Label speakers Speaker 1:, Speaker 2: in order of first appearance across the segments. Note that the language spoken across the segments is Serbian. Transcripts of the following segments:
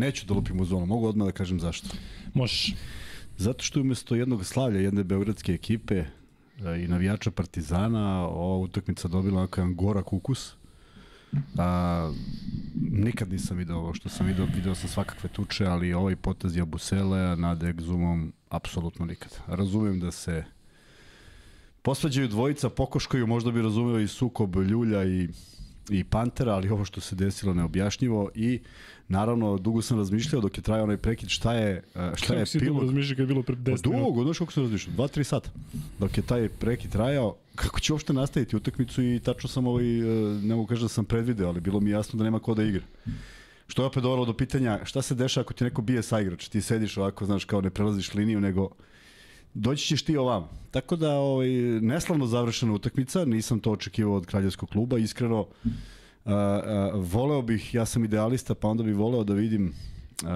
Speaker 1: Neću da lupim u zonu, mogu odmah da kažem zašto.
Speaker 2: Možeš.
Speaker 1: Zato što umesto jednog slavlja jedne beogradske ekipe e, i navijača Partizana, ova utakmica dobila onako jedan gorak ukus. A, nikad nisam video ovo što sam video, video sam svakakve tuče, ali ovaj potez Jabusele nad Egzumom apsolutno nikad. Razumem da se posvađaju dvojica, pokoškaju, možda bi razumeo i sukob Ljulja i i Pantera, ali ovo što se desilo neobjašnjivo i naravno dugo sam razmišljao dok je trajao onaj prekid šta je e, šta
Speaker 2: Kako
Speaker 1: je
Speaker 2: si dugo
Speaker 1: pilot.
Speaker 2: razmišljao kad je bilo pred 10
Speaker 1: Pa
Speaker 2: minuta?
Speaker 1: dugo, znaš kako sam razmišljao, 2-3 sata. Dok je taj prekid trajao, kako će uopšte nastaviti utakmicu i tačno sam ovaj, e, ne mogu kažem da sam predvideo, ali bilo mi jasno da nema ko da igra. Što je opet dovelo do pitanja šta se dešava ako ti neko bije sa igrač, ti sediš ovako, znaš, kao ne prelaziš liniju, nego doći ćeš ti ovam. Tako da, ovaj, neslavno završena utakmica, nisam to očekivao od kraljevskog kluba, iskreno, Uh, uh, voleo bih, ja sam idealista, pa onda bih voleo da vidim uh,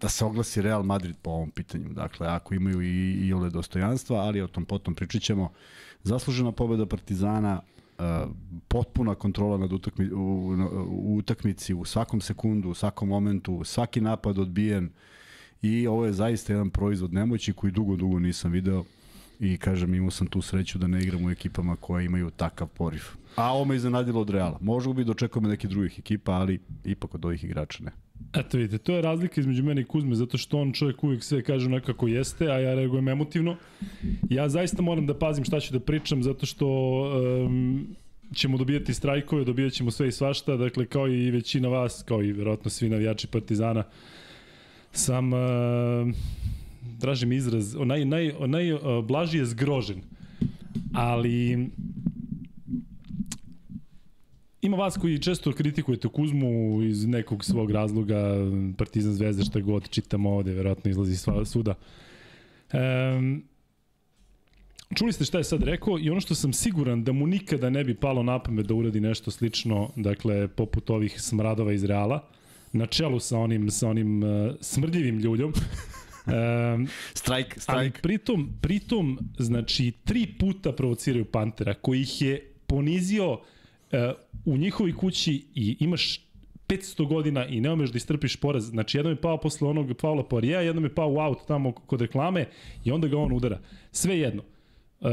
Speaker 1: da se oglasi Real Madrid po ovom pitanju. Dakle, ako imaju i, i ole dostojanstva, ali o tom potom pričat ćemo. Zaslužena pobeda Partizana, uh, potpuna kontrola nad utakmi, u, u utakmici u svakom sekundu, u svakom momentu, svaki napad odbijen i ovo je zaista jedan proizvod nemoći koji dugo, dugo nisam video i kažem imao sam tu sreću da ne igram u ekipama koje imaju takav poriv. A ovo me iznenadilo od Reala. Možda bi dočekao me nekih drugih ekipa, ali ipak od ovih igrača ne.
Speaker 2: Eto vidite, to je razlika između mene i Kuzme, zato što on čovjek uvijek sve kaže nekako jeste, a ja reagujem emotivno. Ja zaista moram da pazim šta ću da pričam, zato što um, ćemo dobijati strajkove, dobijat ćemo sve i svašta, dakle kao i većina vas, kao i verovatno svi navijači Partizana, sam, uh, tražim izraz, onaj, naj, onaj uh, blaži je zgrožen, ali Ima vas koji često kritikujete Kuzmu iz nekog svog razloga, Partizan Zvezda, šta god čitamo ovde, verovatno izlazi sva, svuda. Um, čuli ste šta je sad rekao i ono što sam siguran da mu nikada ne bi palo na pamet da uradi nešto slično, dakle, poput ovih smradova iz Reala, na čelu sa onim, sa onim uh, smrdljivim ljuljom. Um,
Speaker 1: Strajk,
Speaker 2: Ali pritom, pritom, znači, tri puta provociraju Pantera, koji ih je ponizio uh, u njihovoj kući i imaš 500 godina i ne umeš da istrpiš poraz. Znači, jednom je pao posle onog Paula Poirija, jednom je pao u aut tamo kod reklame i onda ga on udara. Sve jedno. Uh,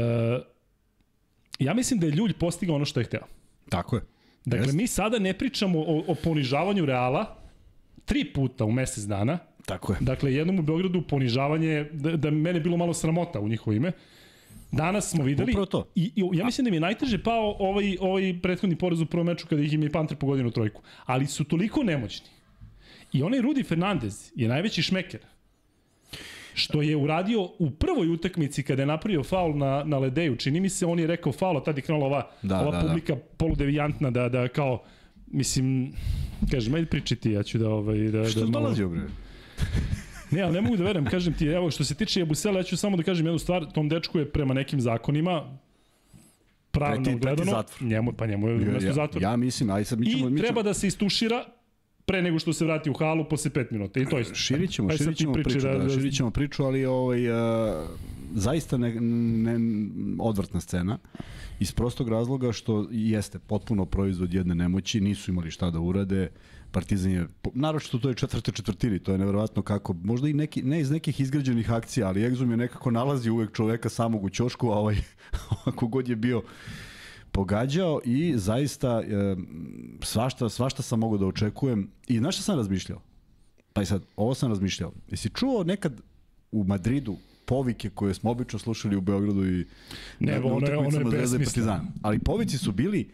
Speaker 2: ja mislim da je Ljulj postigao ono što je hteo.
Speaker 1: Tako je.
Speaker 2: Dakle,
Speaker 1: Jest.
Speaker 2: mi sada ne pričamo o, o ponižavanju Reala tri puta u mesec dana,
Speaker 1: Tako je.
Speaker 2: Dakle, jednom u Beogradu ponižavanje, da, da mene bilo malo sramota u njihovo ime. Danas smo videli
Speaker 1: Upravo to.
Speaker 2: i, i ja mislim da mi je najteže pao ovaj ovaj prethodni poraz u prvom meču kada ih im je Panter pogodio u trojku, ali su toliko nemoćni. I onaj Rudi Fernandez je najveći šmeker. Što je uradio u prvoj utakmici kada je napravio faul na, na Ledeju. Čini mi se, on je rekao faul, a tad je krenula ova,
Speaker 1: Da,
Speaker 2: ova
Speaker 1: da, da.
Speaker 2: publika poludevijantna da, da kao, mislim, kažem, ajde pričati, ja ću da... Ovaj, da,
Speaker 1: Što
Speaker 2: da
Speaker 1: je
Speaker 2: malo-
Speaker 1: dolazio, bre?
Speaker 2: Ne, ali ne mogu da verujem, kažem ti, evo što se tiče Jabusela, ja ću samo da kažem jednu stvar, tom dečku je prema nekim zakonima pravno
Speaker 1: Preti- preti
Speaker 2: gledano,
Speaker 1: zatvor.
Speaker 2: njemu, pa njemu je umesto
Speaker 1: ja,
Speaker 2: zatvor.
Speaker 1: ja mislim, aj sad mi ćemo...
Speaker 2: I
Speaker 1: mi
Speaker 2: treba da se istušira pre nego što se vrati u halu posle 5 minuta. I to je
Speaker 1: Širit ćemo,
Speaker 2: Aj sad
Speaker 1: širit
Speaker 2: ti
Speaker 1: ćemo
Speaker 2: priči
Speaker 1: priču,
Speaker 2: da-
Speaker 1: da,
Speaker 2: da-
Speaker 1: širit ćemo priču, ali ovaj, uh, zaista ne, ne, odvrtna scena iz prostog razloga što jeste potpuno proizvod jedne nemoći, nisu imali šta da urade, Partizan je, naročito to je četvrte četvrtini, to je neverovatno kako, možda i neki, ne iz nekih izgrađenih akcija, ali Egzum je nekako nalazi uvek čoveka samog u ćošku, a ovaj, ako god je bio pogađao i zaista e, svašta, svašta sam mogao da očekujem. I znaš šta sam razmišljao? Pa i sad, ovo sam razmišljao. Jesi čuo nekad u Madridu povike koje smo obično slušali u Beogradu i
Speaker 2: Ne,
Speaker 1: na,
Speaker 2: ono ono je
Speaker 1: Zvezda i
Speaker 2: besmisleno.
Speaker 1: Partizan. Ali povici su bili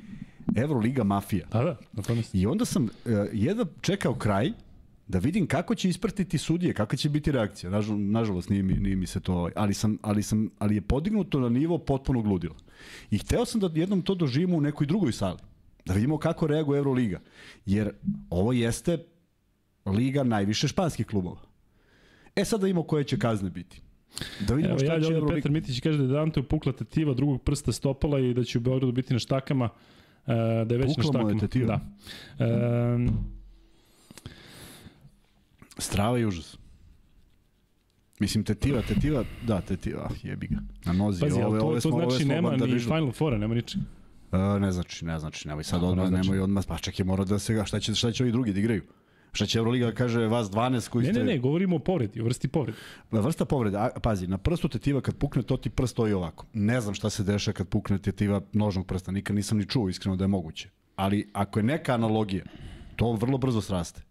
Speaker 1: Euroliga mafija.
Speaker 2: Da, da, na tome.
Speaker 1: I onda sam uh, jedva čekao kraj da vidim kako će ispratiti sudije, kakva će biti reakcija. Nažal, nažalost nije mi, nije mi se to, ovaj, ali sam ali sam ali je podignuto na nivo potpunog ludila. I hteo sam da jednom to doživimo u nekoj drugoj sali. Da vidimo kako reaguje Euroliga. Jer ovo jeste liga najviše španskih klubova. E sad da vidimo koje će kazne biti. Da vidimo
Speaker 2: Evo,
Speaker 1: šta
Speaker 2: ja
Speaker 1: će Euroliga...
Speaker 2: Petar Mitić kaže da je Dante pukla tetiva drugog prsta stopala i da će u Beogradu biti na štakama. Uh, da je već
Speaker 1: Pukla
Speaker 2: na
Speaker 1: je
Speaker 2: štakama.
Speaker 1: tetiva?
Speaker 2: Da. Um,
Speaker 1: Strava i užas. Mislim, tetiva, tetiva, da, tetiva, jebi ga. Na nozi,
Speaker 2: pazi,
Speaker 1: ove,
Speaker 2: to,
Speaker 1: ove
Speaker 2: to
Speaker 1: smo, ove
Speaker 2: znači
Speaker 1: smo
Speaker 2: nema ni. Final Fora, nema ničega.
Speaker 1: Uh, ne znači, ne znači, nemoj sad odmah,
Speaker 2: znači?
Speaker 1: nemoj odmah, pa čekaj, mora da se, ga, šta će, šta će ovi drugi da igraju? Šta će Euroliga kaže vas 12 koji
Speaker 2: Ne,
Speaker 1: ste...
Speaker 2: ne, ne, govorimo o povredi, o vrsti povrede.
Speaker 1: Vrsta povrede, a, pazi, na prstu tetiva kad pukne, to ti prst stoji ovako. Ne znam šta se deša kad pukne tetiva nožnog prsta, nikad nisam ni čuo iskreno da je moguće. Ali ako je neka analogija, to vrlo brzo sraste.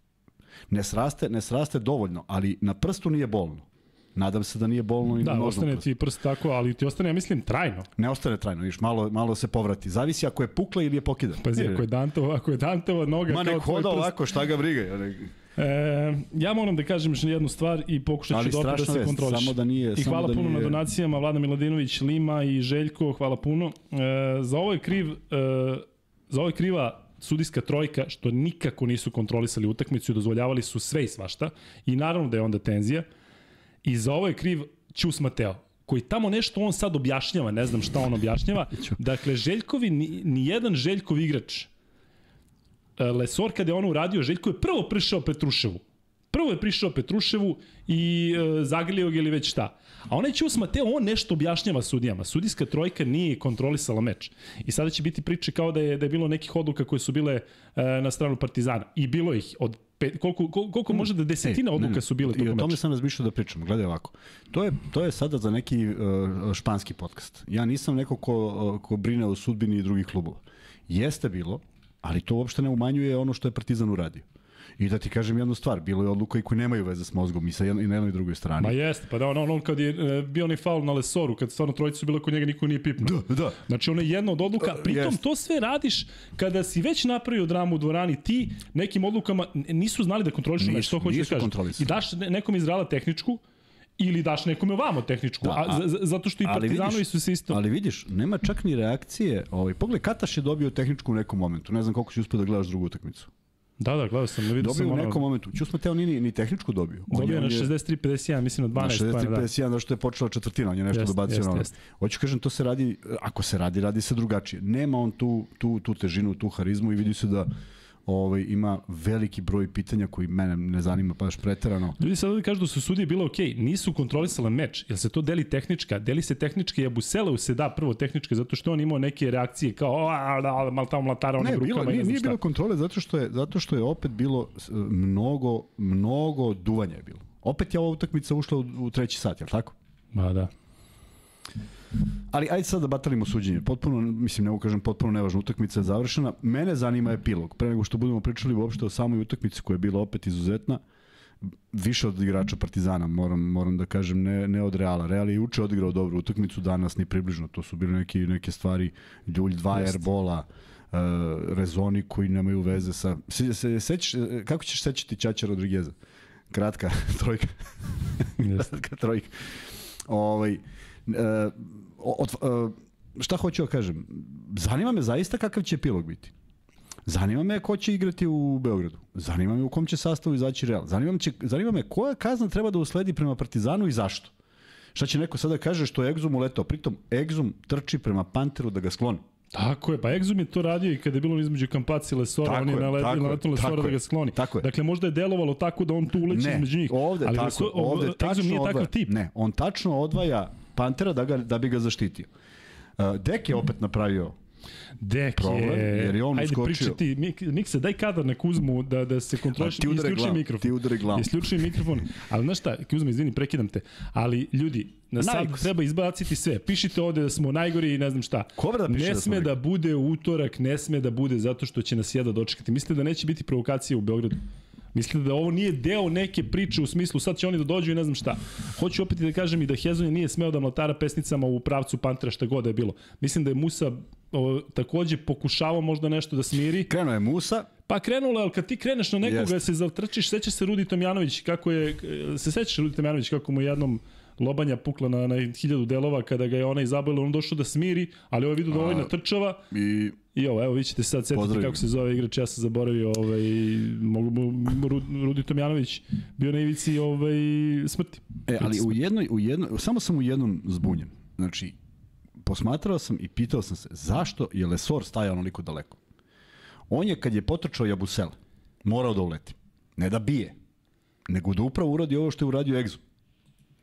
Speaker 1: Ne sraste, ne sraste dovoljno, ali na prstu nije bolno. Nadam se da nije bolno i
Speaker 2: Da, ostane
Speaker 1: prstu.
Speaker 2: ti prst tako, ali ti ostane, ja mislim, trajno.
Speaker 1: Ne ostane trajno, viš, malo, malo se povrati. Zavisi ako je pukla ili je pokida.
Speaker 2: Pazi, ako je Dantova, ako je Dantova noga
Speaker 1: Ma
Speaker 2: kao
Speaker 1: nek hoda
Speaker 2: prst.
Speaker 1: ovako, šta ga briga. ja ne-
Speaker 2: E, ja moram da kažem još jednu stvar i pokušat ću dobro da
Speaker 1: strašna
Speaker 2: se kontroliš.
Speaker 1: samo da nije-
Speaker 2: I
Speaker 1: samo
Speaker 2: hvala
Speaker 1: da
Speaker 2: puno
Speaker 1: nije-
Speaker 2: na donacijama, Vlada Miladinović, Lima i Željko, hvala puno. E, za ovo je kriv, e, za ovo je kriva sudijska trojka što nikako nisu kontrolisali utakmicu i dozvoljavali su sve i svašta. I naravno da je onda tenzija. I za ovo je kriv Ćus Mateo koji tamo nešto on sad objašnjava, ne znam šta on objašnjava. Dakle, Željkovi, ni, ni jedan Željkov igrač E, Lesor kada je ono uradio, Željko je prvo prišao Petruševu. Prvo je prišao Petruševu i e, zagrlio ga ili već šta. A onaj Ćus Mateo, on nešto objašnjava sudijama. Sudijska trojka nije kontrolisala meč. I sada će biti priče kao da je, da je bilo nekih odluka koje su bile e, na stranu Partizana. I bilo ih od pet, koliko, koliko, koliko može da desetina
Speaker 1: Ej,
Speaker 2: odluka
Speaker 1: ne, ne,
Speaker 2: su bile
Speaker 1: I o
Speaker 2: tokom
Speaker 1: tome
Speaker 2: meča.
Speaker 1: sam razmišljao da pričam. Gledaj ovako. To je, to je sada za neki uh, španski podcast. Ja nisam neko ko, uh, ko brine o sudbini drugih klubova. Jeste bilo, ali to uopšte ne umanjuje ono što je Partizan uradio. I da ti kažem jednu stvar, bilo je odluka i koji nemaju veze s mozgom i sa jedno, i na jednoj i drugoj strani.
Speaker 2: Ma jeste, pa da on, on, on kad je e, bio onaj faul na Lesoru, kad stvarno trojica su bile kod njega, niko nije pipnuo.
Speaker 1: Da, da.
Speaker 2: Znači ono je jedna od odluka, pritom
Speaker 1: Jest.
Speaker 2: to sve radiš kada si već napravio dramu u dvorani, ti nekim odlukama nisu znali da kontrolišu nešto, to hoću da
Speaker 1: kontrolisali.
Speaker 2: I daš ne- nekom iz Reala tehničku, ili daš nekome ovamo tehničku,
Speaker 1: Da,
Speaker 2: a,
Speaker 1: a-
Speaker 2: zato što i Partizanovi su se isto...
Speaker 1: Ali vidiš, nema čak ni reakcije. Ovaj, pogledaj, Kataš je dobio tehničku u nekom momentu. Ne znam koliko si uspio da gledaš drugu utakmicu.
Speaker 2: Da, da, gledao sam, vidio sam
Speaker 1: Dobio u
Speaker 2: ono...
Speaker 1: nekom momentu. Ćusma Teo nije ni, ni tehničku dobio. On
Speaker 2: Dobio
Speaker 1: je-
Speaker 2: na
Speaker 1: on je-
Speaker 2: 63-51, mislim na
Speaker 1: Na
Speaker 2: 12 pojena, da.
Speaker 1: 63-51, zato što je počela četvrtina, on je nešto
Speaker 2: Jeste,
Speaker 1: dobacio
Speaker 2: jeste,
Speaker 1: na ono.
Speaker 2: jeste.
Speaker 1: Hoću kažem, to se radi, ako se radi, radi se drugačije. Nema on tu, tu, tu težinu, tu harizmu i vidi se da ovaj, ima veliki broj pitanja koji mene ne zanima baš preterano.
Speaker 2: Ljudi sad ovdje kažu da su sudije bile okej, nisu kontrolisale meč, jel se to deli tehnička? Deli se tehnička i Abuseleu se da prvo tehnička zato što on imao neke reakcije kao a, da, mal tamo mlatara onim rukama
Speaker 1: nije,
Speaker 2: ne
Speaker 1: nije
Speaker 2: šta.
Speaker 1: bilo kontrole zato što je zato što je opet bilo s- mnogo mnogo duvanja je bilo. Opet je ova utakmica ušla u, u treći sat, je li tako?
Speaker 2: Ma da.
Speaker 1: Ali ajde sad da batalimo suđenje. Potpuno, mislim, ne mogu kažem, potpuno nevažna utakmica je završena. Mene zanima epilog. Pre nego što budemo pričali uopšte o samoj utakmici koja je bila opet izuzetna, više od igrača Partizana, moram, moram da kažem, ne, ne od Reala. Real je juče odigrao dobru utakmicu, danas ni približno. To su bile neke, neke stvari, Ljulj, dva
Speaker 2: Jeste.
Speaker 1: airbola, uh, rezoni koji nemaju veze sa... Se, se, sećaš, e, kako ćeš sećati Ćaća Rodrigueza? Kratka trojka. Kratka trojka. Ovaj, e, od, e, šta hoću da kažem? Zanima me zaista kakav će epilog biti. Zanima me ko će igrati u Beogradu. Zanima me u kom će sastavu izaći Real. Zanima me, će, zanima me koja kazna treba da usledi prema Partizanu i zašto. Šta će neko sada kaže što je Egzum uletao? Pritom Egzum trči prema Panteru da ga skloni.
Speaker 2: Tako je, pa Exum je to radio i kada je bilo između Kampaci i Lesora,
Speaker 1: Tako
Speaker 2: on je
Speaker 1: je,
Speaker 2: naletio naletio Lesora
Speaker 1: tako
Speaker 2: da ga skloni.
Speaker 1: tako je.
Speaker 2: Dakle, možda je delovalo tako da on tu uleće
Speaker 1: Ne,
Speaker 2: između njih.
Speaker 1: ovde,
Speaker 2: ali
Speaker 1: tako,
Speaker 2: Lesor,
Speaker 1: ovde
Speaker 2: Exum nije takav tip.
Speaker 1: Ne, on tačno odvaja Pantera da, ga, da bi ga zaštitio. Uh, Dek je opet napravio
Speaker 2: Dek
Speaker 1: problem,
Speaker 2: je...
Speaker 1: jer je on
Speaker 2: Ajde,
Speaker 1: uskočio.
Speaker 2: pričaj ti, Mik, Mikse, daj kadar na Kuzmu da, da se kontroliš
Speaker 1: ti
Speaker 2: isključi
Speaker 1: glavom,
Speaker 2: mikrofon.
Speaker 1: ti udari glavom.
Speaker 2: Isključi mikrofon. Ali znaš šta, Kuzma, izvini, prekidam te. Ali ljudi, na sad treba izbaciti sve. Pišite ovde da smo najgori i ne znam šta.
Speaker 1: Ko bre da piše
Speaker 2: ne
Speaker 1: da
Speaker 2: sme da
Speaker 1: najgori?
Speaker 2: bude utorak, ne sme da bude zato što će nas jedva dočekati. Mislite da neće biti provokacije u Beogradu? Mislite da ovo nije deo neke priče u smislu sad će oni da dođu i ne znam šta. Hoću opet i da kažem i da Hezonja nije smeo da mlatara pesnicama u pravcu Pantera šta god da je bilo. Mislim da je Musa o, takođe pokušavao možda nešto da smiri.
Speaker 1: Krenuo je Musa,
Speaker 2: Pa krenulo, je, ali kad ti kreneš na nekoga.
Speaker 1: Jeste.
Speaker 2: se zatrčiš, sećaš se Rudi Tomjanović kako je, se sećaš Rudi Tomjanović kako mu je jednom lobanja pukla na, na hiljadu delova kada ga je ona izabila, on došao da smiri, ali ovo je vidio da ovaj natrčava
Speaker 1: i
Speaker 2: i ovo, evo vi ćete sad setiti
Speaker 1: Pozdravim.
Speaker 2: kako se zove igrač, ja sam zaboravio, ovaj, mogu, mu- Ru- Rudi Tomjanović bio na ivici ovaj, smrti.
Speaker 1: E, ali u jednoj, u jednoj, samo sam u jednom zbunjen. Znači, posmatrao sam i pitao sam se zašto je Lesor stajao onoliko daleko. On je kad je potrčao Jabusele, morao da uleti. Ne da bije, nego da upravo uradi ovo što je uradio Egzu.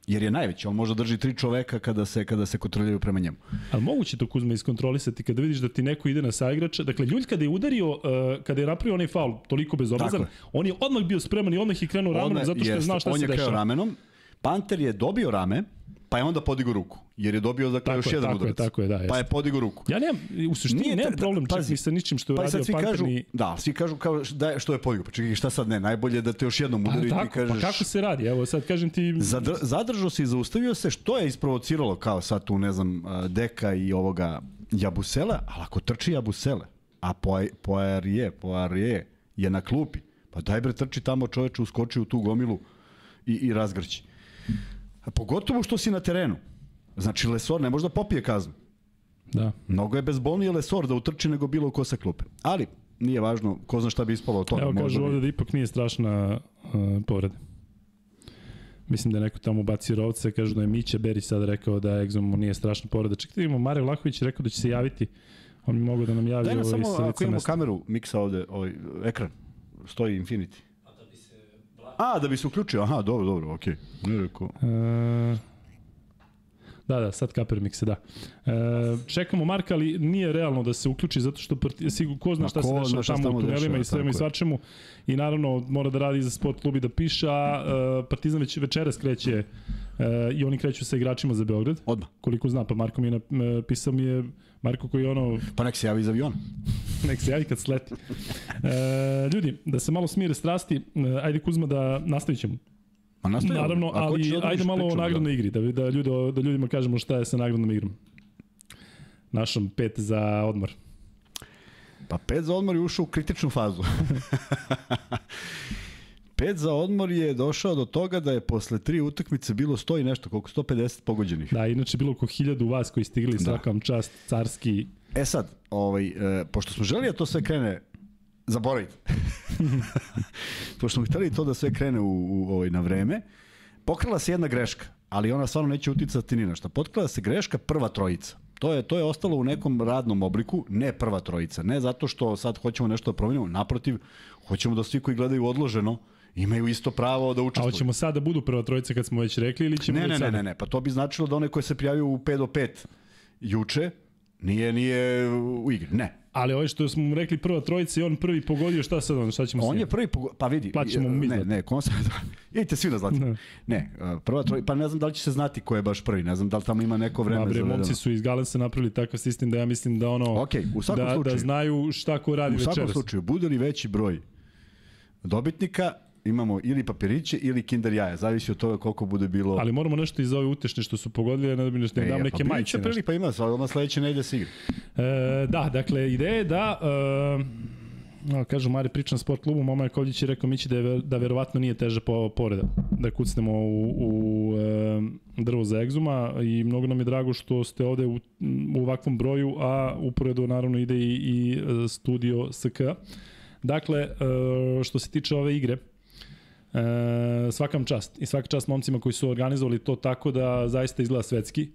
Speaker 1: Jer je najveći, on može drži tri čoveka kada se kada se kontroliraju prema njemu.
Speaker 2: Ali moguće to Kuzma iskontrolisati kada vidiš da ti neko ide na saigrača. Dakle, Ljulj kada je udario, uh, kada je napravio onaj faul toliko bezobrazan, on je odmah bio spreman i odmah je krenuo ramenom zato što je znao šta
Speaker 1: on
Speaker 2: se dešava.
Speaker 1: On je ramenom, Panter je dobio rame, pa je onda podigao ruku. Jer je dobio dakle
Speaker 2: Tako
Speaker 1: još
Speaker 2: je,
Speaker 1: jedan
Speaker 2: tako je,
Speaker 1: udarac.
Speaker 2: tako je, da,
Speaker 1: pa
Speaker 2: jeste.
Speaker 1: je podigao ruku.
Speaker 2: Ja nemam, u suštini
Speaker 1: Nije
Speaker 2: nemam
Speaker 1: te-
Speaker 2: problem
Speaker 1: da,
Speaker 2: čak ni sa ničim što je
Speaker 1: Pa i
Speaker 2: uradio Panter
Speaker 1: kažu,
Speaker 2: ni...
Speaker 1: da, svi kažu kao da je, što je podigao. Pa čekaj, šta sad ne, najbolje je da te još jednom
Speaker 2: Pa,
Speaker 1: udari i ti
Speaker 2: tako,
Speaker 1: kažeš...
Speaker 2: pa kako se radi? Evo sad kažem ti...
Speaker 1: Zadr, zadržao se i zaustavio se, što je isprovociralo kao sad tu, ne znam, Deka i ovoga Jabusela, ali ako trči Jabusele, a Poirije, Poirije je na klupi, pa daj bre trči tamo čoveče, uskoči u tu gomilu i, i razgrći. A pogotovo što si na terenu. Znači, Lesor ne može da popije kaznu.
Speaker 2: Da.
Speaker 1: Mnogo je bezbolnije Lesor da utrči nego bilo ko sa klupe. Ali, nije važno, ko zna šta bi ispalo od toga.
Speaker 2: Evo kažu
Speaker 1: bi-
Speaker 2: ovde da ipak nije strašna uh, povreda. Mislim da je neko tamo bacio rovce, kažu da je Mića Berić sad rekao da Egzom mu nije strašna povreda. Čekajte, imamo Mare Vlahović rekao da će se javiti. On bi mogao da nam javi
Speaker 1: Daj nam
Speaker 2: ovaj
Speaker 1: samo,
Speaker 2: sa
Speaker 1: ako imamo
Speaker 2: mesta.
Speaker 1: kameru, miksa ovde, ovaj, ekran, stoji Infinity. A, da bi se uključio, aha, dobro, dobro, okej. Okay. Ne rekao.
Speaker 2: E, Da, da, sad kaper mikse, da. E, čekamo Marka, ali nije realno da se uključi zato što parti, sigur, ko zna šta
Speaker 1: ko
Speaker 2: se
Speaker 1: zna
Speaker 2: dešava
Speaker 1: šta se
Speaker 2: tamo u tunelima i svema i svačemu. I naravno mora da radi za sport klub i da piše, a e, Partizan već večeras kreće e, i oni kreću sa igračima za Beograd.
Speaker 1: Odmah.
Speaker 2: Koliko znam, pa Marko mi je napisao mi je Marko koji ono,
Speaker 1: Pa nek se javi iz aviona.
Speaker 2: nek se javi kad sleti. E, ljudi, da se malo smire strasti, e, ajde Kuzma da nastavit ćemo.
Speaker 1: Ma nastavimo.
Speaker 2: Naravno, ali
Speaker 1: odmah
Speaker 2: ajde malo o
Speaker 1: pričamo,
Speaker 2: nagradnoj igri, da, da, ljudi, da ljudima kažemo šta je sa nagradnom igrom. Našom pet za odmor.
Speaker 1: Pa pet za odmor je ušao u kritičnu fazu. pet za odmor je došao do toga da je posle tri utakmice bilo 100 i nešto, koliko 150 pogođenih.
Speaker 2: Da, inače bilo oko hiljadu vas koji stigli,
Speaker 1: Da.
Speaker 2: svaka vam čast, carski.
Speaker 1: E sad, ovaj, e, pošto smo želi da to sve krene, zaboravite. pošto smo hteli to da sve krene u, u, ovaj, na vreme, pokrila se jedna greška, ali ona stvarno neće uticati ni na šta. Potkrila se greška prva trojica. To je, to je ostalo u nekom radnom obliku, ne prva trojica. Ne zato što sad hoćemo nešto da promenimo, naprotiv, hoćemo da svi koji gledaju odloženo imaju isto pravo da
Speaker 2: A
Speaker 1: učestvuju.
Speaker 2: hoćemo sad da budu prva trojica kad smo već rekli ili ćemo
Speaker 1: Ne, ne, ne, ne, ne, pa to bi značilo da onaj koji se prijavio u 5 do 5 juče, nije, nije u igri. Ne.
Speaker 2: Ali ovo što smo mu rekli prva trojica i on prvi pogodio, šta sad on, šta ćemo
Speaker 1: On je prvi, pogo- pa vidi.
Speaker 2: Plaćamo mu mi
Speaker 1: Ne, ne, koncept. Idite svi na zlati.
Speaker 2: Ne.
Speaker 1: Ne, uh, prva troj, pa ne znam da li će se znati ko je baš prvi, ne znam da li tamo ima neko vreme
Speaker 2: Ma bre,
Speaker 1: zavedeno.
Speaker 2: momci su iz Galensa napravili takav sistem da ja mislim da ono,
Speaker 1: Okej, u svakom
Speaker 2: da,
Speaker 1: slučaju.
Speaker 2: da znaju šta ko radi
Speaker 1: U svakom
Speaker 2: večeras.
Speaker 1: slučaju, bude li veći broj dobitnika, imamo ili papiriće ili kinder jaja, zavisi od toga koliko bude bilo.
Speaker 2: Ali moramo nešto iz ove utešne što su pogodili, ne da bi nešto
Speaker 1: E,
Speaker 2: dam neke
Speaker 1: papiriće
Speaker 2: majice. nešto.
Speaker 1: prilipa ima, sad odmah sledeće nedelje se igra.
Speaker 2: E, da, dakle, ideja je da... E, kažu Mari pričam sport klubu, Mama Jakovljić je rekao Mići da, je, da verovatno nije teže po, povreda, da kucnemo u, u e, drvo za egzuma i mnogo nam je drago što ste ovde u, u ovakvom broju, a uporedo naravno ide i, i e, studio SK. Dakle, e, što se tiče ove igre, E, svakam čast. I svaka čast momcima koji su organizovali to tako da zaista izgleda svetski.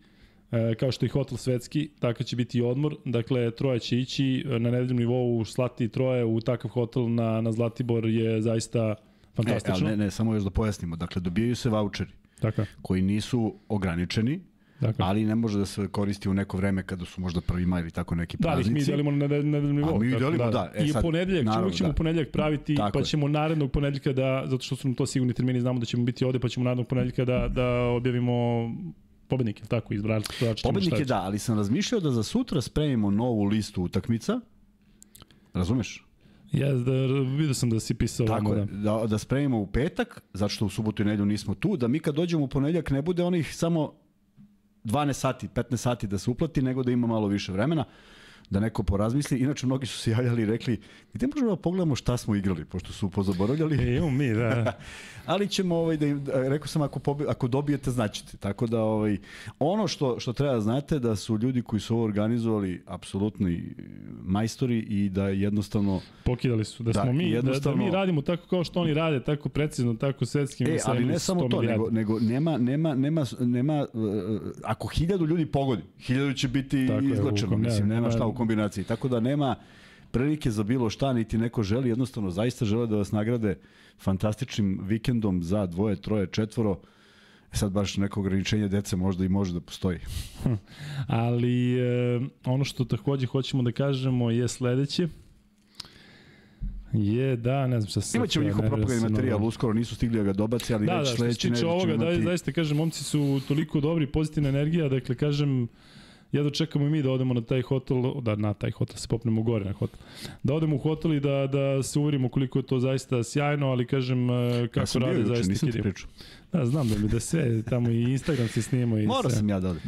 Speaker 2: E, kao što je hotel svetski, tako će biti i odmor. Dakle, troje će ići e, na nedeljnom nivou slati troje u takav hotel na, na Zlatibor je zaista fantastično.
Speaker 1: ali ne, ne, samo još da pojasnimo. Dakle, dobijaju se voucheri
Speaker 2: Tako,
Speaker 1: koji nisu ograničeni,
Speaker 2: tako. je.
Speaker 1: ali ne može da se koristi u neko vreme kada su možda 1. maj ili tako neki
Speaker 2: Da, ali ih mi
Speaker 1: praznici.
Speaker 2: delimo na nedel- nedeljnom nivou.
Speaker 1: A mi delimo, da. E,
Speaker 2: I
Speaker 1: sad,
Speaker 2: ponedeljak,
Speaker 1: naravno,
Speaker 2: uvijek ćemo
Speaker 1: da.
Speaker 2: ponedeljak praviti,
Speaker 1: Tako
Speaker 2: pa
Speaker 1: je.
Speaker 2: ćemo narednog ponedeljka da, zato što su nam to sigurni termini, znamo da ćemo biti ovde, pa ćemo narednog ponedeljka da, da objavimo pobednike, tako, iz Brača.
Speaker 1: Pobednik je da, ali sam razmišljao da za sutra spremimo novu listu utakmica. Razumeš?
Speaker 2: Ja, da, vidio sam da si pisao
Speaker 1: Tako
Speaker 2: ovamo,
Speaker 1: je,
Speaker 2: da.
Speaker 1: da, da spremimo u petak, zato što u subotu i nedelju nismo tu, da mi kad dođemo u ponedeljak ne bude onih samo 12 sati, 15 sati da se uplati, nego da ima malo više vremena da neko porazmisli. Inače, mnogi su se javljali i rekli, gde možemo da pogledamo šta smo igrali, pošto su pozaboravljali.
Speaker 2: E, imamo mi, da.
Speaker 1: Ali ćemo, ovaj, da im, da, rekao sam, ako, pobi, ako dobijete, znaćete. Tako da, ovaj, ono što, što treba da znate, da su ljudi koji su ovo organizovali apsolutni majstori i da jednostavno...
Speaker 2: Pokidali su da,
Speaker 1: Da,
Speaker 2: smo mi, da, da
Speaker 1: jednostavno-
Speaker 2: mi radimo tako kao što oni rade, tako precizno, tako svetskim.
Speaker 1: E, ali ne samo
Speaker 2: 100
Speaker 1: to, nego, nego nema, nema, nema, nema uh, ako hiljadu ljudi pogodi, hiljadu će biti
Speaker 2: Tako je, kom-
Speaker 1: mislim,
Speaker 2: ne,
Speaker 1: nema
Speaker 2: nema-
Speaker 1: šta u kombinaciji. Tako da nema prilike za bilo šta, niti neko želi, jednostavno zaista žele da vas nagrade fantastičnim vikendom za dvoje, troje, četvoro E sad baš neko ograničenje dece možda i može da postoji.
Speaker 2: Ali e, ono što takođe hoćemo da kažemo je sledeće. Je, da, ne znam šta se...
Speaker 1: Imaćemo njihov propagandni materijal, uskoro nisu stigli da ga dobaci, ali
Speaker 2: da,
Speaker 1: već
Speaker 2: da,
Speaker 1: sledeći
Speaker 2: nedelje ovoga, imati... Da, zaista kažem, momci su toliko dobri, pozitivna energija, dakle kažem, ja da čekamo i mi da odemo na taj hotel, da na taj hotel se popnemo gore na hotel. Da odemo u hotel i da, da se uverimo koliko je to zaista sjajno, ali kažem e, kako ja rade zaista
Speaker 1: nisam ti pričao.
Speaker 2: Da, znam da mi da sve, tamo i Instagram se snima i
Speaker 1: Mora
Speaker 2: sve.
Speaker 1: sam ja da odem.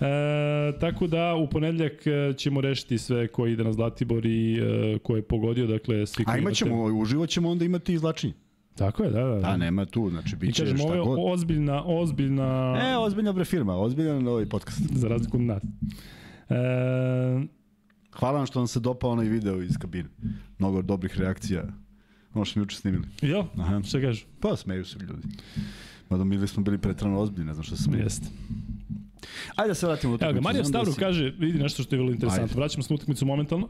Speaker 2: E, tako da u ponedljak e, ćemo rešiti sve ko ide na Zlatibor i e, ko je pogodio, dakle svi
Speaker 1: koji A imaćemo, imate... uživo ćemo onda imati izlačenje.
Speaker 2: Tako je, da, da.
Speaker 1: Da, nema tu, znači biće kažem, šta god.
Speaker 2: Ovo je ozbiljna, ozbiljna...
Speaker 1: E, ozbiljna bre firma, ozbiljan ovaj podcast.
Speaker 2: Za razliku od nas.
Speaker 1: E... Hvala vam što vam se dopao onaj video iz kabine. Mnogo dobrih reakcija. Ono što mi juče snimili.
Speaker 2: Jo, Aha. šta kažu?
Speaker 1: Pa smeju se ljudi. Mada mi smo bili pretrano ozbiljni, ne znam što sam.
Speaker 2: Jeste.
Speaker 1: Ajde da se vratimo do
Speaker 2: Evo ga, Marija Stavru da si... kaže, vidi nešto što je vrlo interesantno. Ajde. Vraćamo se na utakmicu momentalno.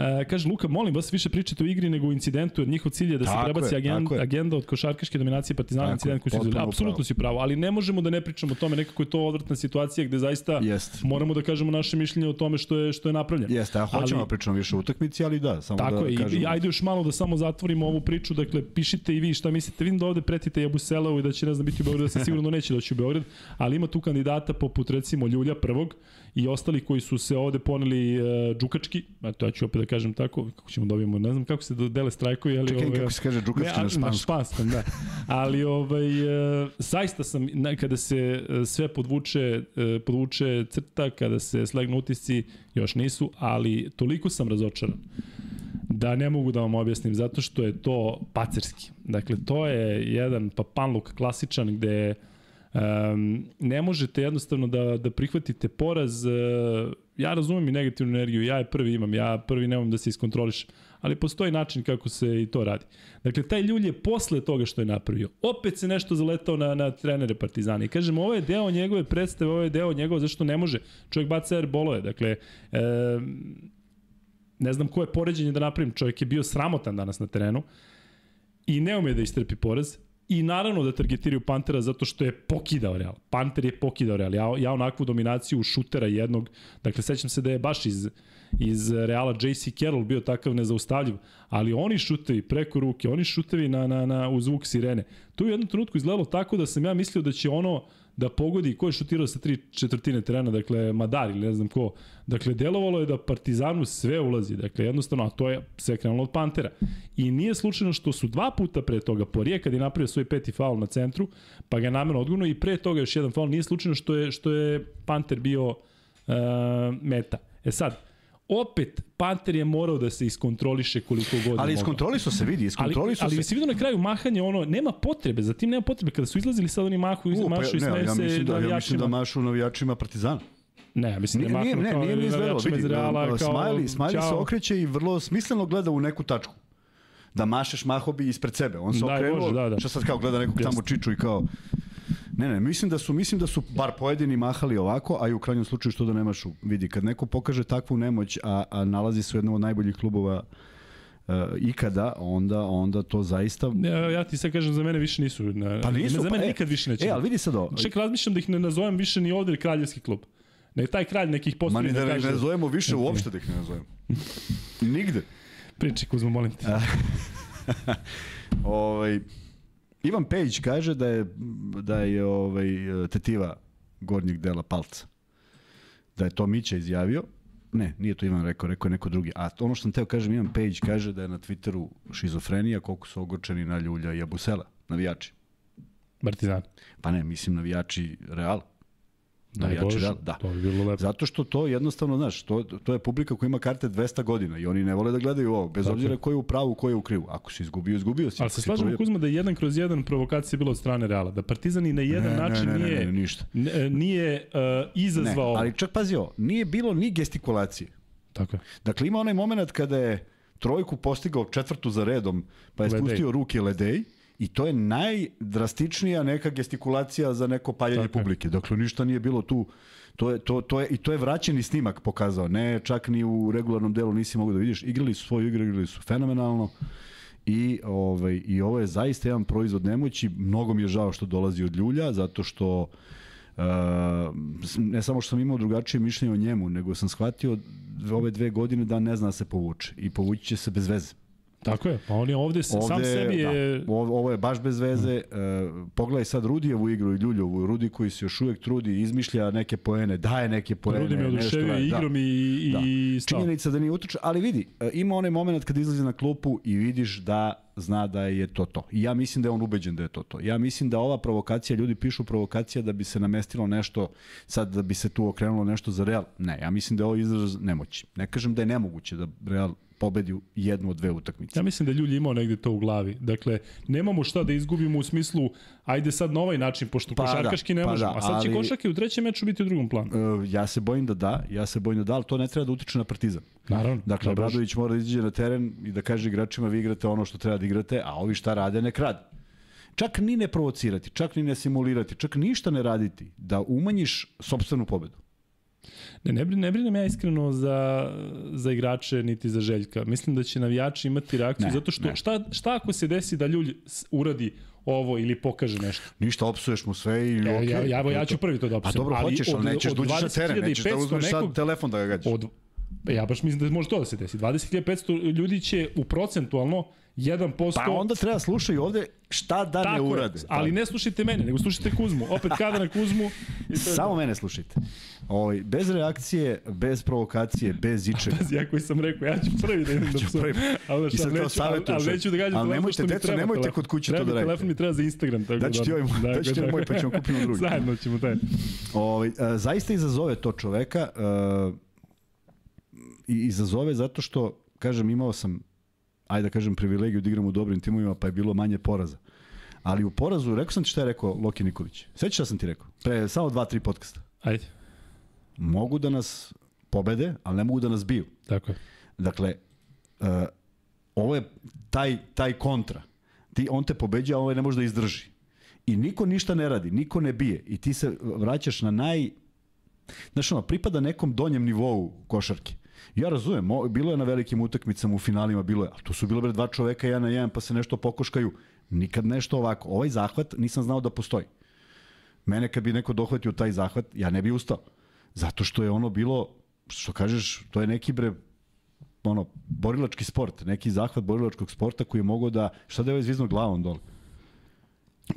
Speaker 2: Uh, kaže Luka, molim vas više pričate o igri nego o incidentu, jer njihov cilj je da se tako prebaci je, agenda, agenda od košarkaške dominacije Partizana incident koji su izgledali. Apsolutno si pravo, ali ne možemo da ne pričamo o tome, nekako je to odvratna situacija gde zaista Jest. moramo da kažemo naše mišljenje o tome što je što je napravljeno.
Speaker 1: Jeste, a hoćemo ali, da pričamo više o utakmici, ali da, samo
Speaker 2: tako
Speaker 1: da
Speaker 2: je,
Speaker 1: kažemo.
Speaker 2: i, ajde još malo da samo zatvorimo ovu priču, dakle pišite i vi šta mislite, vidim da ovde pretite Jabuselevu i da će ne znam biti u Beogradu, da se sigurno neće doći u Beograd, ali ima tu kandidata poput recimo Ljulja prvog, i ostali koji su se ovde poneli uh, džukački, a to ja ću opet da kažem tako, kako ćemo da dobijemo, ne znam kako se dele strajkovi, ali...
Speaker 1: Čekaj, ovaj, kako se kaže ne, na španskom. Na
Speaker 2: španskom, da. Ali ovaj, uh, zaista sam, na, kada se uh, sve podvuče, uh, podvuče crta, kada se slegnu utisci, još nisu, ali toliko sam razočaran da ne mogu da vam objasnim, zato što je to pacerski. Dakle, to je jedan papanluk klasičan gde Um, ne možete jednostavno da, da prihvatite poraz. Uh, ja razumem i negativnu energiju, ja je prvi imam, ja prvi nemam da se iskontrolišem, ali postoji način kako se i to radi. Dakle, taj ljulj je posle toga što je napravio. Opet se nešto zaletao na, na trenere Partizana i kažem, ovo je deo njegove predstave, ovo je deo njegove, zašto ne može? Čovjek baca air bolove, dakle, um, ne znam koje poređenje da napravim, čovjek je bio sramotan danas na terenu i ne ume da istrpi poraz, I naravno da targetiraju Pantera zato što je pokidao Real. Panter je pokidao Real. Ja, ja onakvu dominaciju šutera jednog, dakle sećam se da je baš iz, iz Reala JC Carroll bio takav nezaustavljiv, ali oni šutevi preko ruke, oni šutevi na, na, na, u zvuk sirene. To je u jednom trenutku izgledalo tako da sam ja mislio da će ono da pogodi ko je šutirao sa tri četvrtine terena, dakle Madar ili ne znam ko. Dakle, delovalo je da Partizanu sve ulazi, dakle jednostavno, a to je sve krenulo od Pantera. I nije slučajno što su dva puta pre toga, Porije kad je napravio svoj peti faul na centru, pa ga je namerno odgurno i pre toga još jedan faul, nije slučajno što je, što je Panter bio uh, meta. E sad, opet Panter je morao da se iskontroliše koliko god
Speaker 1: Ali iskontrolisao se, vidi, iskontrolisao
Speaker 2: ali,
Speaker 1: se.
Speaker 2: Ali se vidio na kraju mahanje, ono, nema potrebe, za tim nema potrebe. Kada su izlazili sad oni mahu,
Speaker 1: U,
Speaker 2: pa, mašu i
Speaker 1: smeju
Speaker 2: ja se
Speaker 1: mislim da, Ja mislim da mašu navijačima Partizana.
Speaker 2: Ne, mislim
Speaker 1: nije,
Speaker 2: da
Speaker 1: nije, ne, nije ni izgledalo, vidi,
Speaker 2: Reala, kao,
Speaker 1: Smiley, Smiley se okreće i vrlo smisleno gleda u neku tačku. Da mašeš mahobi ispred sebe. On se okrenuo, da, da. što sad kao gleda nekog tamo čiču i kao Ne, ne, mislim da su mislim da su bar pojedini mahali ovako, a i u krajnjem slučaju što da nemaš vidi kad neko pokaže takvu nemoć, a, a nalazi se u jednom od najboljih klubova uh, ikada, onda onda to zaista
Speaker 2: ja, ja ti sad kažem za mene više nisu na,
Speaker 1: pa nisu,
Speaker 2: za mene
Speaker 1: pa, e,
Speaker 2: nikad više neće.
Speaker 1: E, ali vidi sad ovo.
Speaker 2: Ček razmišljam da ih ne nazovem više ni ovde kraljevski klub. Ne taj kralj nekih poslovnih
Speaker 1: da, da kaže. ne nazovemo više uopšte da ih ne nazovemo. Nigde.
Speaker 2: Priči Kuzmo, molim te.
Speaker 1: ovaj Ivan Pejić kaže da je, da je ovaj, tetiva gornjeg dela palca. Da je to Mića izjavio. Ne, nije to Ivan rekao, rekao je neko drugi. A ono što sam teo kažem, Ivan Pejić kaže da je na Twitteru šizofrenija koliko su ogorčeni na Ljulja i Abusela, navijači.
Speaker 2: Partizan.
Speaker 1: Pa ne, mislim navijači Real.
Speaker 2: Navijači Real,
Speaker 1: da.
Speaker 2: To bi bilo lepo.
Speaker 1: Zato što to jednostavno, znaš, to, to je publika koja ima karte 200 godina i oni ne vole da gledaju ovo, bez obzira ko je u pravu, ko je u krivu. Ako si izgubio, izgubio si.
Speaker 2: Ali se slažemo, Kuzma, da je jedan kroz jedan provokacija bila od strane Reala, da Partizan i na jedan
Speaker 1: ne,
Speaker 2: način
Speaker 1: ne, ne,
Speaker 2: nije,
Speaker 1: ne, ne, ništa.
Speaker 2: nije uh, izazvao...
Speaker 1: Ne, ali čak pazi ovo, nije bilo ni gestikulacije.
Speaker 2: Tako je.
Speaker 1: Dakle, ima onaj moment kada je trojku postigao četvrtu za redom, pa je Ledej. spustio ruke Ledej, I to je najdrastičnija neka gestikulacija za neko paljanje Tako. publike. Dakle, ništa nije bilo tu. To je, to, to je, I to je vraćeni snimak pokazao. Ne, čak ni u regularnom delu nisi mogu da vidiš. Igrali su svoju igru, igrali su fenomenalno. I, ovaj, I ovo je zaista jedan proizvod nemoći. Mnogo mi je žao što dolazi od Ljulja, zato što Uh, ne samo što sam imao drugačije mišljenje o njemu, nego sam shvatio ove dve godine da ne zna se povuče i povući će se bez veze.
Speaker 2: Tako je, pa on je ovde, ovde sam sebi je...
Speaker 1: Da, ovo je baš bez veze. Uh, pogledaj sad Rudijevu igru i Ljuljovu. Rudi koji se još uvijek trudi, izmišlja neke poene, daje neke poene.
Speaker 2: Rudi me oduševio igrom da. i,
Speaker 1: da.
Speaker 2: i
Speaker 1: stav. Činjenica da nije utrče, ali vidi, uh, ima onaj moment kad izlazi na klupu i vidiš da zna da je to to. I ja mislim da je on ubeđen da je to to. Ja mislim da ova provokacija, ljudi pišu provokacija da bi se namestilo nešto, sad da bi se tu okrenulo nešto za Real. Ne, ja mislim da je ovo izraz nemoći. Ne kažem da je nemoguće da Real pobedi jednu od dve utakmice.
Speaker 2: Ja mislim da Ljulj imao negde to u glavi. Dakle, nemamo šta da izgubimo u smislu ajde sad na ovaj način, pošto pa košarkaški da, ne pa možemo. Da, a sad će ali, košarke u trećem meču biti u drugom planu.
Speaker 1: Uh, ja se bojim da da, ja se bojim da da, ali to ne treba da utiče na Partizan.
Speaker 2: Naravno.
Speaker 1: Dakle, Obradović mora da izađe na teren i da kaže igračima vi igrate ono što treba da igrate, a ovi šta rade, nek rade. Čak ni ne provocirati, čak ni ne simulirati, čak ništa ne raditi, da umanjiš sobstvenu pobedu.
Speaker 2: Ne, ne, ne brinem ja iskreno za, za igrače niti za Željka. Mislim da će navijači imati reakciju ne, zato što ne. šta, šta ako se desi da Ljulj uradi ovo ili pokaže nešto.
Speaker 1: Ništa, opsuješ mu sve i e,
Speaker 2: okay, ja, ja, ja ću prvi to da opsujem.
Speaker 1: A dobro, ali hoćeš, ali nećeš da uđeš na teren, nećeš da uzmeš sad telefon da ga gađaš. Od,
Speaker 2: ja baš mislim da može to da se desi. 20.500 ljudi će u procentualno 1%.
Speaker 1: Pa onda treba slušaju ovde šta da Tako ne urade.
Speaker 2: Je, ali ne slušajte mene, nego slušajte Kuzmu. Opet kada na Kuzmu.
Speaker 1: I Samo mene slušajte. Ovaj, bez reakcije, bez provokacije, bez ičega.
Speaker 2: Pazi, ja koji sam rekao, ja ću prvi da idem da psujem. Prvi. Ali,
Speaker 1: I sad kao savjetujem.
Speaker 2: Ali, ali neću da gađam
Speaker 1: ali nemojte, deco, nemojte telefon. kod kuće
Speaker 2: treba
Speaker 1: to da radite.
Speaker 2: Telefon mi treba za Instagram. Tako
Speaker 1: da, ti ovaj, da, daći ti moj, pa ćemo kupiti drugi.
Speaker 2: Zajedno ćemo taj.
Speaker 1: Ovaj, uh, zaista izazove to čoveka. Uh, izazove zato što, kažem, imao sam ajde da kažem, privilegiju da igram u dobrim timovima, pa je bilo manje poraza. Ali u porazu, rekao sam ti šta je rekao Loki Nikolić. Sveći šta sam ti rekao? Pre samo dva, tri podcasta.
Speaker 2: Ajde.
Speaker 1: Mogu da nas pobede, ali ne mogu da nas biju.
Speaker 2: Tako je.
Speaker 1: Dakle, uh, ovo je taj, taj kontra. Ti, on te pobeđa, a ovaj ne može da izdrži. I niko ništa ne radi, niko ne bije. I ti se vraćaš na naj... Znaš ono, pripada nekom donjem nivou košarke. Ja razumem, bilo je na velikim utakmicama u finalima, bilo je, a tu su bilo bre dva čoveka jedan na jedan pa se nešto pokoškaju. Nikad nešto ovako. Ovaj zahvat nisam znao da postoji. Mene kad bi neko dohvatio taj zahvat, ja ne bi ustao. Zato što je ono bilo, što kažeš, to je neki bre ono, borilački sport, neki zahvat borilačkog sporta koji je mogao da, šta da je ovaj zvizno glavom dole?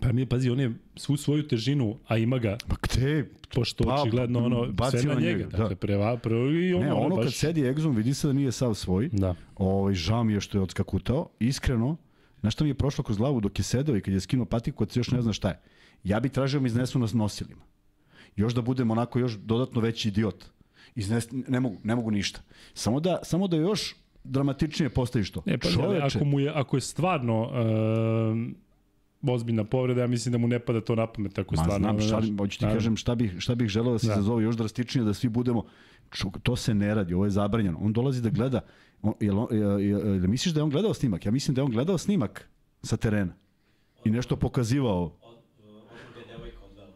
Speaker 2: Pa mi, pazi, on je svu svoju težinu, a ima ga.
Speaker 1: Pa gde?
Speaker 2: Pošto pa, očigledno ono, sve na njega. njega da. Dakle, preva, prvo i ono,
Speaker 1: ne, ono, ono baš... kad sedi egzom, vidi se da nije sav svoj.
Speaker 2: Da.
Speaker 1: Ovaj, žao mi je što je odskakutao. Iskreno, znaš što mi je prošlo kroz glavu dok je sedao i kad je skinuo patiku, kad se još ne zna šta je. Ja bih tražio da mi iznesu nas nosilima. Još da budem onako još dodatno veći idiot. Iznes, ne, mogu, ne mogu ništa. Samo da, samo da još dramatičnije postaviš to.
Speaker 2: Ne, pa, Čoveče. ako, mu je, ako je stvarno uh, ozbiljna povreda, ja mislim da mu ne pada to na pamet tako Ma, stvarno.
Speaker 1: Znam, šta, hoću ti kažem šta bih, šta bih želeo da se da. zazove još drastičnije, da svi budemo, to se ne radi, ovo je zabranjeno. On dolazi da gleda, on, jel, jel, jel, jel, misliš da je on gledao snimak? Ja mislim da je on gledao snimak sa terena i nešto pokazivao.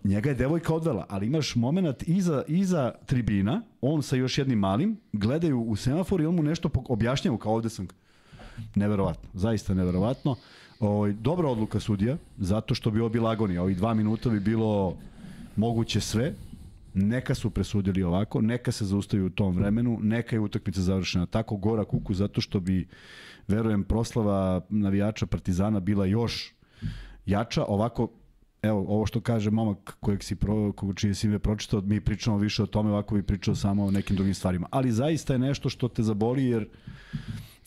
Speaker 1: Njega je devojka odvela, ali imaš moment iza, iza tribina, on sa još jednim malim, gledaju u semafor i on mu nešto objašnjava kao ovde sam. Neverovatno, zaista neverovatno. Ovaj, dobra odluka sudija, zato što bi ovo bila agonija. Ovi dva minuta bi bilo moguće sve. Neka su presudili ovako, neka se zaustavi u tom vremenu, neka je utakmica završena tako gora kuku zato što bi, verujem, proslava navijača Partizana bila još jača. Ovako, evo, ovo što kaže momak kojeg si pro, čije si me pročitao, mi pričamo više o tome, ovako bi pričao samo o nekim drugim stvarima. Ali zaista je nešto što te zaboli jer,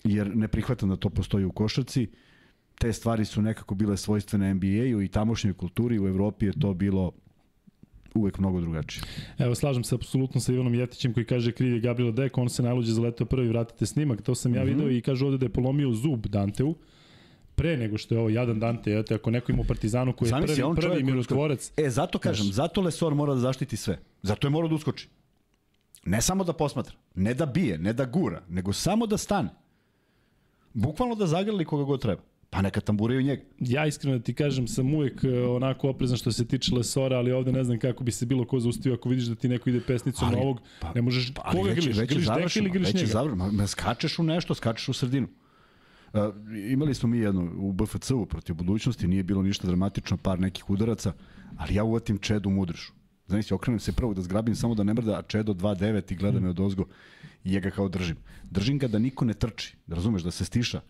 Speaker 1: jer ne prihvatam da to postoji u košarci. Uh, te stvari su nekako bile svojstvene NBA-u i tamošnjoj kulturi u Evropi je to bilo uvek mnogo drugačije.
Speaker 2: Evo, slažem se apsolutno sa Ivanom Jetićem koji kaže kriv je Gabriel Dek, on se najluđe zaletao prvi, vratite snimak, to sam ja mm -hmm. video i kaže ovde da je polomio zub Danteu pre nego što je ovo jadan Dante, eto, ako neko ima Partizanu koji je prvi, prvi, prvi mirotvorac.
Speaker 1: E, zato kažem, znaš. zato Lesor mora da zaštiti sve. Zato je mora da uskoči. Ne samo da posmatra, ne da bije, ne da gura, nego samo da stane. Bukvalno da zagrali koga god treba pa neka tamburaju njega.
Speaker 2: Ja iskreno da ti kažem, sam uvek e, onako oprezan što se tiče Lesora, ali ovde ne znam kako bi se bilo ko zaustavio ako vidiš da ti neko ide pesnicom ali, na ovog, pa, ne možeš, pa, koga grliš, grliš deka ili grliš njega?
Speaker 1: Završeno, ma, skačeš u nešto, skačeš u sredinu. Uh, imali smo mi jedno u BFC-u protiv budućnosti, nije bilo ništa dramatično, par nekih udaraca, ali ja uvatim Čedu Mudršu. Znaš, se, okrenem se prvo da zgrabim samo da ne mrda, a Čedo 2.9 i gleda me od ozgo i ja ga kao držim. Držim ga da niko ne trči, da razumeš, da se stiša.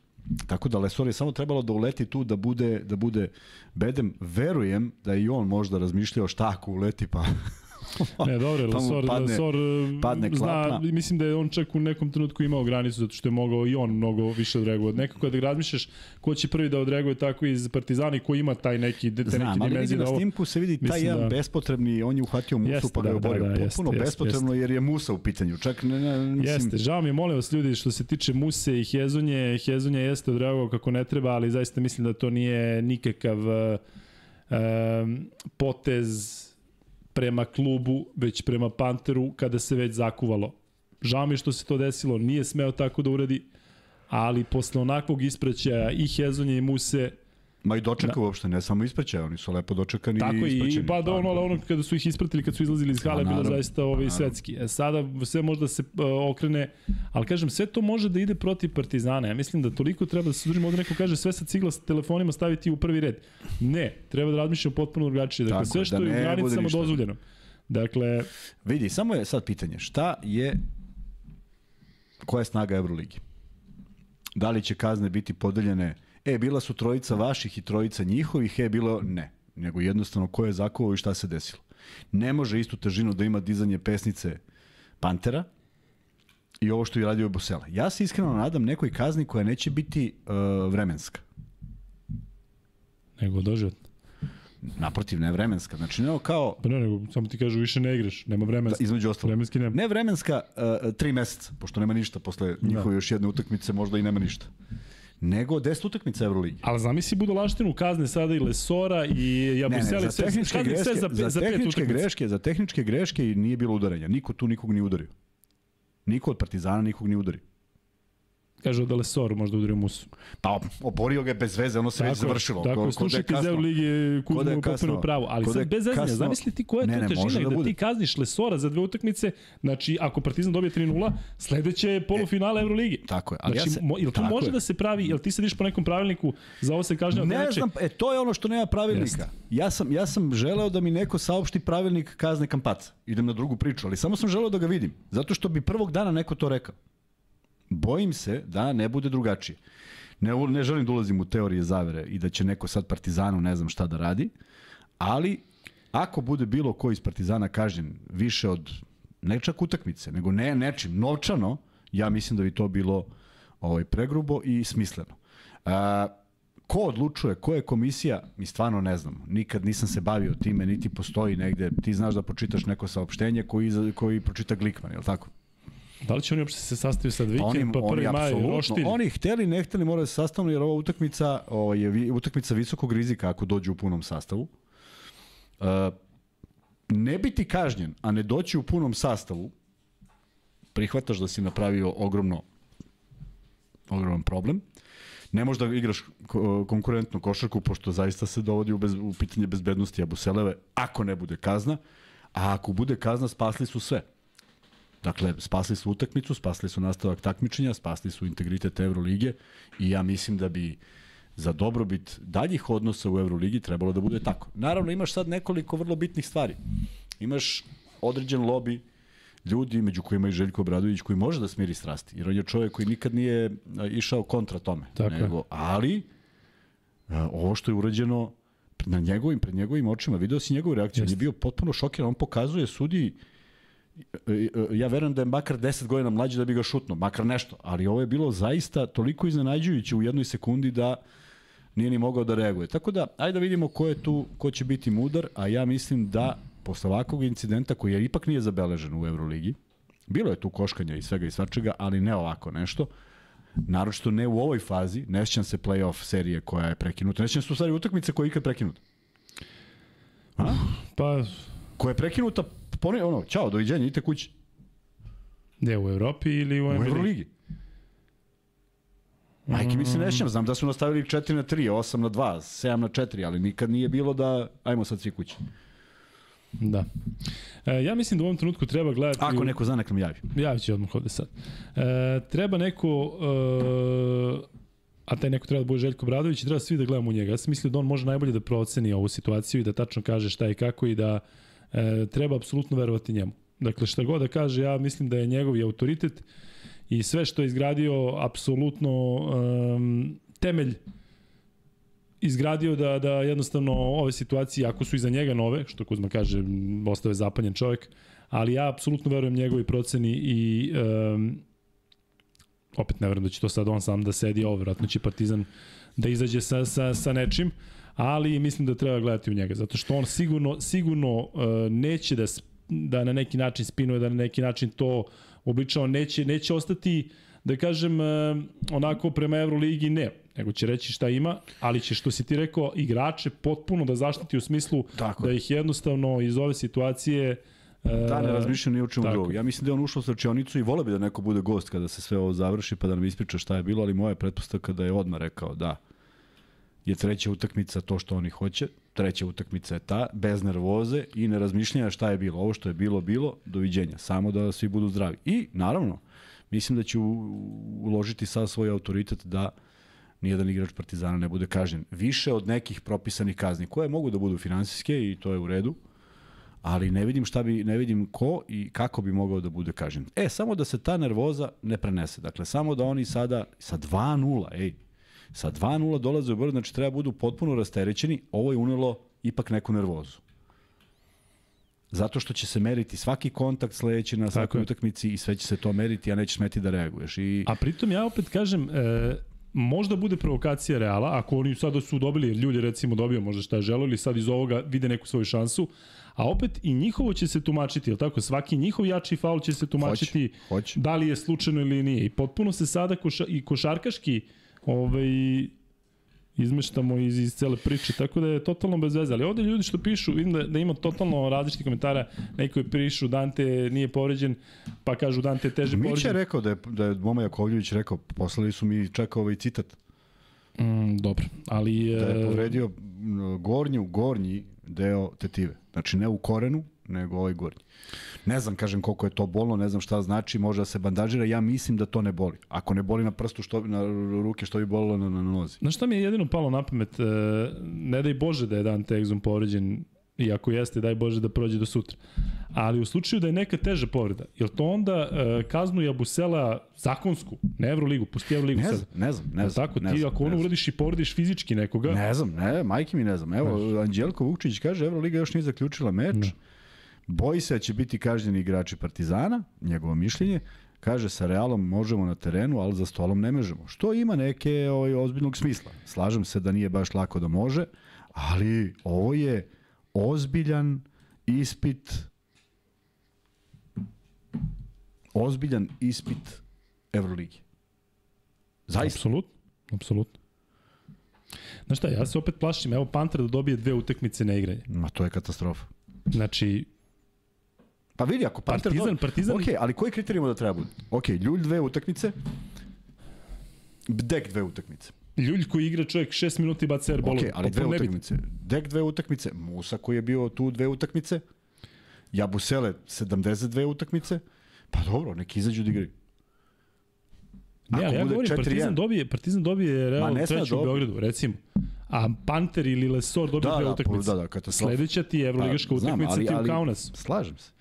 Speaker 1: Tako da Lesor je samo trebalo da uleti tu da bude da bude bedem. Verujem da i on možda razmišljao šta ako uleti pa
Speaker 2: Ne, dobro, pa Lesor, padne, Lesor padne zna, mislim da je on čak u nekom trenutku imao granicu zato što je mogao i on mnogo više odreagovati. Nekako da razmišljaš ko će prvi da odreaguje tako iz Partizana i ko ima taj neki te
Speaker 1: Znam,
Speaker 2: neki
Speaker 1: dimenzije. Znam, ali na snimku se vidi taj jedan da... bespotrebni, on je uhvatio Musu jeste, pa ga je da, oborio. Da, da, Potpuno jeste, bespotrebno jeste. jer je Musa u pitanju. Čak ne, ne, mislim...
Speaker 2: Jeste, žao mi je, molim vas ljudi, što se tiče Muse i Hezonje, Hezonje jeste odreagovao kako ne treba, ali zaista mislim da to nije nikakav um, potez prema klubu, već prema Panteru kada se već zakuvalo. Žao mi što se to desilo, nije smeo tako da uradi, ali posle onakvog ispraćaja i Hezonja i Muse,
Speaker 1: Ma i dočeka da. uopšte, ne samo ispraćaja, oni su lepo dočekani
Speaker 2: Tako
Speaker 1: i ispraćeni.
Speaker 2: Tako i pa da ono, ono kada su ih ispratili, kad su izlazili iz hale, pa bilo zaista ovaj pa svetski. E, sada sve možda se uh, okrene, ali kažem, sve to može da ide protiv Partizana. Ja mislim da toliko treba da se udržimo, ovde neko kaže sve sa cigla sa telefonima staviti u prvi red. Ne, treba da razmišljamo potpuno drugačije. Dakle, Tako, sve što da je u granicama dozvoljeno. Dakle...
Speaker 1: Vidi, samo je sad pitanje, šta je, koja je snaga Euroligi? Da li će kazne biti podeljene e, bila su trojica vaših i trojica njihovih, e, bilo ne. Nego jednostavno ko je zakovao i šta se desilo. Ne može istu težinu da ima dizanje pesnice Pantera i ovo što je radio Bosela. Ja se iskreno nadam nekoj kazni koja neće biti uh, vremenska.
Speaker 2: Nego doživotna.
Speaker 1: Naprotiv, ne vremenska. Znači, ne kao...
Speaker 2: Pa ne, nego samo ti kažu više ne igraš, nema vremenska.
Speaker 1: Da, između ostalo.
Speaker 2: Vremenski nema.
Speaker 1: Ne vremenska, uh, tri meseca, pošto nema ništa posle njihove da. još jedne utakmice, možda i nema ništa nego 10 utakmica Euroligi.
Speaker 2: Ali zamisli budalaštinu kazne sada i Lesora i Jabuseli
Speaker 1: ne, ne, za tehničke sve, greške, sve za, za, tehničke greške, za tehničke greške i nije bilo udarenja. Niko tu nikog nije udario. Niko od Partizana nikog nije udario.
Speaker 2: Kaže da Lesor možda udario Musu.
Speaker 1: Pa oborio ga bez veze, ono se tako, već završilo.
Speaker 2: Tako, ko, slušajte iz Euroligi Kuzma u potpuno pravo. Ali sad bez zezanja, zamisli ti koja je ne, to težina da, da ti kazniš Lesora za dve utakmice, znači ako Partizan dobije 3-0, sledeće je polufinale e, Euroligi.
Speaker 1: Tako je.
Speaker 2: Ali znači, ja se, mo, jel to može je. da se pravi, jel ti sediš po nekom pravilniku, za ovo se kaže
Speaker 1: Ne znam, e to je ono što nema pravilnika. Ja sam, ja sam želeo da mi neko saopšti pravilnik kazne kampaca. Idem na drugu priču, ali samo sam želeo da ga vidim. Zato što bi prvog dana neko to rekao. Bojim se da ne bude drugačije. Ne, ne želim da ulazim u teorije zavere i da će neko sad Partizanu ne znam šta da radi, ali ako bude bilo ko iz Partizana kažnjen više od ne čak utakmice, nego ne nečim, novčano, ja mislim da bi to bilo ovaj, pregrubo i smisleno. A, ko odlučuje, ko je komisija, mi stvarno ne znam. Nikad nisam se bavio time, niti postoji negde. Ti znaš da pročitaš neko saopštenje koji, koji pročita Glikman, je li tako?
Speaker 2: Da li će oni uopšte se sastaviti sad vikend, pa prvi maj, roštilj?
Speaker 1: Oni hteli, ne hteli, moraju se sastaviti, jer ova utakmica o, je utakmica visokog rizika ako dođu u punom sastavu. Uh, ne biti kažnjen, a ne doći u punom sastavu, prihvataš da si napravio ogromno ogroman problem. Ne možeš da igraš konkurentnu košarku, pošto zaista se dovodi u, bez, u pitanje bezbednosti Abuseleve, ako ne bude kazna, a ako bude kazna, spasli su sve. Dakle, spasli su utakmicu, spasli su nastavak takmičenja, spasli su integritet Evrolige i ja mislim da bi za dobrobit daljih odnosa u Euroligi trebalo da bude tako. Naravno, imaš sad nekoliko vrlo bitnih stvari. Imaš određen lobby ljudi, među kojima i Željko Obradović, koji može da smiri strasti. Jer on je čovjek koji nikad nije išao kontra tome. Tako nego, ali, ovo što je urađeno na njegovim, pred njegovim očima, video si njegovu reakciju, on je bio potpuno šokiran, on pokazuje sudiji E, e, ja verujem da je makar 10 godina mlađi da bi ga šutno, makar nešto, ali ovo je bilo zaista toliko iznenađujuće u jednoj sekundi da nije ni mogao da reaguje. Tako da, ajde da vidimo ko je tu, ko će biti mudar, a ja mislim da posle ovakvog incidenta koji je ipak nije zabeležen u Euroligi, bilo je tu koškanja i svega i svačega, ali ne ovako nešto, naročito ne u ovoj fazi, ne sjećam se playoff serije koja je prekinuta, ne sjećam se u stvari utakmice koja je ikad prekinuta.
Speaker 2: A? Pa...
Speaker 1: Koja je prekinuta pone, ono, čao, doviđenja, idite kući.
Speaker 2: Gde, u Evropi ili u, u
Speaker 1: Euroligi? Majke mi se ne znam da su nastavili 4 na 3, 8 na 2, 7 na 4, ali nikad nije bilo da, ajmo sad svi kući.
Speaker 2: Da. E, ja mislim da u ovom trenutku treba gledati...
Speaker 1: Ako neko zna, nek nam javi.
Speaker 2: Javit će odmah ovde sad. E, treba neko... E, a taj neko treba da bude Željko Bradović i treba svi da gledamo u njega. Ja sam mislio da on može najbolje da proceni ovu situaciju i da tačno kaže šta i kako i da e, treba apsolutno verovati njemu. Dakle, šta god da kaže, ja mislim da je njegov autoritet i sve što je izgradio apsolutno um, temelj izgradio da, da jednostavno ove situacije, ako su iza njega nove, što Kuzma kaže, ostave zapanjen čovjek, ali ja apsolutno verujem njegovi proceni i um, opet ne verujem da će to sad on sam da sedi, ovo vjerojatno će Partizan da izađe sa, sa, sa nečim, ali mislim da treba gledati u njega, zato što on sigurno, sigurno uh, neće da, da na neki način spinuje, da na neki način to obličao, neće, neće ostati da kažem, uh, onako prema Euroligi ne, nego će reći šta ima, ali će, što si ti rekao, igrače potpuno da zaštiti u smislu Tako. da ih jednostavno iz ove situacije
Speaker 1: Da, ne razmišljam ni o čemu drugom. Ja mislim da je on ušao u srčionicu i vole bi da neko bude gost kada se sve ovo završi pa da nam ispriča šta je bilo, ali moja pretpostavka da je odmah rekao da je treća utakmica to što oni hoće, treća utakmica je ta, bez nervoze i ne razmišljanja šta je bilo. Ovo što je bilo, bilo, doviđenja. Samo da svi budu zdravi. I, naravno, mislim da će uložiti sad svoj autoritet da nijedan igrač Partizana ne bude kažnjen. Više od nekih propisanih kazni, koje mogu da budu finansijske i to je u redu, ali ne vidim šta bi ne vidim ko i kako bi mogao da bude kažnjen. E samo da se ta nervoza ne prenese. Dakle samo da oni sada sa 2:0, ej. Sa 2:0 dolaze u Beograd, znači treba budu potpuno rasterećeni. Ovo je unelo ipak neku nervozu. Zato što će se meriti svaki kontakt sledeći na svakoj utakmici i sve će se to meriti, a neće smeti da reaguješ. I...
Speaker 2: A pritom ja opet kažem, e, možda bude provokacija Reala, ako oni sada su dobili, jer ljudi recimo dobio možda šta je želo ili sad iz ovoga vide neku svoju šansu, a opet i njihovo će se tumačiti, je tako? Svaki njihov jači faul će se tumačiti hoće, hoće. da li je slučajno ili nije. I potpuno se sada koša, i košarkaški ovaj, izmeštamo iz, iz cele priče, tako da je totalno bez veze. Ali ovde ljudi što pišu, vidim da, da ima totalno različitih komentara, neki pišu Dante nije povređen, pa kažu Dante je teže povređen.
Speaker 1: Mić je rekao da je, da je Moma Jakovljević rekao, poslali su mi čak ovaj citat.
Speaker 2: Mm, dobro, ali...
Speaker 1: Da je povredio gornju, gornji deo tetive. Znači ne u korenu, nego ovaj gornji. Ne znam, kažem koliko je to bolno, ne znam šta znači, može da se bandažira, ja mislim da to ne boli. Ako ne boli na prstu, što na ruke, što bi bolilo na, na nozi.
Speaker 2: Znaš šta mi je jedino palo na pamet? E, ne daj Bože da je Dante Exum povređen, i ako jeste, daj Bože da prođe do sutra. Ali u slučaju da je neka teža povreda, je to onda uh, kaznu Jabusela zakonsku, ne Evroligu, pusti Evroligu
Speaker 1: ne
Speaker 2: sad?
Speaker 1: Znam, ne znam, ne znam.
Speaker 2: Tako,
Speaker 1: ne
Speaker 2: ti
Speaker 1: znam,
Speaker 2: ako ono uradiš i povrediš fizički nekoga...
Speaker 1: Ne znam, ne, majke mi ne znam. Evo, ne. Anđelko Vukčić kaže, Evroliga još nije zaključila meč, ne. Boji se da će biti kažnjeni igrači Partizana, njegovo mišljenje, kaže sa Realom možemo na terenu, ali za stolom ne možemo. Što ima neke ovaj, ozbiljnog smisla. Slažem se da nije baš lako da može, ali ovo je ozbiljan ispit ozbiljan ispit Euroligi. Zaista.
Speaker 2: Apsolutno, apsolutno. Znaš šta, ja se opet plašim, evo Panter da dobije dve utakmice na igranje.
Speaker 1: Ma to je katastrofa.
Speaker 2: Znači,
Speaker 1: Pa vidi, ako Panter...
Speaker 2: Partizan. Partizan...
Speaker 1: Ok, ali koji kriterijimo da treba bude? Ok, Ljulj dve utakmice, Dek dve utakmice.
Speaker 2: Ljulj koji igra čovjek 6 minuta i baca airball.
Speaker 1: Ok, ali dve utakmice. Dek dve utakmice, Musa koji je bio tu dve utakmice, Jabusele 72 utakmice, pa dobro, neki izađu da igraju.
Speaker 2: Ne, ali ja govorim, Partizan dobije, Partizan dobije Real treću u Beogradu, recimo. A Panter ili Lesor dobije da, dve da, utakmice. Da, da, katastrofa. Sledeća ti je Evroligaška da, utakmica ti u Kaunas.
Speaker 1: Slažem se.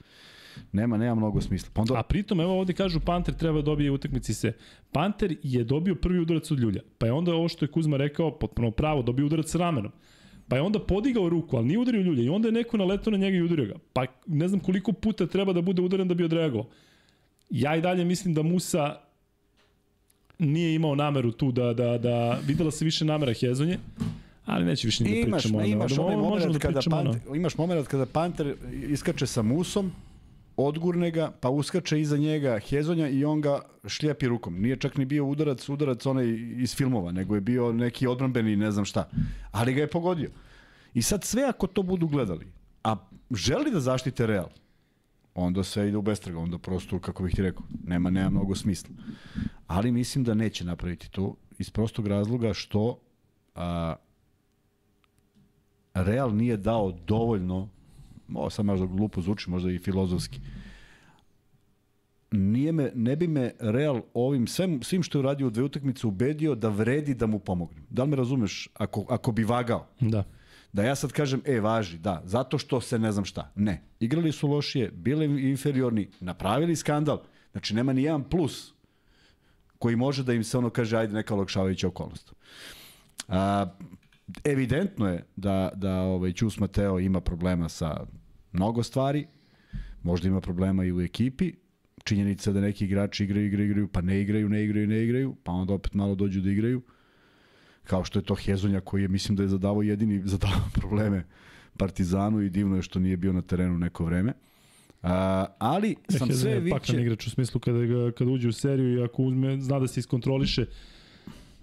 Speaker 1: Nema, nema mnogo smisla. Pa onda...
Speaker 2: A pritom, evo ovde kažu Panter treba da dobije utakmici se. Panter je dobio prvi udarac od Ljulja. Pa je onda ovo što je Kuzma rekao, potpuno pravo, dobio udarac ramenom. Pa je onda podigao ruku, ali nije udario Ljulja. I onda je neko naletao na njega i udario ga. Pa ne znam koliko puta treba da bude udaren da bi odreagovao. Ja i dalje mislim da Musa nije imao nameru tu da, da, da videla se više namera Hezonje, ali neće više ni da imaš, pričamo.
Speaker 1: Imaš, imaš, moment da kada Panter, imaš moment kada Panter iskače sa Musom, odgurne ga, pa uskače iza njega Hezonja i on ga šljepi rukom. Nije čak ni bio udarac, udarac onaj iz filmova, nego je bio neki odbranbeni ne znam šta. Ali ga je pogodio. I sad sve ako to budu gledali, a želi da zaštite Real, onda sve ide u bestraga, onda prosto, kako bih ti rekao, nema, nema mnogo smisla. Ali mislim da neće napraviti to iz prostog razloga što a, Real nije dao dovoljno ovo sad možda glupo zvuči, možda i filozofski, nije me, ne bi me Real ovim svem, svim što je uradio u dve utakmice ubedio da vredi da mu pomognem. Da li me razumeš? Ako, ako bi vagao.
Speaker 2: Da.
Speaker 1: Da ja sad kažem, e, važi, da, zato što se ne znam šta. Ne. Igrali su lošije, bili inferiorni, napravili skandal. Znači, nema ni jedan plus koji može da im se ono kaže, ajde, neka olakšavajuća okolnost. A, evidentno je da, da ovaj, Ćus Mateo ima problema sa mnogo stvari, možda ima problema i u ekipi, činjenica da neki igrači igraju, igraju, igraju, pa ne igraju, ne igraju, ne igraju, pa onda opet malo dođu da igraju. Kao što je to Hezonja koji je, mislim da je zadavao jedini, zadavao probleme Partizanu i divno je što nije bio na terenu neko vreme. A, ali sam
Speaker 2: Hezonja
Speaker 1: sve
Speaker 2: je
Speaker 1: viće...
Speaker 2: pakan igrač u smislu kada, ga, kada uđe u seriju i ako uzme, zna da se iskontroliše,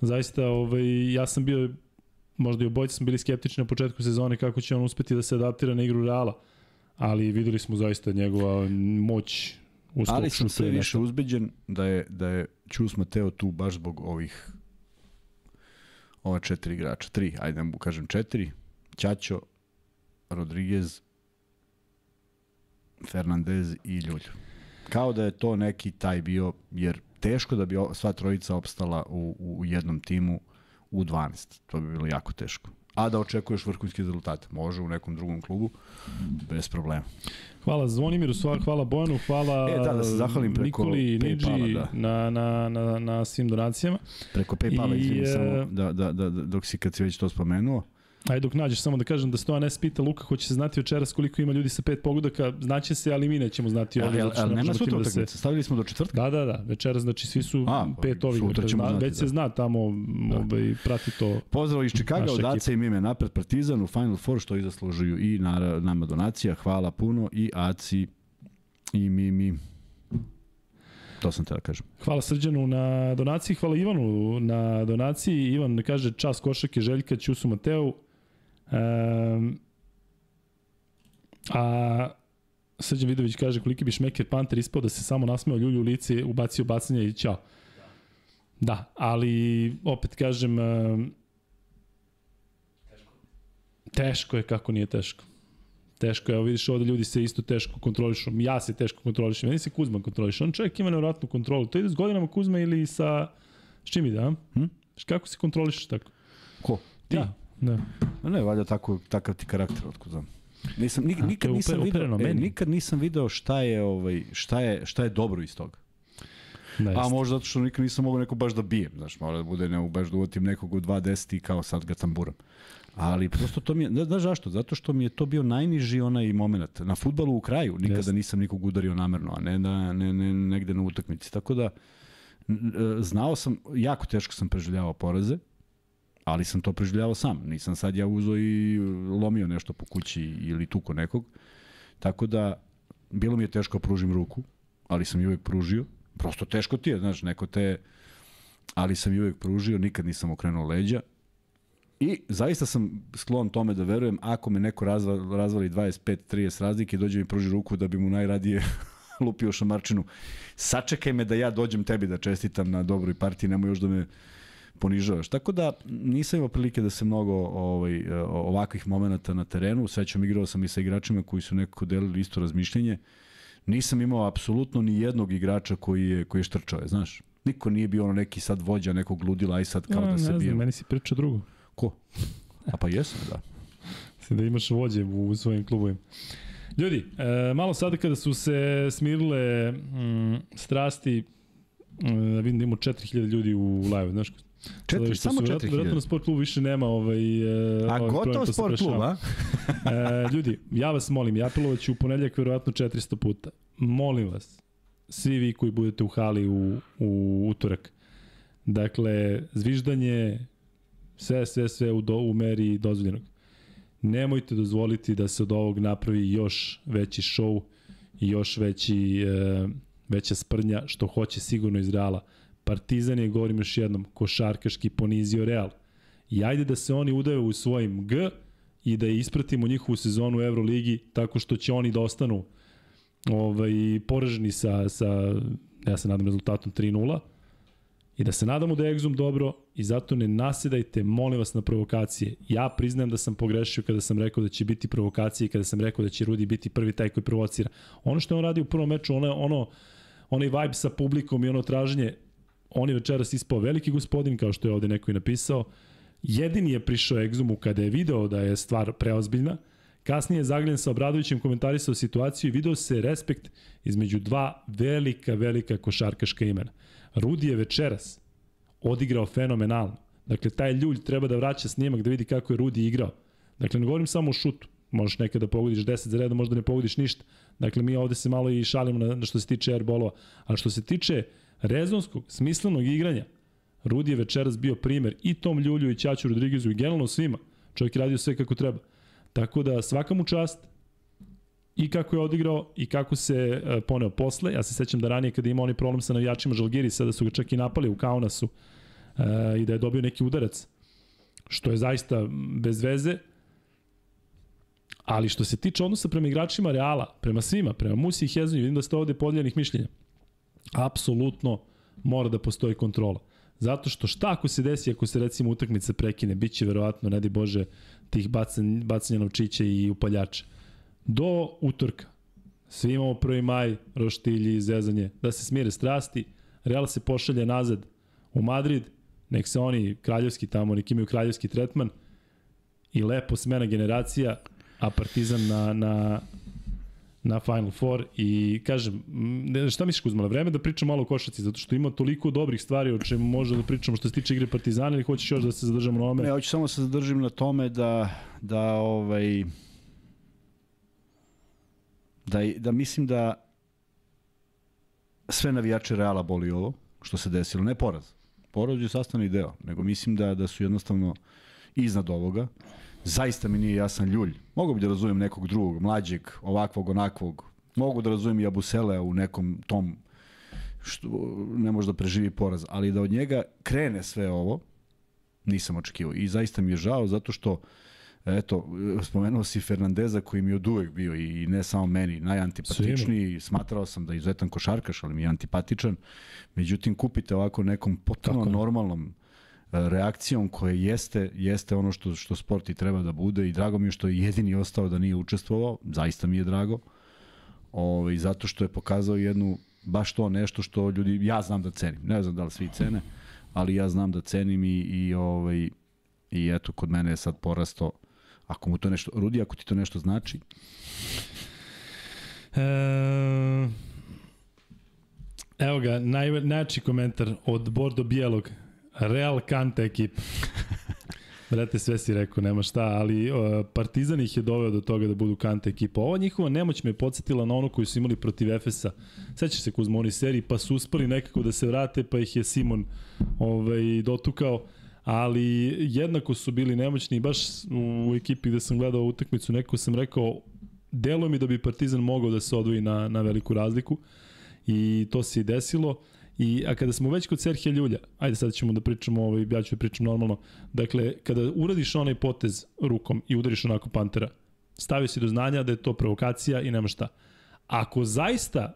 Speaker 2: zaista ovaj, ja sam bio možda i obojci smo bili skeptični na početku sezone kako će on uspeti da se adaptira na igru Reala, ali videli smo zaista njegova moć u
Speaker 1: Ali sam sve više uzbeđen da je, da je Ćus Mateo tu baš zbog ovih ova četiri igrača. Tri, ajde da mu kažem četiri. Ćaćo, Rodriguez, Fernandez i Ljulj. Kao da je to neki taj bio, jer teško da bi sva trojica opstala u, u jednom timu u 12. To bi bilo jako teško. A da očekuješ vrhunske rezultate. Može u nekom drugom klubu, bez problema.
Speaker 2: Hvala Zvonimiru, hvala Bojanu, hvala
Speaker 1: E, da, da se zahvalim preko
Speaker 2: Nikoli, Nidži
Speaker 1: da.
Speaker 2: na, na, na, na svim donacijama.
Speaker 1: Preko Paypala,
Speaker 2: I,
Speaker 1: izvini
Speaker 2: e,
Speaker 1: samo, da, da, da, dok si kad si već to spomenuo.
Speaker 2: Ajde dok nađeš samo da kažem da Stojan S pita Luka hoće se znati večeras koliko ima ljudi sa pet pogodaka, znaće se, ali mi nećemo znati ovdje.
Speaker 1: Ali, ali
Speaker 2: ne
Speaker 1: nema sutra
Speaker 2: da se-
Speaker 1: stavili smo do četvrtka.
Speaker 2: Da, da, da, večeras znači svi su
Speaker 1: A,
Speaker 2: pet ovih,
Speaker 1: sutra ćemo
Speaker 2: zna,
Speaker 1: znati,
Speaker 2: već se
Speaker 1: da.
Speaker 2: zna tamo, ovaj, prati to.
Speaker 1: Pozdrav iz Čikaga, od. Aca i Mime napred Partizan u Final Four, što i zaslužuju i na, nama donacija. Hvala puno i Aci i Mimi. To sam te da kažem.
Speaker 2: Hvala Srđanu na donaciji, hvala Ivanu na donaciji. Ivan kaže čas košake Željka Ćusu Mateu. Um, a Srđan Vidović kaže koliki bi Šmeker Panter ispao da se samo nasmeo ljulju u lice, ubacio bacanje i ćao. Da, ali opet kažem um, teško je kako nije teško. Teško je, evo vidiš ovde ljudi se isto teško kontrolišu. Ja se teško kontrolišem, meni se Kuzma kontroliše. On čovjek ima nevjerojatnu kontrolu. To ide s godinama Kuzma ili sa... S čim ide, a?
Speaker 1: Hm?
Speaker 2: Kako se kontrolišeš tako?
Speaker 1: Ko? Ti?
Speaker 2: Ja, da.
Speaker 1: Ma Ne, valjda tako, takav ti karakter, otkud znam. Nisam, nik,
Speaker 2: A,
Speaker 1: nikad nisam video, e, nikad nisam video šta je, ovaj, šta je, šta je dobro iz toga.
Speaker 2: da
Speaker 1: A možda zato što nikad nisam mogao neko baš da bijem, znaš, mora da bude ne baš da uvatim nekog u 2.10 i kao sad ga tamburam. Ali prosto to mi je, ne znaš zašto? Zato što mi je to bio najniži onaj moment. Na futbalu u kraju nikada
Speaker 2: Jeste.
Speaker 1: nisam nikog udario namerno, a ne, na, ne, ne negde na utakmici. Tako da, e, znao sam, jako teško sam preživljavao poraze, ali sam to preživljavao sam. Nisam sad ja uzo i lomio nešto po kući ili tuko nekog. Tako da, bilo mi je teško da pružim ruku, ali sam je uvek pružio. Prosto teško ti je, znaš, neko te... Ali sam je uvek pružio, nikad nisam okrenuo leđa. I zaista sam sklon tome da verujem, ako me neko razva, razvali 25-30 razlike, dođe mi pruži ruku da bi mu najradije lupio šamarčinu. Sačekaj me da ja dođem tebi da čestitam na dobroj partiji, nemoj još da me ponižavaš. Tako da nisam imao prilike da se mnogo ovaj, e, ovakvih momenta na terenu, sećam igrao sam i sa igračima koji su nekako delili isto razmišljenje. Nisam imao apsolutno ni jednog igrača koji je, koji je štrčao, je, znaš. Niko nije bio ono neki sad vođa nekog ludila i sad kao
Speaker 2: A,
Speaker 1: da se
Speaker 2: ne
Speaker 1: bije.
Speaker 2: znam, meni si pričao drugo.
Speaker 1: Ko? A pa jesam, da.
Speaker 2: Da imaš vođe u svojim klubovima. Ljudi, e, malo sada kada su se smirile mm, strasti, mm, vidim da imamo 4000 ljudi u live, znaš,
Speaker 1: Četiri,
Speaker 2: što
Speaker 1: samo
Speaker 2: su- verovatno-
Speaker 1: 4000.
Speaker 2: Verovatno na sport klubu više nema ovaj... e,
Speaker 1: A
Speaker 2: ovaj
Speaker 1: gotovo sport klub, a?
Speaker 2: E, ljudi, ja vas molim, ja apelovaću u ponedljak verovatno 400 puta. Molim vas, svi vi koji budete u hali u, u utorak. Dakle, zviždanje, sve, sve, sve u, do, u meri dozvoljenog. Nemojte dozvoliti da se od ovog napravi još veći show i još veći, e, veća sprnja, što hoće sigurno iz Reala. Partizan je, govorim još jednom, košarkaški ponizio Real. I ajde da se oni udaju u svojim G i da ispratimo njihovu sezonu u Euroligi tako što će oni da ostanu ovaj, poraženi sa, sa, ja se nadam, rezultatom 3-0 i da se nadamo da je Exum dobro i zato ne nasedajte, molim vas, na provokacije. Ja priznajem da sam pogrešio kada sam rekao da će biti provokacije i kada sam rekao da će Rudi biti prvi taj koji provocira. Ono što on radi u prvom meču, ono, ono onaj vibe sa publikom i ono traženje, on je večeras ispao veliki gospodin, kao što je ovde neko i napisao. Jedini je prišao egzumu kada je video da je stvar preozbiljna. Kasnije je Zagljen sa Obradovićem komentarisao situaciju i video se respekt između dva velika, velika košarkaška imena. Rudi je večeras odigrao fenomenalno. Dakle, taj ljulj treba da vraća snimak da vidi kako je Rudi igrao. Dakle, ne govorim samo o šutu. Možeš nekada da pogodiš 10 za redom, možda ne pogodiš ništa. Dakle, mi ovde se malo i šalimo na, na što se tiče airbolova. A što se tiče rezonskog, smislenog igranja, Rudi je večeras bio primer i Tom Ljulju i Ćaću Rodriguezu i generalno svima. Čovjek je radio sve kako treba. Tako da svaka mu čast i kako je odigrao i kako se uh, poneo posle. Ja se sećam da ranije kada ima oni problem sa navijačima Žalgiri, sada su ga čak i napali u Kaunasu uh, i da je dobio neki udarac, što je zaista bez veze. Ali što se tiče odnosa prema igračima Reala, prema svima, prema Musi i Hezonju, vidim da ste ovde podeljenih mišljenja. Apsolutno mora da postoji kontrola. Zato što šta ako se desi, ako se recimo utakmica prekine, bit će verovatno, ne di Bože, tih bacanja, bacanja novčića i upaljača. Do utorka. Svi imamo 1. maj, roštilji, zezanje, da se smire strasti, Real se pošalje nazad u Madrid, nek se oni kraljevski tamo, nek imaju kraljevski tretman i lepo smena generacija, a Partizan na, na, na Final Four i kažem, šta misliš Kuzma, na vreme da pričam malo o košaci, zato što ima toliko dobrih stvari o čemu može da pričamo što se tiče igre Partizana ili hoćeš još da se zadržamo na ome?
Speaker 1: Ne, hoću samo da se zadržim na tome da, da ovaj, da, da mislim da sve navijače Reala boli ovo, što se desilo, ne poraz. Poraz je sastavni deo, nego mislim da, da su jednostavno iznad ovoga. Zaista mi nije jasan ljulj. Mogu bi da razumem nekog drugog, mlađeg, ovakvog, onakvog. Mogu da razumem i Abusele u nekom tom što ne može da preživi poraz, ali da od njega krene sve ovo, nisam očekivao. I zaista mi je žao zato što eto, spomenuo si Fernandeza koji mi je od uvek bio i ne samo meni najantipatičniji, smatrao sam da je izuzetan košarkaš, ali mi je antipatičan. Međutim, kupite ovako nekom potpuno normalnom reakcijom koja jeste jeste ono što što sport i treba da bude i drago mi je što je jedini ostao da nije učestvovao, zaista mi je drago. Ovaj zato što je pokazao jednu baš to nešto što ljudi ja znam da cenim. Ne znam da li svi cene, ali ja znam da cenim i i ovaj i eto kod mene je sad porasto Ako mu to nešto, Rudi, ako ti to nešto znači?
Speaker 2: E, evo ga, naj, najjači komentar od Bordo Bijelog. Real Kante ekipa. Brate, sve si rekao, nema šta, ali uh, Partizan ih je doveo do toga da budu Kante ekipa. Ova njihova nemoć me je podsjetila na onu koju su imali protiv Efesa. Sećaš se Kuzma, oni seriji, pa su uspali nekako da se vrate, pa ih je Simon ovaj, dotukao ali jednako su bili nemoćni baš u ekipi gde sam gledao utakmicu, neko sam rekao delo mi da bi Partizan mogao da se odvoji na, na veliku razliku i to se i desilo. I, a kada smo već kod Serhija Ljulja, ajde sad ćemo da pričamo, ovaj, ja ću da pričam normalno, dakle, kada uradiš onaj potez rukom i udariš onako Pantera, stavio si do znanja da je to provokacija i nema šta. Ako zaista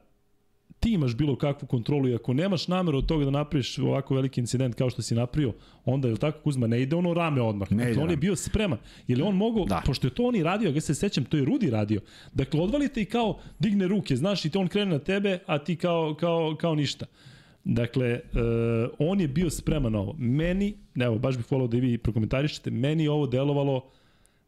Speaker 2: ti imaš bilo kakvu kontrolu i ako nemaš nameru od toga da napraviš ovako veliki incident kao što si napravio, onda je tako Kuzma ne ide ono rame odmah. Ne dakle, on je bio spreman. Je li on mogao, da. pošto je to on i radio, ja se sećam, to je Rudi radio. Dakle, odvalite i kao digne ruke, znaš, i to on krene na tebe, a ti kao, kao, kao ništa. Dakle, uh, on je bio spreman ovo. Meni, evo, baš bih volao da i vi prokomentarišete, meni ovo delovalo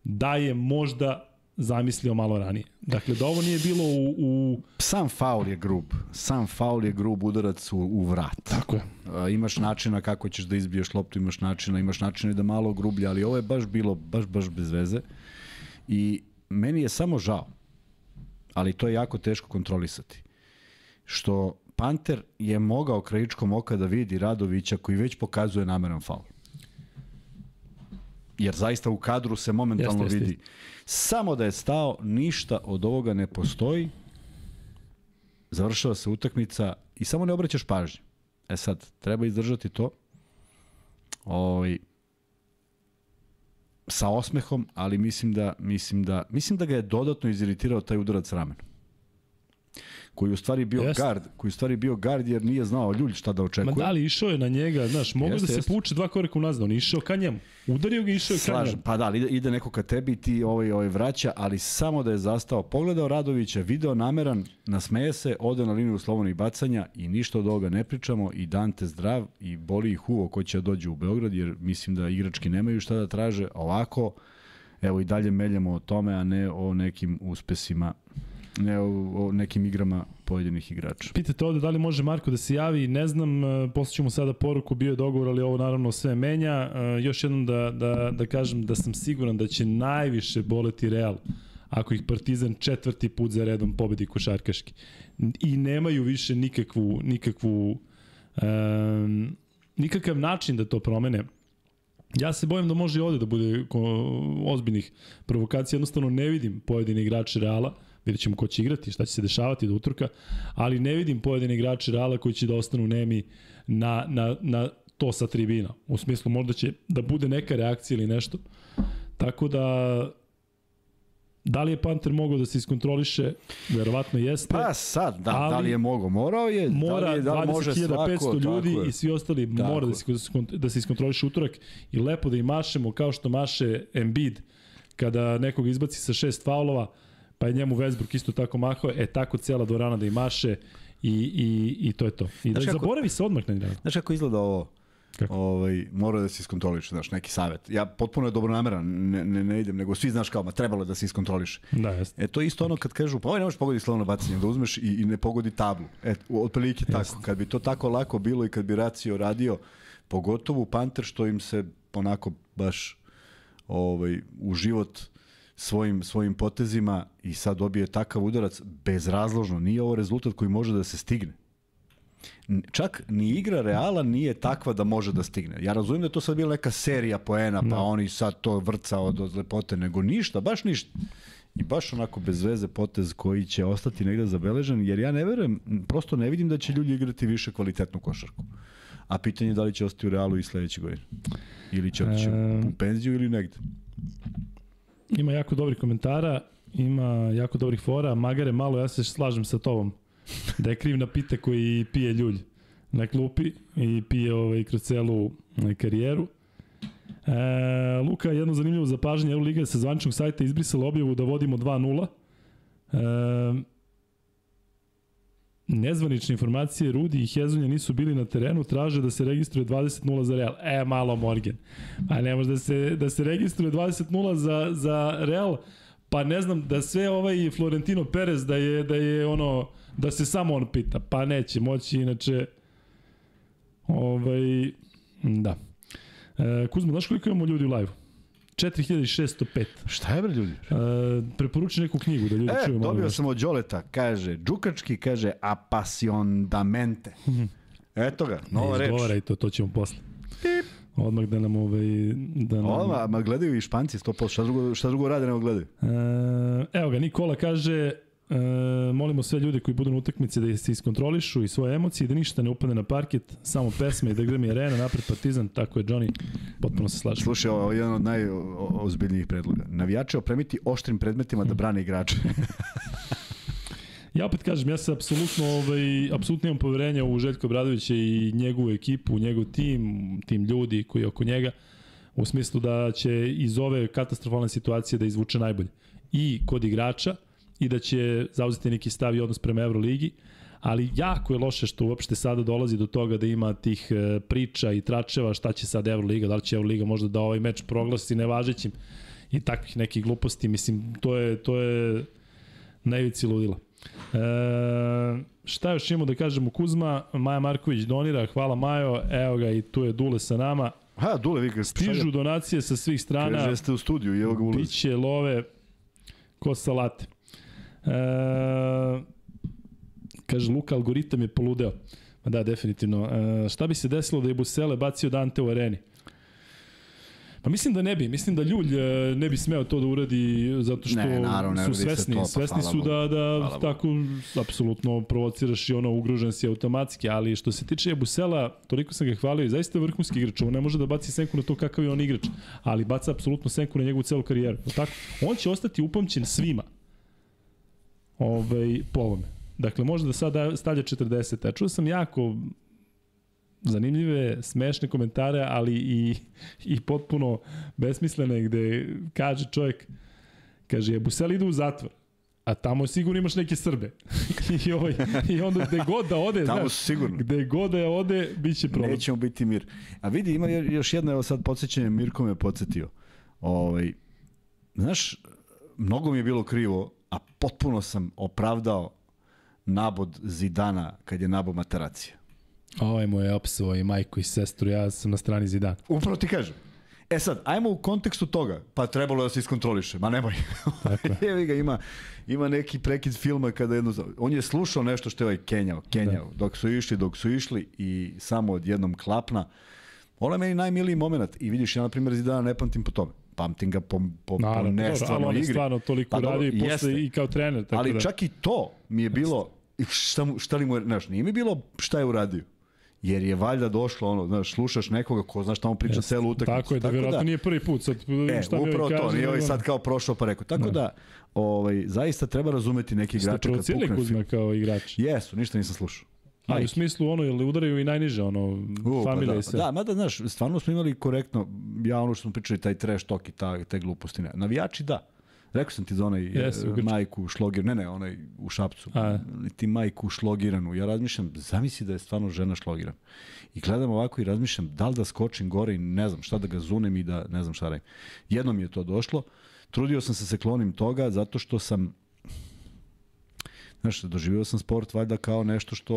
Speaker 2: da je možda zamislio malo ranije. Dakle, da ovo nije bilo u... u...
Speaker 1: Sam faul je grub. Sam faul je grub udarac u, u vrat.
Speaker 2: Tako je.
Speaker 1: A, imaš načina kako ćeš da izbiješ loptu, imaš načina, imaš načina da malo grublja, ali ovo je baš bilo, baš, baš bez veze. I meni je samo žao, ali to je jako teško kontrolisati, što Panter je mogao krajičkom oka da vidi Radovića koji već pokazuje nameran faul jer zaista u kadru se momentalno jeste, vidi. Jeste. Samo da je stao, ništa od ovoga ne postoji, završava se utakmica i samo ne obraćaš pažnju. E sad, treba izdržati to. Ovaj, sa osmehom, ali mislim da, mislim da, mislim da ga je dodatno iziritirao taj udarac ramena. Koji u stvari bio
Speaker 2: Jeste.
Speaker 1: gard, koji u stvari bio gard jer nije znao Ljulj šta da
Speaker 2: Ma
Speaker 1: očekuje.
Speaker 2: da li išao je na njega, znaš, mogao
Speaker 1: Jeste,
Speaker 2: da se
Speaker 1: jeste.
Speaker 2: povuče dva koraka unazad, on išao ka njemu. Udario ga i išao je ka njemu.
Speaker 1: pa da, ide, ide neko ka tebi ti ovaj, ovaj vraća, ali samo da je zastao. Pogledao Radovića, video nameran, nasmeje se, ode na liniju slobodnih bacanja i ništa od ovoga ne pričamo i Dante zdrav i boli ih uvo ko će da dođe u Beograd, jer mislim da igrački nemaju šta da traže. Ovako, evo i dalje meljamo o tome, a ne o nekim uspesima, ne o, o nekim igrama pojedinih igrača.
Speaker 2: Pitate ovde da li može Marko da se javi, ne znam, e, poslaću mu sada poruku, bio je dogovor, ali ovo naravno sve menja. E, Još jednom da, da, da kažem da sam siguran da će najviše boleti Real ako ih Partizan četvrti put za redom pobedi košarkaški. I nemaju više nikakvu, nikakvu um, nikakav način da to promene. Ja se bojim da može i ovde da bude ozbiljnih provokacija, jednostavno ne vidim pojedine igrače Reala, vidjet ćemo ko će igrati, šta će se dešavati do utorka, ali ne vidim pojedine igrače Reala koji će da ostanu nemi na, na, na to sa tribina. U smislu možda će da bude neka reakcija ili nešto. Tako da Da li je Panter mogao da se iskontroliše? Verovatno jeste.
Speaker 1: Pa sad, da,
Speaker 2: Ali
Speaker 1: da li je mogo? Morao je, da
Speaker 2: mora
Speaker 1: li, je, da li može svako,
Speaker 2: 20.500 ljudi
Speaker 1: je.
Speaker 2: i svi ostali
Speaker 1: Tako
Speaker 2: mora da se, da se iskontroliše utorak i lepo da i mašemo kao što maše Embiid kada nekog izbaci sa šest faulova, pa je njemu Westbrook isto tako mahao, e tako cela dvorana da i maše i, i, i to je to. I da
Speaker 1: Znaš kako-
Speaker 2: zaboravi se odmah na igranu.
Speaker 1: Znaš kako izgleda ovo?
Speaker 2: Kako?
Speaker 1: Ovaj, mora da se iskontroliše, znaš, neki savet. Ja potpuno je dobronameran, ne, ne, ne idem, nego svi znaš kao, ma trebalo je da se iskontroliše.
Speaker 2: Da, jeste.
Speaker 1: E to je isto ono kad kažu, pa ovaj ne možeš pogoditi slovno bacanje, da uzmeš i, i ne pogodi tablu. E, otprilike tako. Kad bi to tako lako bilo i kad bi Racio radio, pogotovo u Panter što im se onako baš ovaj, u život svojim, svojim potezima i sad dobije takav udarac bezrazložno. Nije ovo rezultat koji može da se stigne. Čak ni igra Reala nije takva da može da stigne. Ja razumijem da je to sad bila neka serija poena, pa
Speaker 2: Da.
Speaker 1: oni sad to vrca od, od lepote, nego ništa, baš ništa. I baš onako bez veze potez koji će ostati negde zabeležen, jer ja ne verujem, prosto ne vidim da će ljudi igrati više kvalitetnu košarku. A pitanje je da li će ostati u Realu i sledeće godine. Ili će otići
Speaker 2: Ehm.
Speaker 1: u penziju ili negde.
Speaker 2: Ima jako dobrih komentara, ima jako dobrih fora. Magare, malo ja se slažem sa tobom. Da je kriv na pite koji pije ljulj na klupi i pije ovaj, kroz celu ovaj, karijeru. E, Luka, jedno zanimljivo zapažanje, Euroliga je sa zvančnog sajta izbrisala objavu da vodimo 2-0. E, nezvanične informacije, Rudi i Hezonja nisu bili na terenu, traže da se registruje 20-0 za Real. E, malo Morgan. Pa ne može da se, da se registruje 20-0 za, za Real, pa ne znam da sve ovaj Florentino Perez da je, da je ono, da se samo on pita. Pa neće moći, inače, ovaj, da. E, Kuzma, znaš koliko imamo ljudi u live-u? 4605.
Speaker 1: Šta je bre ljudi?
Speaker 2: E, preporuči neku knjigu da ljudi
Speaker 1: E,
Speaker 2: čuju malo
Speaker 1: dobio sam od Đoleta, kaže, Đukački kaže apasionadamente. Eto ga, nova reč.
Speaker 2: izgovaraj to, to ćemo posle. Odmah da nam ovaj... Da nam,
Speaker 1: Ova, ma gledaju i Španci 100%, šta drugo, šta drugo rade nego gledaju?
Speaker 2: E, evo ga, Nikola kaže, e, molimo sve ljude koji budu na utakmici da se iskontrolišu i svoje emocije, da ništa ne upadne na parket, samo pesme i da gremi arena, napred partizan, tako je Johnny, potpuno se slažem.
Speaker 1: Slušaj, ovo je jedan od najozbiljnijih predloga. Navijače opremiti oštrim predmetima da brane igrače.
Speaker 2: Ja opet kažem, ja se apsolutno, ovaj, apsolutno imam poverenja u Željko Bradovića i njegovu ekipu, njegov tim, tim ljudi koji je oko njega, u smislu da će iz ove katastrofalne situacije da izvuče najbolje. I kod igrača, i da će zauzeti neki stav i odnos prema Euroligi, ali jako je loše što uopšte sada dolazi do toga da ima tih e, priča i tračeva šta će sad Euroliga, da li će Euroliga možda da ovaj meč proglasi nevažećim i takvih nekih gluposti, mislim, to je, to je najvici ludila. E, šta još imamo da kažemo Kuzma, Maja Marković donira, hvala Majo, evo ga i tu je Dule sa nama.
Speaker 1: Ha, Dule, vi ga
Speaker 2: Stižu donacije sa svih strana,
Speaker 1: Kaže, jeste u studiju evo ga ulazi.
Speaker 2: biće love ko salate. E, kaže, Luka, algoritam je poludeo. Ma da, definitivno. E, šta bi se desilo da je Busele bacio Dante u areni? Pa mislim da ne bi, mislim da Ljulj e, ne bi smeo to da uradi zato što
Speaker 1: Ne, naravno, ne
Speaker 2: su svesni,
Speaker 1: to, pa
Speaker 2: svesni su da, da
Speaker 1: Hvala
Speaker 2: tako apsolutno provociraš i ono ugrožen si automatski, ali što se tiče Busela, toliko sam ga hvalio i zaista je vrhunski igrač, on ne može da baci senku na to kakav je on igrač, ali baca apsolutno senku na njegovu celu karijeru. Tako? On će ostati upamćen svima ovaj, po ovome. Dakle, može da sada stavlja 40. A čuo sam jako zanimljive, smešne komentare, ali i, i potpuno besmislene, gde kaže čovjek, kaže, Busel ide u zatvor, a tamo sigurno imaš neke Srbe. I, ovaj, I onda gde god da ode,
Speaker 1: Tamo
Speaker 2: znaš,
Speaker 1: sigurno.
Speaker 2: gde god da ode, bit će problem.
Speaker 1: Nećemo biti mir. A vidi, ima još jedno, evo sad podsjećanje, Mirko me podsjetio. Ovaj, znaš, mnogo mi je bilo krivo, a potpuno sam opravdao nabod Zidana kad je nabo Materacija.
Speaker 2: Ovaj mu je opsovao i majku i sestru, ja sam na strani Zidana.
Speaker 1: Upravo ti kažem. E sad, ajmo u kontekstu toga, pa trebalo je da se iskontroliše, ma nemoj. Evi ga, ima, ima neki prekid filma kada jedno, on je slušao nešto što je ovaj Kenjao, Kenjao, da. dok su išli, dok su išli i samo odjednom klapna. Ono je meni najmiliji moment i vidiš, ja na primjer Zidana ne pamtim po tome. Pamtim ga po, po, po
Speaker 2: Naravno, on je
Speaker 1: igri.
Speaker 2: stvarno toliko
Speaker 1: Pa
Speaker 2: radio i
Speaker 1: jeste.
Speaker 2: posle i kao trener. Tako
Speaker 1: Ali
Speaker 2: da,
Speaker 1: čak i to mi je bilo, šta, mu, šta li mu je, znaš, nije mi bilo šta je uradio. Jer je valjda došlo ono, znaš, slušaš nekoga ko znaš šta on priča celu utakmicu.
Speaker 2: Tako je, da vjerojatno nije prvi put. Sad, da
Speaker 1: E,
Speaker 2: šta mi
Speaker 1: upravo
Speaker 2: ovaj
Speaker 1: to,
Speaker 2: kaže,
Speaker 1: nije ovaj sad kao prošao pa rekao. Tako da, ovaj, zaista treba razumeti neki
Speaker 2: Ste
Speaker 1: igrače kad pukne film.
Speaker 2: kao igrač.
Speaker 1: Jesu, ništa nisam slušao.
Speaker 2: Ali u
Speaker 1: Majke.
Speaker 2: smislu ono, jel udaraju i najniže, ono,
Speaker 1: U, pa
Speaker 2: familija
Speaker 1: da,
Speaker 2: i sve.
Speaker 1: Da, mada, znaš, stvarno smo imali korektno, ja ono što smo pričali, taj trash talk i ta, te gluposti. Ne. Navijači, da. Rekao sam ti za onaj
Speaker 2: Jeste, u
Speaker 1: e,
Speaker 2: Grčkoj.
Speaker 1: majku šlogir, ne ne, onaj u Šapcu.
Speaker 2: A.
Speaker 1: Ti majku šlogiranu. Ja razmišljam, zamisli da je stvarno žena šlogirana. I gledam ovako i razmišljam da li da skočim gore i ne znam šta da ga zunem i da ne znam šta radim. Jednom je to došlo. Trudio sam se se klonim toga zato što sam Znaš, doživio sam sport valjda kao nešto što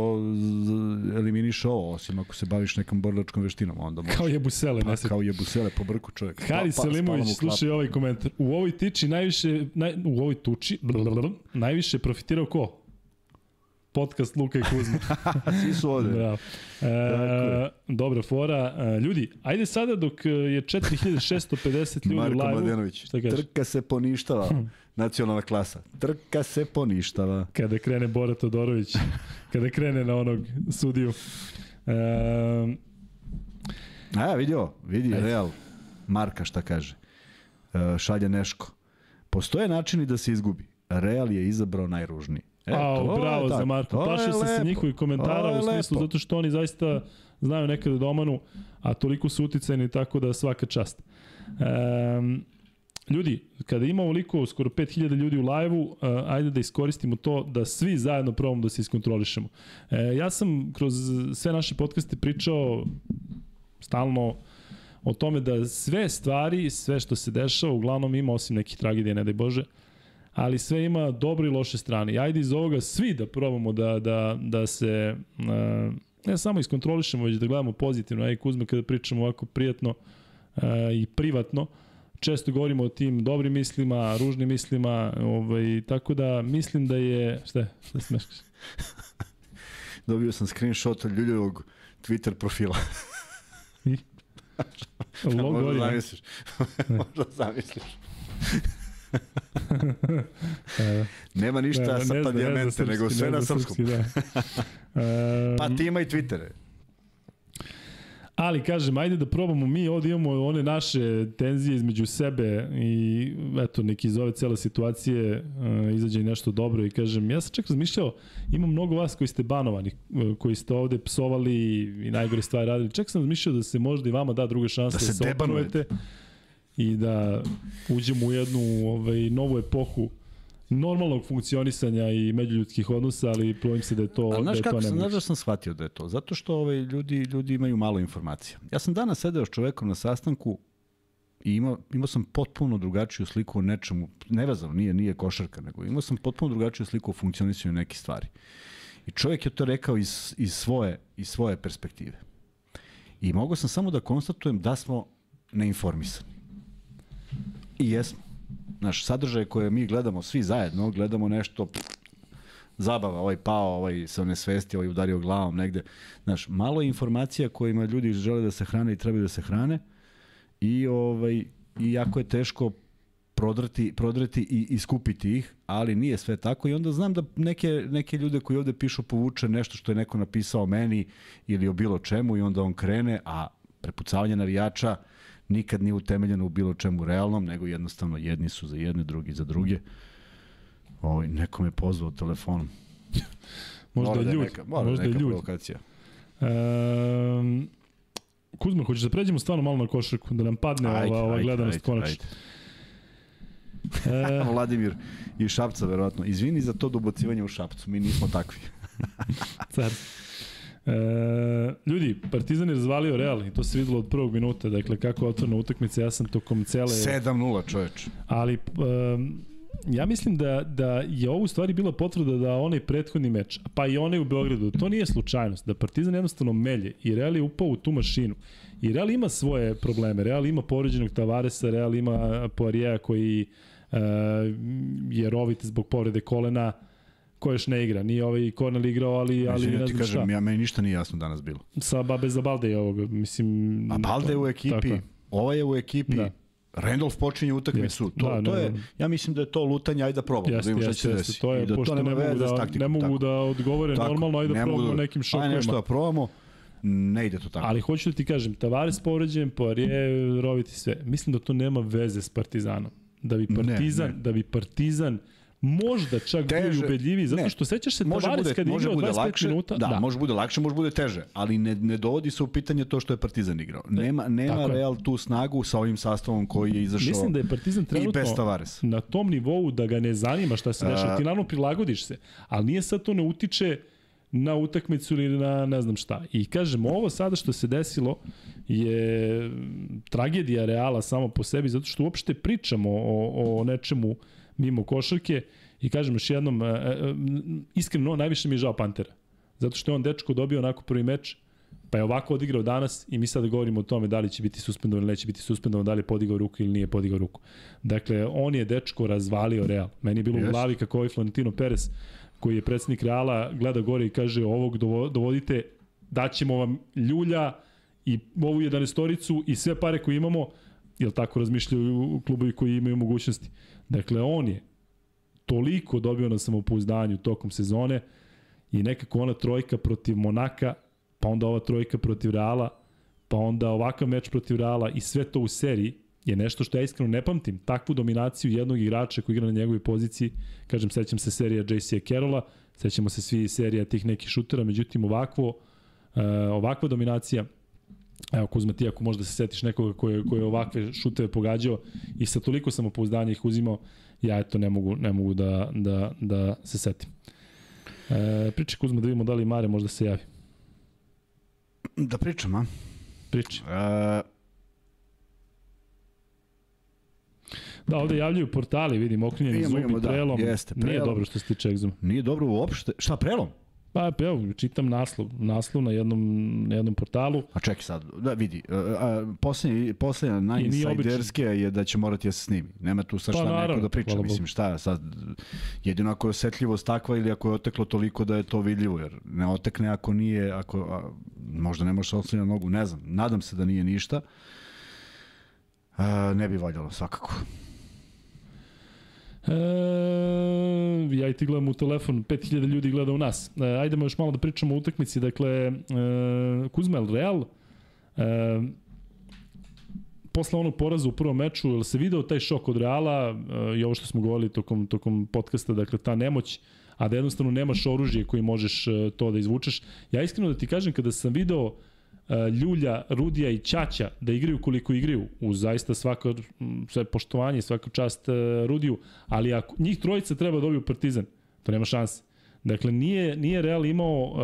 Speaker 1: eliminiše ovo, osim ako se baviš nekom borilačkom veštinom, onda možeš.
Speaker 2: Kao je Busele,
Speaker 1: pa, kao je busele po brku čovjek.
Speaker 2: Haris
Speaker 1: Pa- pa-
Speaker 2: Selimović, slušaj ovaj komentar. U ovoj tiči najviše, naj, u ovoj tuči, blablabla, najviše profitirao ko? Podcast Luka i Kuzma.
Speaker 1: Svi su ovde.
Speaker 2: Bravo. E, dobra fora. E, ljudi, ajde sada dok je 4650 ljudi
Speaker 1: Marko
Speaker 2: u live-u.
Speaker 1: Mladenović.
Speaker 2: Šta kažeš?
Speaker 1: Trka se poništava. Nacionalna klasa. Trka se poništava.
Speaker 2: Kada krene Bora Todorović, kada krene na onog sudiju. E,
Speaker 1: A, vidio, vidi,
Speaker 2: Ajde.
Speaker 1: Real. Marka šta kaže. E, šalje Neško. Postoje načini da se izgubi. Real je izabrao najružniji. E,
Speaker 2: Ao, bravo za. Marko. Plašio sam se
Speaker 1: To
Speaker 2: komentara u smislu
Speaker 1: lepo.
Speaker 2: zato što oni zaista znaju nekada domanu, a toliko su uticajni tako da svaka čast. Um, ljudi, kada ima ovoliko, skoro 5000 ljudi u live-u, uh, ajde da iskoristimo to da svi zajedno probamo da se iskontrolišemo. E, ja sam kroz sve naše podcaste pričao stalno o tome da sve stvari, sve što se dešava, uglavnom ima, osim nekih tragedija, ne daj Bože, ali sve ima dobre i loše strane. Ajde iz ovoga svi da probamo da, da, da se uh, ne samo iskontrolišemo, već da gledamo pozitivno. Aj Kuzme, kada pričamo ovako prijatno i privatno, često govorimo o tim dobrim mislima, ružnim mislima, ovaj, tako da mislim da je... Šta je? Šta se smeškaš?
Speaker 1: Dobio sam screenshot od Ljuljevog Twitter profila.
Speaker 2: Logo
Speaker 1: Možda
Speaker 2: a?
Speaker 1: zamisliš. Možda zamisliš. Nema ništa
Speaker 2: ne,
Speaker 1: sa
Speaker 2: zna
Speaker 1: nego sve
Speaker 2: ne
Speaker 1: na srpskom.
Speaker 2: srpski, Da.
Speaker 1: Pa ti ima i Twittere.
Speaker 2: Ali kažem, ajde da probamo mi, ovde imamo one naše tenzije između sebe i eto, neki iz ove cele situacije uh, izađe i nešto dobro i kažem, ja sam čak razmišljao, ima mnogo vas koji ste banovani, uh, koji ste ovde psovali i najgore stvari radili, čak sam razmišljao da se možda i vama da druga šansa
Speaker 1: Da
Speaker 2: da
Speaker 1: se
Speaker 2: se,
Speaker 1: debanujete.
Speaker 2: oprujete i da uđemo u jednu ovaj, novu epohu normalnog funkcionisanja i međuljudskih odnosa, ali plovim se da je to,
Speaker 1: A
Speaker 2: da
Speaker 1: znaš
Speaker 2: to
Speaker 1: kako sam, znaš da sam shvatio da je to? Zato što ovaj, ljudi, ljudi imaju malo informacija. Ja sam danas sedeo s čovekom na sastanku i imao, imao sam potpuno drugačiju sliku o nečemu, nevezano, nije, nije košarka, nego imao sam potpuno drugačiju sliku o funkcionisanju nekih stvari. I čovjek je to rekao iz, iz, svoje, iz svoje perspektive. I mogao sam samo da konstatujem da smo neinformisani. I jesmo. Naš sadržaj koje mi gledamo svi zajedno, gledamo nešto pff, zabava, ovaj pao, ovaj se onesvesti, ovaj udario glavom negde. Znaš, malo je informacija kojima ljudi žele da se hrane i trebaju da se hrane i, ovaj, i jako je teško prodrti, prodreti i iskupiti ih, ali nije sve tako i onda znam da neke, neke ljude koji ovde pišu povuče nešto što je neko napisao meni ili o bilo čemu i onda on krene, a prepucavanje navijača nikad nije utemeljeno u bilo čemu realnom, nego jednostavno jedni su za jedne, drugi za druge. Ovaj, neko me pozvao telefonom.
Speaker 2: možda
Speaker 1: Mora
Speaker 2: je
Speaker 1: da
Speaker 2: ljud.
Speaker 1: Neka, mora
Speaker 2: možda
Speaker 1: da
Speaker 2: je
Speaker 1: neka
Speaker 2: ljud.
Speaker 1: provokacija.
Speaker 2: Um, Kuzma, hoćeš da pređemo stvarno malo na košarku, da nam padne ova, ova gledanost konačno.
Speaker 1: E... Vladimir iz Šapca, verovatno. Izvini za to dobocivanje u Šapcu, mi nismo takvi.
Speaker 2: Car. E, ljudi, Partizan je razvalio Real i to se videlo od prvog minuta, dakle kako je otvorna utakmica, ja sam tokom cele...
Speaker 1: 7-0 čoveč.
Speaker 2: Ali um, ja mislim da, da je ovo u stvari bila potvrda da onaj prethodni meč, pa i onaj u Beogradu, to nije slučajnost, da Partizan jednostavno melje i Real je upao u tu mašinu. I Real ima svoje probleme, Real ima povređenog Tavaresa, Real ima Poirier koji uh, je rovit zbog povrede kolena, ko još ne igra. Nije ovaj Kornel igrao, ali, ali
Speaker 1: Mislim,
Speaker 2: ne
Speaker 1: ja ti
Speaker 2: znam
Speaker 1: kažem,
Speaker 2: šta.
Speaker 1: Ja, meni ništa nije jasno danas bilo.
Speaker 2: Sa Babe za Balde je ovoga, mislim...
Speaker 1: A Balde je u ekipi,
Speaker 2: Tako
Speaker 1: ova je u ekipi,
Speaker 2: Da.
Speaker 1: Randolph počinje utakmicu. To,
Speaker 2: Da,
Speaker 1: to
Speaker 2: da,
Speaker 1: je,
Speaker 2: da.
Speaker 1: ja mislim da je to lutanje, ajde da probamo, da
Speaker 2: Jeste,
Speaker 1: vidimo šta će desiti.
Speaker 2: To je,
Speaker 1: I da
Speaker 2: pošto
Speaker 1: to
Speaker 2: ne mogu, da,
Speaker 1: taktikom.
Speaker 2: ne mogu da odgovore
Speaker 1: Tako,
Speaker 2: normalno, ajde da probamo
Speaker 1: da-
Speaker 2: nekim
Speaker 1: Ajde
Speaker 2: šokovima.
Speaker 1: nešto da probamo, ne ide to tako.
Speaker 2: Ali hoću da ti kažem, Tavares povređen, Poirier, Rovit i sve. Mislim da to nema veze s Partizanom. Da bi Partizan,
Speaker 1: Ne, ne.
Speaker 2: da bi Partizan možda čak bio
Speaker 1: Teže.
Speaker 2: i ubedljiviji, zato
Speaker 1: Ne.
Speaker 2: što sećaš se Tavares kad je
Speaker 1: može
Speaker 2: igrao
Speaker 1: bude
Speaker 2: 25
Speaker 1: lakše,
Speaker 2: minuta.
Speaker 1: Da, da, može bude lakše, može bude teže, ali ne, ne dovodi se u pitanje to što je Partizan igrao. Nema, nema
Speaker 2: tako je.
Speaker 1: Real tu snagu sa ovim sastavom koji je izašao
Speaker 2: Mislim da je Partizan trenutno na tom nivou da ga ne zanima šta se dešava.
Speaker 1: A-
Speaker 2: Ti naravno prilagodiš se, ali nije sad to ne utiče na utakmicu ili na ne znam šta. I kažem, ovo sada što se desilo je tragedija Reala samo po sebi, zato što uopšte pričamo o, o nečemu mimo košarke i kažem još jednom, e, e, iskreno, najviše mi je žao Pantera. Zato što je on dečko dobio onako prvi meč, pa je ovako odigrao danas i mi sada govorimo o tome da li će biti suspendovan ili neće biti suspendovan, da li je podigao ruku ili nije podigao ruku. Dakle, on je dečko razvalio Real. Meni je bilo
Speaker 1: Yes.
Speaker 2: u glavi kako ovaj Florentino Perez, koji je predsednik Reala, gleda gore i kaže ovog dovo- dovodite, daćemo vam ljulja i ovu 11 i sve pare koje imamo, jel tako razmišljaju klubovi koji imaju mogućnosti. Dakle, on je toliko dobio na samopouzdanju tokom sezone i nekako ona trojka protiv Monaka, pa onda ova trojka protiv Reala, pa onda ovakav meč protiv Reala i sve to u seriji je nešto što ja iskreno ne pamtim. Takvu dominaciju jednog igrača koji igra na njegovoj poziciji, kažem, sećam se serija J.C. Carrolla, sećamo se svi serija tih nekih šutera, međutim ovakvo, uh, ovakva dominacija Evo Kuzma, ti ako možda se setiš nekoga ko je, ko je ovakve šuteve pogađao i sa toliko samopouzdanja ih uzimao, ja eto ne mogu, ne mogu da, da, da se setim. E, pričaj Kuzma da vidimo da li Mare možda se javi.
Speaker 1: Da pričam, a?
Speaker 2: Pričaj.
Speaker 1: E,
Speaker 2: Da, ovde javljaju portali, vidim, okrenjeni zubi
Speaker 1: da,
Speaker 2: prelom.
Speaker 1: jeste,
Speaker 2: Nije
Speaker 1: prelom.
Speaker 2: dobro što se tiče egzuma.
Speaker 1: nije dobro uopšte. Šta, prelom?
Speaker 2: Pa evo, čitam naslov, naslov na jednom, na jednom portalu.
Speaker 1: A čekaj sad, da vidi, a, a, poslednji, poslednja najinsajderske je da će morati da se snimi. Nema tu sa
Speaker 2: Pa
Speaker 1: šta
Speaker 2: naravno,
Speaker 1: neko da priča. Mislim, šta sad, jedino ako je osetljivost takva ili ako je oteklo toliko da je to vidljivo, jer ne otekne ako nije, ako, a, možda ne možeš oslanja nogu, ne znam, nadam se da nije ništa. A, ne bi valjalo, svakako.
Speaker 2: E, ja i ti gledam u telefon, 5000 ljudi gleda u nas. E, ajdemo još malo da pričamo o utakmici. Dakle, e, Kuzma El Real, e, posle onog poraza u prvom meču, jel se video taj šok od Reala e, i ovo što smo govorili tokom, tokom podcasta, dakle ta nemoć, a da jednostavno nemaš oružje koji možeš to da izvučeš. Ja iskreno da ti kažem, kada sam video Ljulja, Rudija i Ćaća da igraju koliko igraju, uz zaista svako sve poštovanje, svaka čast e, Rudiju, ali ako njih trojica treba dobiju Partizan, to nema šanse. Dakle, nije, nije Real imao uh,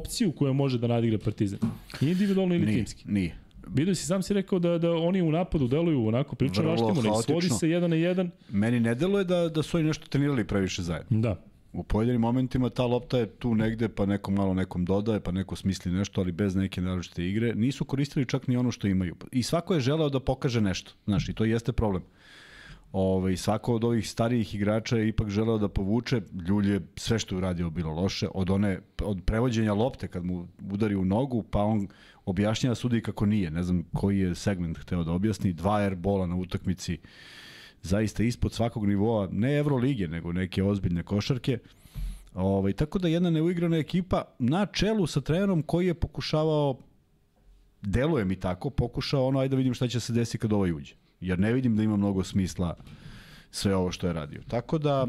Speaker 2: opciju koja može da nadigra Partizan. Individualno ili
Speaker 1: Nije,
Speaker 2: timski.
Speaker 1: nije.
Speaker 2: Vidio si, sam si rekao da, da oni u napadu deluju onako priča
Speaker 1: Vrlo
Speaker 2: raštimo, ne svodi se jedan na jedan.
Speaker 1: Meni ne deluje da, da su oni nešto trenirali previše zajedno.
Speaker 2: Da.
Speaker 1: U pojedinim momentima ta lopta je tu negde, pa neko malo nekom dodaje, pa neko smisli nešto, ali bez neke naročite igre. Nisu koristili čak ni ono što imaju. I svako je želeo da pokaže nešto. Znaš, i to jeste problem. Ove, svako od ovih starijih igrača je ipak želeo da povuče. Ljulj je sve što je uradio bilo loše. Od, one, od prevođenja lopte kad mu udari u nogu, pa on objašnjava sudi kako nije. Ne znam koji je segment hteo da objasni. Dva airbola na utakmici zaista ispod svakog nivoa, ne Evrolige, nego neke ozbiljne košarke. Ovaj, tako da jedna neuigrana ekipa na čelu sa trenerom koji je pokušavao, deluje mi tako, pokušao ono, ajde da vidim šta će se desiti kad ovaj uđe. Jer ne vidim da ima mnogo smisla sve ovo što je radio. Tako da,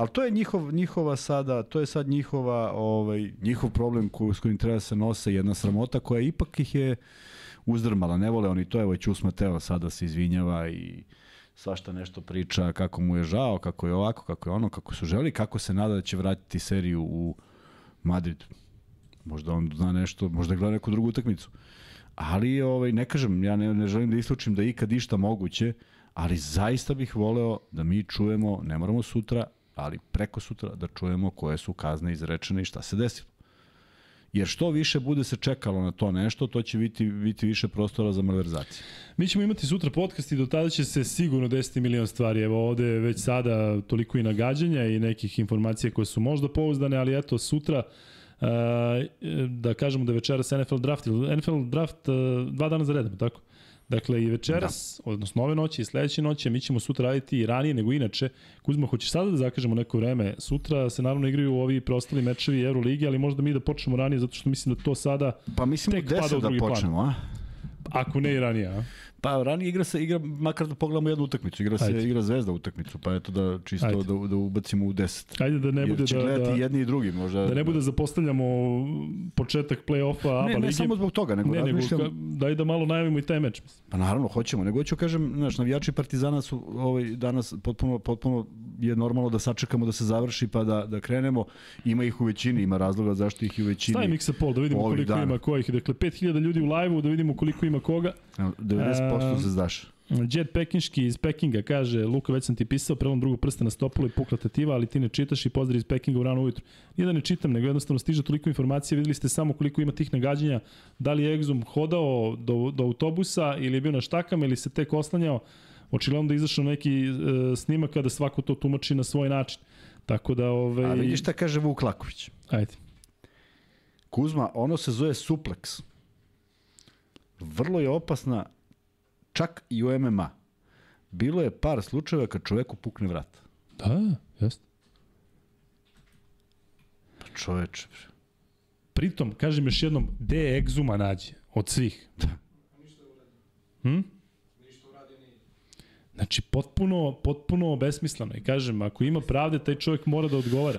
Speaker 1: Ali to je njihov, njihova sada, to je sad njihova, ovaj, njihov problem ko, s kojim treba da se nose jedna sramota koja ipak ih je uzdrmala. Ne vole oni to, evo Ćus Mateo sada se izvinjava i svašta nešto priča kako mu je žao, kako je ovako, kako je ono, kako su želi, kako se nada da će vratiti seriju u Madrid. Možda on zna nešto, možda gleda neku drugu utakmicu. Ali ovaj, ne kažem, ja ne, ne želim da islučim da ikad išta moguće, ali zaista bih voleo da mi čujemo, ne moramo sutra, ali preko sutra da čujemo koje su kazne izrečene i šta se desilo. Jer što više bude se čekalo na to nešto, to će biti, biti više prostora za malverzacije.
Speaker 2: Mi ćemo imati sutra podcast i do tada će se sigurno desiti milion stvari. Evo ovde već sada toliko i nagađanja i nekih informacija koje su možda pouzdane, ali eto sutra uh, da kažemo da večeras NFL draft, NFL draft uh, dva dana za redom, tako? Dakle, i večeras, da. odnosno ove noći i sledeće noći, mi ćemo sutra raditi i ranije nego inače. Kuzma, hoćeš sada da zakažemo neko vreme? Sutra se naravno igraju ovi preostali mečevi Euroligi, ali možda mi da počnemo ranije, zato što mislim da to sada
Speaker 1: pa mislim tek pada u drugi da počnemo, plan. a?
Speaker 2: Ako ne i ranije, a?
Speaker 1: Pa ranije igra se, igra, makar da pogledamo jednu utakmicu, igra se, Ajde. igra Zvezda utakmicu, pa eto da čisto Ajde. da, da ubacimo u 10.
Speaker 2: Ajde da ne bude
Speaker 1: da,
Speaker 2: da,
Speaker 1: jedni i drugi možda.
Speaker 2: Da ne bude da zapostavljamo početak play-offa ABA
Speaker 1: lige.
Speaker 2: Ne,
Speaker 1: ne samo zbog toga, nego
Speaker 2: ne,
Speaker 1: razmišljam...
Speaker 2: Nego, daj da malo najavimo i taj meč.
Speaker 1: Pa naravno, hoćemo, nego hoću kažem, znaš, navijači Partizana su ovaj, danas potpuno, potpuno je normalno da sačekamo da se završi pa da, da krenemo. Ima ih u većini, ima razloga zašto ih i u većini.
Speaker 2: Stavi Miksa Pol da vidimo koliko dana. ima kojih. Dakle, 5000 ljudi u live-u da vidimo koliko ima koga.
Speaker 1: 90% se zdaš.
Speaker 2: Jet Pekinški iz Pekinga kaže, Luka, već sam ti pisao, prelom drugo prste na stopalo i pukla tetiva, ali ti ne čitaš i pozdrav iz Pekinga u rano ujutru. Nije da ne čitam, nego jednostavno stiže toliko informacije, videli ste samo koliko ima tih nagađanja, da li je Exum hodao do, do autobusa ili je bio na štakama ili se tek oslanjao. Očigledno da izašao neki e, snimak kada svako to tumači na svoj način. Tako da... Ovaj...
Speaker 1: A vidiš šta kaže Vuk Laković.
Speaker 2: Ajde.
Speaker 1: Kuzma, ono se zove suplex. Vrlo je opasna čak i u MMA. Bilo je par slučajeva kad čoveku pukne vrat.
Speaker 2: Da, jeste.
Speaker 1: Pa čoveče.
Speaker 2: Pritom, kažem još jednom, gde je egzuma nađe? Od svih. Da. Hm? Znači, potpuno, potpuno besmisleno. I kažem, ako ima pravde, taj čovjek mora da odgovara.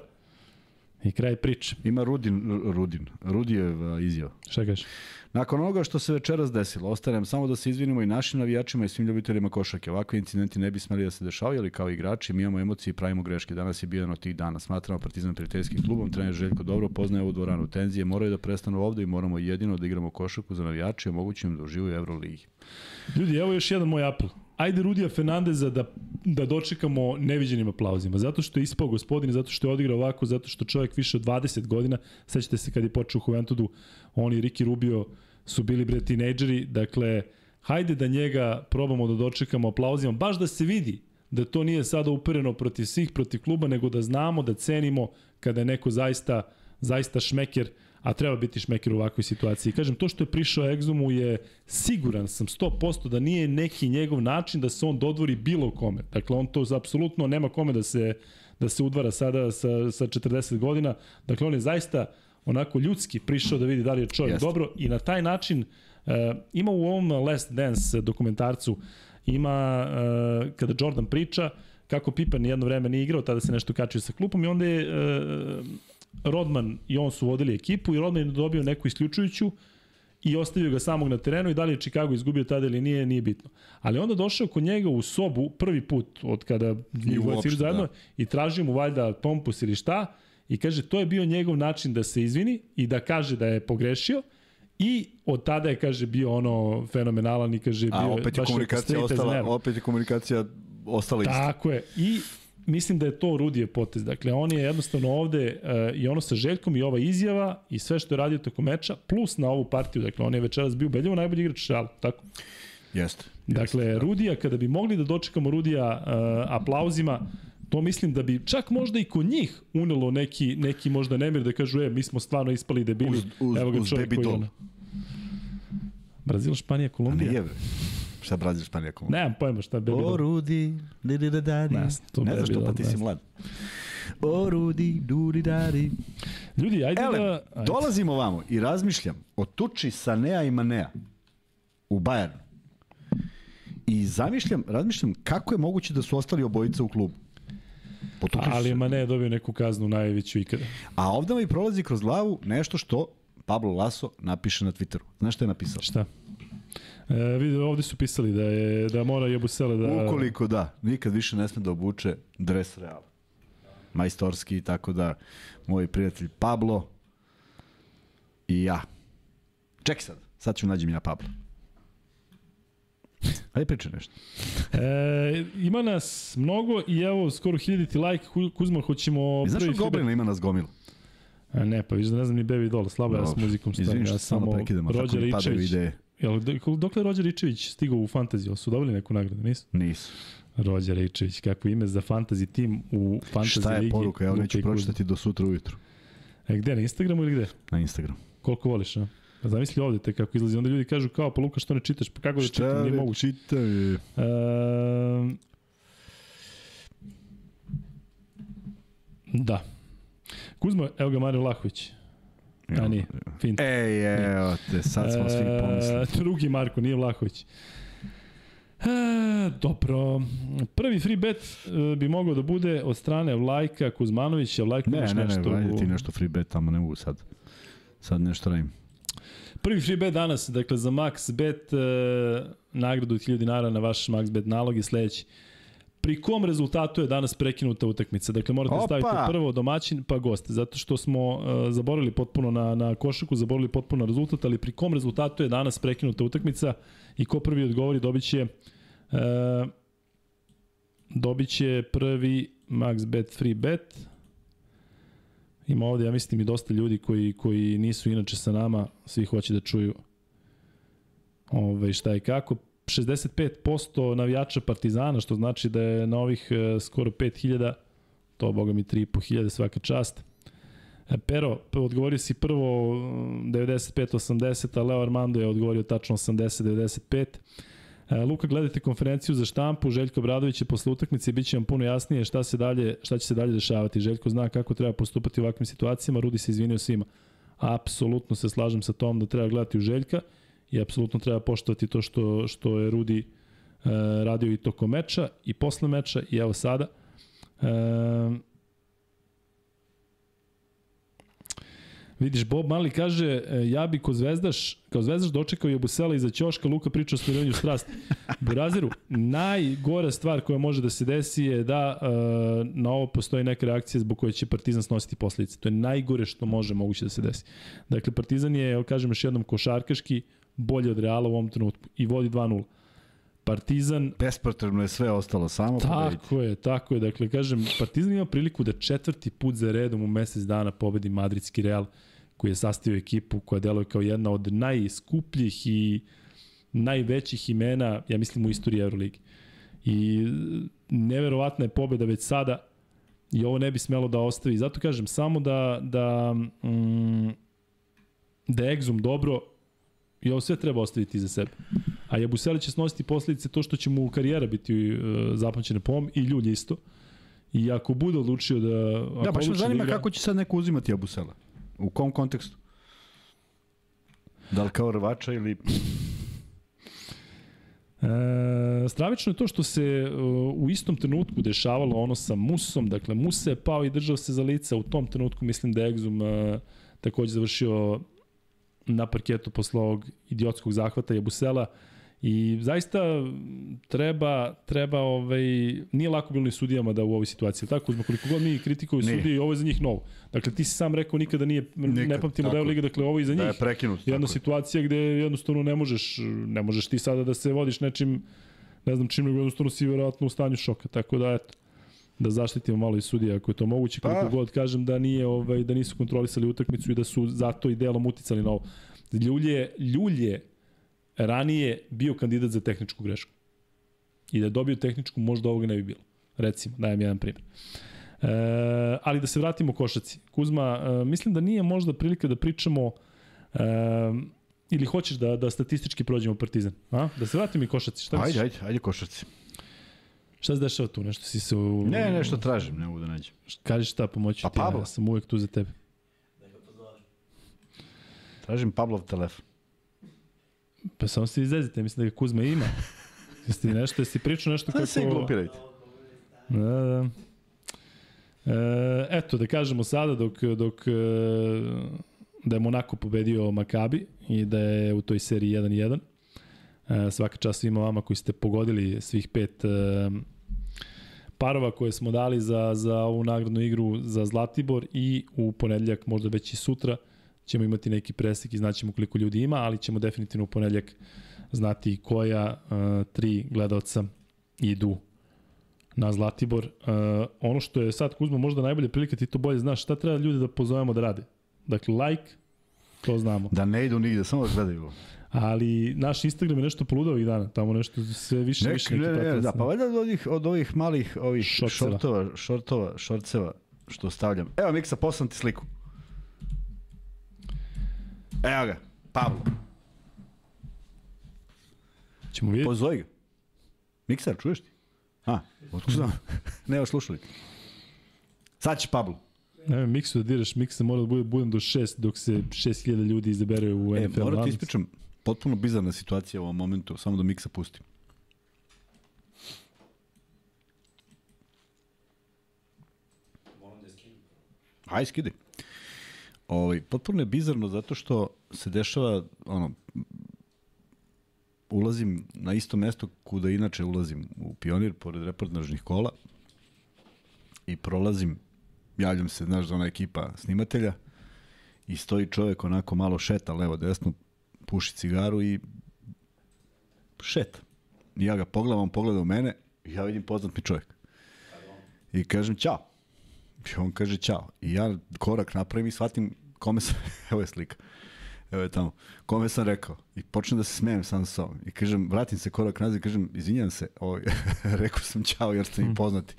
Speaker 2: I kraj priče.
Speaker 1: Ima Rudin, Rudin, Rudijev izjava.
Speaker 2: Šta kažeš?
Speaker 1: Nakon onoga što se večeras desilo, ostanem samo da se izvinimo i našim navijačima i svim ljubiteljima košake. Ovakvi incidenti ne bi smeli da se dešavaju, ali kao igrači mi imamo emocije i pravimo greške. Danas je bio jedan od tih dana. Smatramo Partizan prijateljskim klubom, trener Željko dobro poznaje ovu dvoranu tenzije, moraju da prestanu ovde i moramo jedino da igramo košaku za navijače i omogućimo da uživaju Euroligi.
Speaker 2: Ljudi, evo još jedan moj apel ajde Rudija Fernandeza da, da dočekamo neviđenim aplauzima. Zato što je ispao gospodin, zato što je odigrao ovako, zato što čovjek više od 20 godina, sećate se kad je počeo u Juventudu, on i Ricky Rubio su bili bre tinejdžeri, dakle, hajde da njega probamo da dočekamo aplauzima, baš da se vidi da to nije sada upereno protiv svih, protiv kluba, nego da znamo, da cenimo kada je neko zaista, zaista šmeker, a treba biti šmeker u ovakvoj situaciji. Kažem, to što je prišao Exumu je siguran sam 100% da nije neki njegov način da se on dodvori bilo kome. Dakle, on to apsolutno nema kome da se, da se udvara sada sa, sa 40 godina. Dakle, on je zaista onako ljudski prišao da vidi da li je čovjek Jeste. dobro i na taj način uh, ima u ovom Last Dance dokumentarcu ima uh, kada Jordan priča kako Pippen jedno vreme nije igrao, tada se nešto kačio sa klupom i onda je uh, Rodman i on su vodili ekipu i Rodman je dobio neku isključujuću i ostavio ga samog na terenu i da li je Chicago izgubio tada ili nije, nije bitno. Ali onda došao kod njega u sobu prvi put od kada njih dvojica zajedno da. i tražio mu valjda pompus ili šta i kaže to je bio njegov način da se izvini i da kaže da je pogrešio I od tada je, kaže, bio ono fenomenalan i kaže, bio
Speaker 1: A opet je komunikacija ostala, opet je komunikacija ostala
Speaker 2: ista. Tako je. I mislim da je to Rudijev potez. Dakle, on je jednostavno ovde uh, i ono sa Željkom i ova izjava i sve što je radio toko meča, plus na ovu partiju. Dakle, on je večeras bio beljivo najbolji igrač šala, tako?
Speaker 1: Jeste.
Speaker 2: Dakle,
Speaker 1: jest,
Speaker 2: da. Rudija, kada bi mogli da dočekamo Rudija uh, aplauzima, to mislim da bi čak možda i kod njih unelo neki, neki možda nemir da kažu, e, mi smo stvarno ispali debili, uz, uz, evo ga čovjek koji je Brazil, Španija, Kolumbija. A nije,
Speaker 1: Šta Brazil, Španija, Kolumbija?
Speaker 2: Nemam pojma šta bi
Speaker 1: bilo. O, Rudi, di di da da Ne, ne znaš to, pa ti si mlad. O, Rudi, dudi dadi.
Speaker 2: Ljudi, ajde
Speaker 1: Ele,
Speaker 2: da...
Speaker 1: Ajde. dolazimo vamo i razmišljam o tuči Sanea i Manea u Bayernu. I zamišljam, razmišljam kako je moguće da su ostali obojica u klubu. Potukli su
Speaker 2: Ali. Mane je dobio neku kaznu najveću ikada.
Speaker 1: A ovde mi prolazi kroz glavu nešto što Pablo Laso napiše na Twitteru. Znaš šta je napisao?
Speaker 2: Šta? E, vidi, ovde su pisali da je da mora Jebusele da...
Speaker 1: Ukoliko da, nikad više ne sme da obuče dres Reala. Majstorski, tako da moj prijatelj Pablo i ja. Čekaj sad, sad ću nađem ja Pablo. Ajde pričaj nešto.
Speaker 2: E, ima nas mnogo i evo skoro hiljaditi like. Ku- Kuzma, hoćemo
Speaker 1: I znaš što Goblina ima nas gomilu?
Speaker 2: A ne, pa viš da ne znam ni Bevi dole, slabo ja s muzikom stavim. Ja
Speaker 1: samo
Speaker 2: samo
Speaker 1: prekidamo, tako
Speaker 2: Rođer
Speaker 1: mi padaju
Speaker 2: Ičević.
Speaker 1: ideje.
Speaker 2: Jel, dok- je Rođer Ičević stigao u fantaziju? Su dobili neku nagradu, nisu?
Speaker 1: Nisu.
Speaker 2: Rođer Ičević, kako ime za fantasy tim u fantasy
Speaker 1: Šta je
Speaker 2: ligi.
Speaker 1: poruka? Ja neću pročitati do sutra ujutru
Speaker 2: E, gde, na Instagramu ili gde?
Speaker 1: na Instagram.
Speaker 2: Koliko voliš, a? Pa Zamisli ovde te kako izlazi. Onda ljudi kažu kao, pa Luka, što ne čitaš? Pa kako da čitam? Nije moguće.
Speaker 1: čitaj?
Speaker 2: E, da. Kuzma, evo ga Mario Vlahović. A nije, fint.
Speaker 1: Ej, evo te, sad smo svi pomislili.
Speaker 2: E, drugi Marko, nije Vlahović. E, dobro. Prvi free bet e, bi mogao da bude od strane Vlajka Kuzmanovića. Vlajko,
Speaker 1: Ne, ne, ne,
Speaker 2: nešto
Speaker 1: ajde
Speaker 2: u-
Speaker 1: ti nešto free bet, tamo ne mogu sad. Sad nešto radim.
Speaker 2: Prvi free bet danas, dakle za max bet, e, nagradu od 1000 dinara na vaš max bet nalog je sledeći. Pri kom rezultatu je danas prekinuta utakmica? Dakle, morate
Speaker 1: Opa!
Speaker 2: staviti prvo domaćin pa gost, zato što smo uh, zaboravili potpuno na, na košaku, zaboravili potpuno na rezultat, ali pri kom rezultatu je danas prekinuta utakmica i ko prvi odgovori dobit će uh, dobit će prvi max bet free bet. Ima ovde, ja mislim, i dosta ljudi koji, koji nisu inače sa nama, svi hoće da čuju ove, šta i kako. 65% navijača Partizana, što znači da je na ovih e, skoro 5000, to boga mi 3500 svaka čast. E, Pero, odgovorio si prvo mm, 95-80, a Leo Armando je odgovorio tačno 80-95. E, Luka, gledajte konferenciju za štampu, Željko Bradović je posle utakmice, bit će vam puno jasnije šta, se dalje, šta će se dalje dešavati. Željko zna kako treba postupati u ovakvim situacijama, Rudi se izvinio svima. Apsolutno se slažem sa tom da treba gledati u Željka i apsolutno treba poštovati to što, što je Rudi e, radio i tokom meča i posle meča i evo sada. E, Vidiš, Bob Mali kaže, e, ja bi ko zvezdaš, kao zvezdaš dočekao je Busela iza ćoška, Luka priča o smirivanju strasti. Buraziru, najgora stvar koja može da se desi je da e, na ovo postoji neka reakcija zbog koje će Partizan snositi posledice. To je najgore što može moguće da se desi. Dakle, Partizan je, kažem još jednom, košarkaški bolji od Reala u ovom trenutku i vodi 2-0. Partizan
Speaker 1: Bespotrebno je sve ostalo, samo pobediti.
Speaker 2: Tako je, tako je. Dakle, kažem, Partizan ima priliku da četvrti put za redom u mesec dana pobedi Madridski Real, koji je sastavio ekipu koja deluje kao jedna od najskupljih i najvećih imena, ja mislim, u istoriji Euroligi. I neverovatna je pobeda već sada i ovo ne bi smelo da ostavi. Zato kažem, samo da, da, mm, da je Exum dobro i ovo sve treba ostaviti za sebe. A Jabusele će snositi posledice to što će mu karijera biti uh, zapamćena po ovom i Ljulj isto. I ako bude odlučio da...
Speaker 1: Da, baš me
Speaker 2: odluči
Speaker 1: zanima
Speaker 2: igra-
Speaker 1: kako će sad neko uzimati Abusela. U kom kontekstu? Da li kao rvača ili...
Speaker 2: E, stravično je to što se uh, u istom trenutku dešavalo ono sa Musom, dakle Musa je pao i držao se za lica, u tom trenutku mislim da je Exum uh, takođe završio na parketu posle ovog idiotskog zahvata Jebusela i zaista treba, treba ovaj, nije lako bilo ni sudijama da u ovoj situaciji, tako zbog koliko god mi kritikuju sudije, ovo je za njih novo. Dakle, ti si sam rekao nikada nije,
Speaker 1: Nikad,
Speaker 2: ne pamtimo da je. Liga, dakle ovo je i za njih
Speaker 1: Da je prekinut.
Speaker 2: jedna
Speaker 1: tako je.
Speaker 2: situacija gde jednostavno ne možeš, ne možeš ti sada da se vodiš nečim, ne znam čim, nego jednostavno si verovatno u stanju šoka, tako da eto, da zaštitimo malo i sudija ako je to moguće, koliko
Speaker 1: Pa.
Speaker 2: god kažem da nije ovaj da nisu kontrolisali utakmicu i da su zato i delom uticali na ovo. Ljulje, Ljulje ranije bio kandidat za tehničku grešku. I da je dobio tehničku, možda ovoga ne bi bilo. Recimo, dajem jedan primjer. E, ali da se vratimo košaci. Kuzma, e, mislim da nije možda prilika da pričamo e, ili hoćeš da, da statistički prođemo Partizan? A? Da se vratimo i košaci. Šta
Speaker 1: Ajde,
Speaker 2: misliš?
Speaker 1: ajde, ajde košarci.
Speaker 2: Šta se dešava tu? Nešto si se... U...
Speaker 1: Ne, nešto tražim, ne mogu da nađem.
Speaker 2: Kažeš šta, pomoći
Speaker 1: Pa
Speaker 2: ti.
Speaker 1: Pablo.
Speaker 2: ja sam uvek tu za tebe.
Speaker 1: Tražim Pavlov telefon.
Speaker 2: Pa samo se izvezite, mislim da ga Kuzma ima. Jesi ti nešto, jesi pričao nešto
Speaker 1: Kako...
Speaker 2: kako...
Speaker 1: se glupirajte.
Speaker 2: Da, da. E, eto, da kažemo sada, dok, dok e, da je Monako pobedio Makabi i da je u toj seriji 1-1. E, svaka čast svima vama koji ste pogodili svih pet e, parova koje smo dali za, za ovu nagradnu igru za Zlatibor i u ponedljak, možda već i sutra, ćemo imati neki presek i znaćemo koliko ljudi ima, ali ćemo definitivno u ponedljak znati koja uh, tri gledalca idu na Zlatibor. Uh, ono što je sad Kuzma možda najbolje prilika, ti to bolje znaš, šta treba ljudi da pozovemo da rade? Dakle, like, to znamo.
Speaker 1: Da ne idu nigde, samo da gledaju.
Speaker 2: Ali naš Instagram je nešto poludao ovih dana, tamo nešto sve više
Speaker 1: Nek,
Speaker 2: više
Speaker 1: ne, ne,
Speaker 2: pratilac.
Speaker 1: da, pa valjda od ovih, od ovih malih ovih
Speaker 2: Šorceva.
Speaker 1: šortova, šortova, što stavljam. Evo Miksa, poslam ti sliku. Evo ga, Pablo.
Speaker 2: Ćemo vidjeti.
Speaker 1: Pozvoji ga. Mikser, čuješ ti? A, otkud znam? Nema slušalika. Sad će Pablo.
Speaker 2: Ne, miksu da diraš, miksa mora da bude budem do 6 dok se 6000 ljudi izabere u
Speaker 1: E,
Speaker 2: NFL.
Speaker 1: moram ti ispričam, potpuno bizarna situacija u ovom momentu, samo da Miksa pustim. Aj, skidi. Ovaj, potpuno je bizarno zato što se dešava, ono, ulazim na isto mesto kuda inače ulazim u pionir, pored reportažnih kola i prolazim, javljam se, znaš, za ona ekipa snimatelja i stoji čovek onako malo šeta levo desno, puši cigaru i šeta. I ja ga pogledam, on pogleda u mene i ja vidim poznat mi čovjek. I kažem ćao. I on kaže ćao. I ja korak napravim i shvatim kome sam, evo je slika, evo je tamo, kome sam rekao. I počnem da se smijem sam sa sobom. I kažem, vratim se korak nazad i kažem, izvinjam se, ovaj, rekao sam ćao jer ste mi poznati.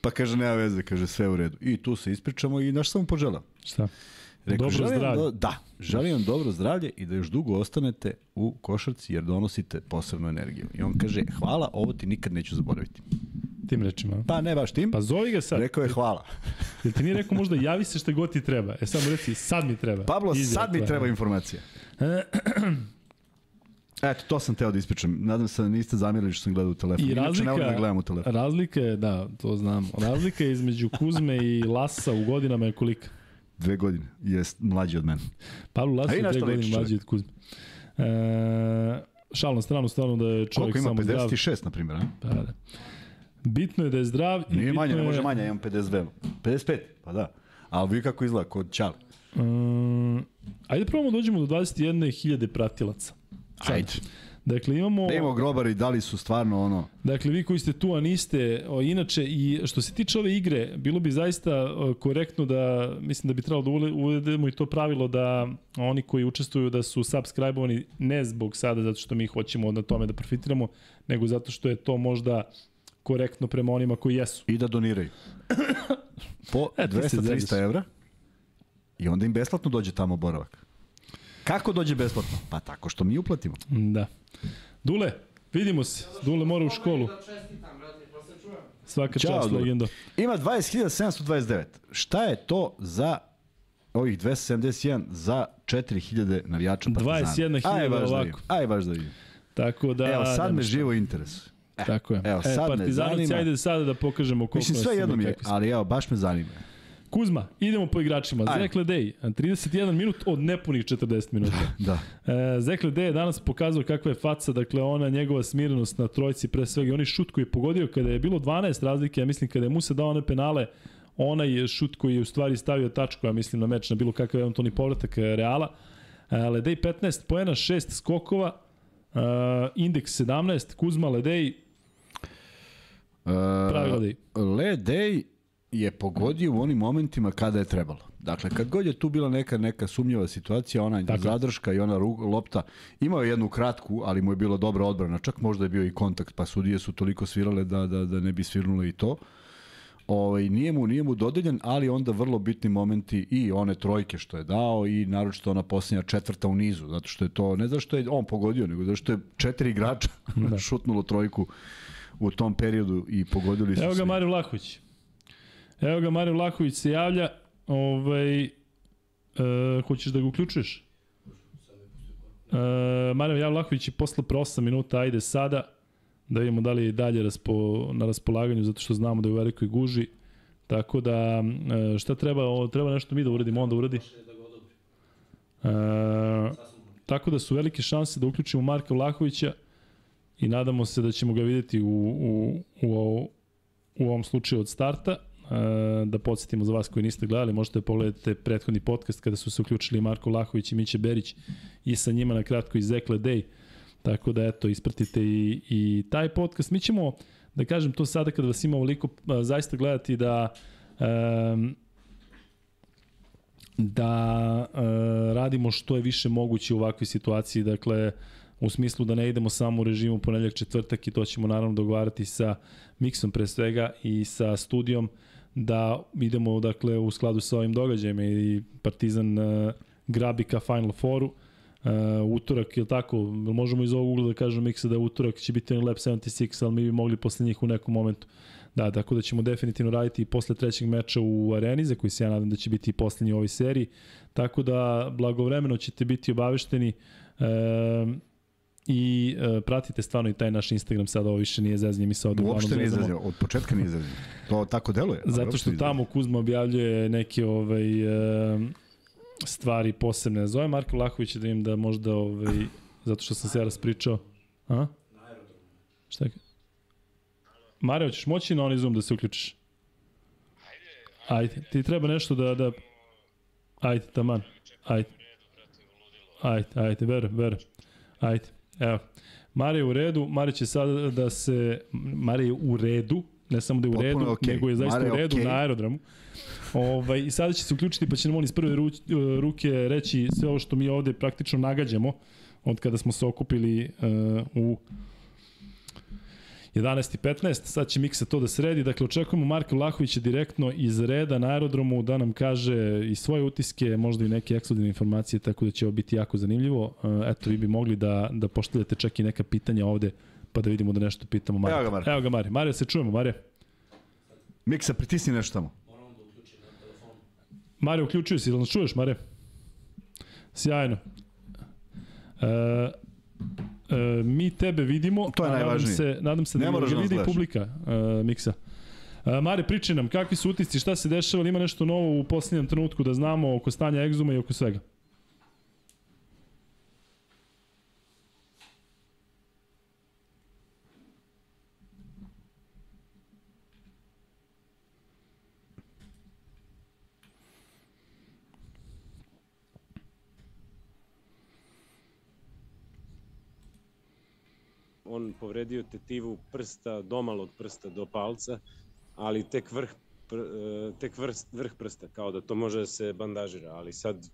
Speaker 1: Pa kaže, nema veze, kaže, sve u redu. I tu se ispričamo i naš sam mu poželao.
Speaker 2: Šta?
Speaker 1: Rekao,
Speaker 2: Dobro
Speaker 1: želim
Speaker 2: zdravlje.
Speaker 1: Do, da, želim vam dobro zdravlje i da još dugo ostanete u košarci jer donosite posebnu energiju. I on kaže, hvala, ovo ti nikad neću zaboraviti.
Speaker 2: Tim rečima.
Speaker 1: Pa ne baš tim,
Speaker 2: Pa zovi ga sad.
Speaker 1: rekao je hvala.
Speaker 2: Jel ti nije rekao možda javi se šta god ti treba? E samo reci, sad mi treba.
Speaker 1: Pablo,
Speaker 2: Izrekla
Speaker 1: sad mi treba informacija. Eto, to sam teo da ispričam. Nadam se da niste zamirali što sam gledao u telefon.
Speaker 2: I
Speaker 1: Inače,
Speaker 2: razlika,
Speaker 1: ne volim da gledam u telefon.
Speaker 2: razlika je, da, to znam. Razlika je između Kuzme i Lasa u godinama je kolika?
Speaker 1: Dve godine. Jest mlađi od mene.
Speaker 2: Pavlo Lasa
Speaker 1: A i
Speaker 2: je dve godine mlađi od Kuzme. E, šal na stranu, stvarno da je čovjek
Speaker 1: Koliko ima?
Speaker 2: samo zdrav.
Speaker 1: 56, na primjer, a?
Speaker 2: Pa, da. Bitno je da je zdrav. i
Speaker 1: Nije
Speaker 2: bitno
Speaker 1: manje, ne
Speaker 2: je-
Speaker 1: može manje, imam 52. 55, pa da. Ali vi kako izgleda, kod Čali.
Speaker 2: Um, ajde probamo da dođemo do 21.000 pratilaca. Sad.
Speaker 1: Ajde.
Speaker 2: Dakle, imamo...
Speaker 1: Da imamo grobari, da li su stvarno ono...
Speaker 2: Dakle, vi koji ste tu, a niste, o, inače, i što se tiče ove igre, bilo bi zaista o, korektno da, mislim da bi trebalo da uvedemo i to pravilo da oni koji učestvuju da su subscribe-ovani ne zbog sada zato što mi hoćemo na tome da profitiramo, nego zato što je to možda korektno prema onima koji jesu.
Speaker 1: I da doniraju. Po
Speaker 2: E, ti se
Speaker 1: 200-300
Speaker 2: zezaš.
Speaker 1: evra i onda im besplatno dođe tamo boravak. Kako dođe besplatno? Pa tako što mi uplatimo.
Speaker 2: Da. Dule, vidimo se. Dule mora u školu. Svaka
Speaker 1: Ćao,
Speaker 2: čast,
Speaker 1: Dule.
Speaker 2: legendo.
Speaker 1: Ima 20.729. Šta je to za ovih 271 za 4000 navijača Partizana?
Speaker 2: 21.000
Speaker 1: Aj, baš da
Speaker 2: ovako.
Speaker 1: Aj, baš da vidim.
Speaker 2: Tako da...
Speaker 1: Evo, sad me živo interesuje. E,
Speaker 2: Tako je.
Speaker 1: Evo,
Speaker 2: e,
Speaker 1: sad me
Speaker 2: Partizanovci,
Speaker 1: zanima.
Speaker 2: ajde sada da pokažemo koliko
Speaker 1: Mislim, sve jedno mi je, ali evo, baš me zanima.
Speaker 2: Kuzma, idemo po igračima.
Speaker 1: Ajde.
Speaker 2: Zekle Dej, 31 minut od nepunih 40 minuta.
Speaker 1: Da.
Speaker 2: E, Zekle Dej je danas pokazao kakva je faca, dakle ona njegova smirenost na trojci pre svega i onaj šut koji je pogodio kada je bilo 12 razlike, ja mislim kada je Musa dao one penale, onaj šut koji je u stvari stavio tačku, ja mislim na meč, na bilo kakav eventualni povratak e, Reala. E, Ledej 15 poena, 6 skokova, e, indeks 17, Kuzma Ledej, pravi
Speaker 1: Uh,
Speaker 2: Ledej.
Speaker 1: Ledej je pogodio u onim momentima kada je trebalo. Dakle, kad god je tu bila neka neka sumnjiva situacija, ona
Speaker 2: Tako je.
Speaker 1: zadrška i ona ru, lopta, imao je jednu kratku, ali mu je bilo dobra odbrana, čak možda je bio i kontakt, pa sudije su toliko svirale da, da, da ne bi svirnule i to. Ovaj, nije, mu, nije mu dodeljen, ali onda vrlo bitni momenti i one trojke što je dao i naročito ona posljednja četvrta u nizu, zato što je to, ne zato što je on pogodio, nego zato što je četiri igrača da. šutnulo trojku u tom periodu i pogodili su
Speaker 2: Evo ga. Mario Vlahović. Evo ga Mario Vlahović se javlja. Ovaj, e, hoćeš da ga uključuješ? E, Mario Vlahović je posle pre 8 minuta, ajde sada da vidimo da li je dalje raspo, na raspolaganju, zato što znamo da je u velikoj guži. Tako da, e, šta treba, o, treba nešto mi da uradimo, on da uradi. E, tako da su velike šanse da uključimo Marka Vlahovića i nadamo se da ćemo ga videti u, u, u, u ovom slučaju od starta. E, da podsjetimo za vas koji niste gledali, možete da pogledate prethodni podcast kada su se uključili Marko Vlahović i Miće Berić i sa njima na kratko iz Zekle Day. Tako da eto, ispratite i, i taj podcast. Mi ćemo, da kažem to sada kada vas ima ovoliko, zaista gledati da um, da uh, radimo što je više moguće u ovakvoj situaciji, dakle u smislu da ne idemo samo u režimu ponedljak četvrtak i to ćemo naravno dogovarati sa Miksom pre svega i sa studijom da idemo dakle u skladu sa ovim događajima i Partizan uh, grabi ka Final Fouru Uh, utorak, je tako, možemo iz ovog ugla da kažemo Miksa da utorak će biti on Lab 76, ali mi bi mogli posle njih u nekom momentu. Da, tako da ćemo definitivno raditi i posle trećeg meča u areni, za koji se ja nadam da će biti i poslednji u ovoj seriji. Tako da blagovremeno ćete biti obavešteni uh, i uh, pratite stvarno i taj naš Instagram sada ovo više nije zezanje mi se ovde
Speaker 1: Uopšte nije zezanje, od početka nije zezanje. To tako deluje.
Speaker 2: Zato što tamo Kuzma objavljuje neke ovaj, uh, stvari posebne. Zove Marko Vlahović da im da možda, ovaj, zato što sam se ja raspričao. A? Šta je? Mare, hoćeš moći na onaj Zoom da se uključiš? Ajde, ti treba nešto da... da... Ajde, taman. Ajde. Ajde, ajde, veru, veru. Ajde, evo. Mare je u redu, Mare će sada da se... Mare je u redu, ne samo da je u redu,
Speaker 1: okay.
Speaker 2: nego je zaista
Speaker 1: Mare
Speaker 2: u redu
Speaker 1: okay.
Speaker 2: na aerodromu. Ovaj, I sada će se uključiti pa će nam on iz prve ru, ruke reći sve ovo što mi ovde praktično nagađamo od kada smo se okupili uh, u 11.15, sad će Miksa to da sredi, dakle očekujemo Marka Vlahovića direktno iz reda na aerodromu da nam kaže i svoje utiske, možda i neke ekskluzivne informacije, tako da će ovo biti jako zanimljivo. Uh, eto, vi bi mogli da, da poštaljate čak i neka pitanja ovde, pa da vidimo da nešto pitamo Marka.
Speaker 1: Evo ga, Marko.
Speaker 2: Evo ga, Mare. Mare, se čujemo, Mare.
Speaker 1: Miksa, pritisni nešto tamo.
Speaker 2: Mare, uključuju se, ili nas čuješ, Mare? Sjajno. E, e, mi tebe vidimo,
Speaker 1: To je
Speaker 2: a nadam
Speaker 1: najvažnije.
Speaker 2: se, nadam se da
Speaker 1: Ne
Speaker 2: ga
Speaker 1: da nas
Speaker 2: vidi publika e, Miksa. E, Mare, priči nam, kakvi su utisci, šta se dešava, ima nešto novo u posljednjem trenutku da znamo oko stanja egzuma i oko svega?
Speaker 3: On povredio tetivu prsta, domalog prsta do palca, ali tek vrh pr, e, tek vrh, vrh prsta, kao da to može da se bandažira, ali sad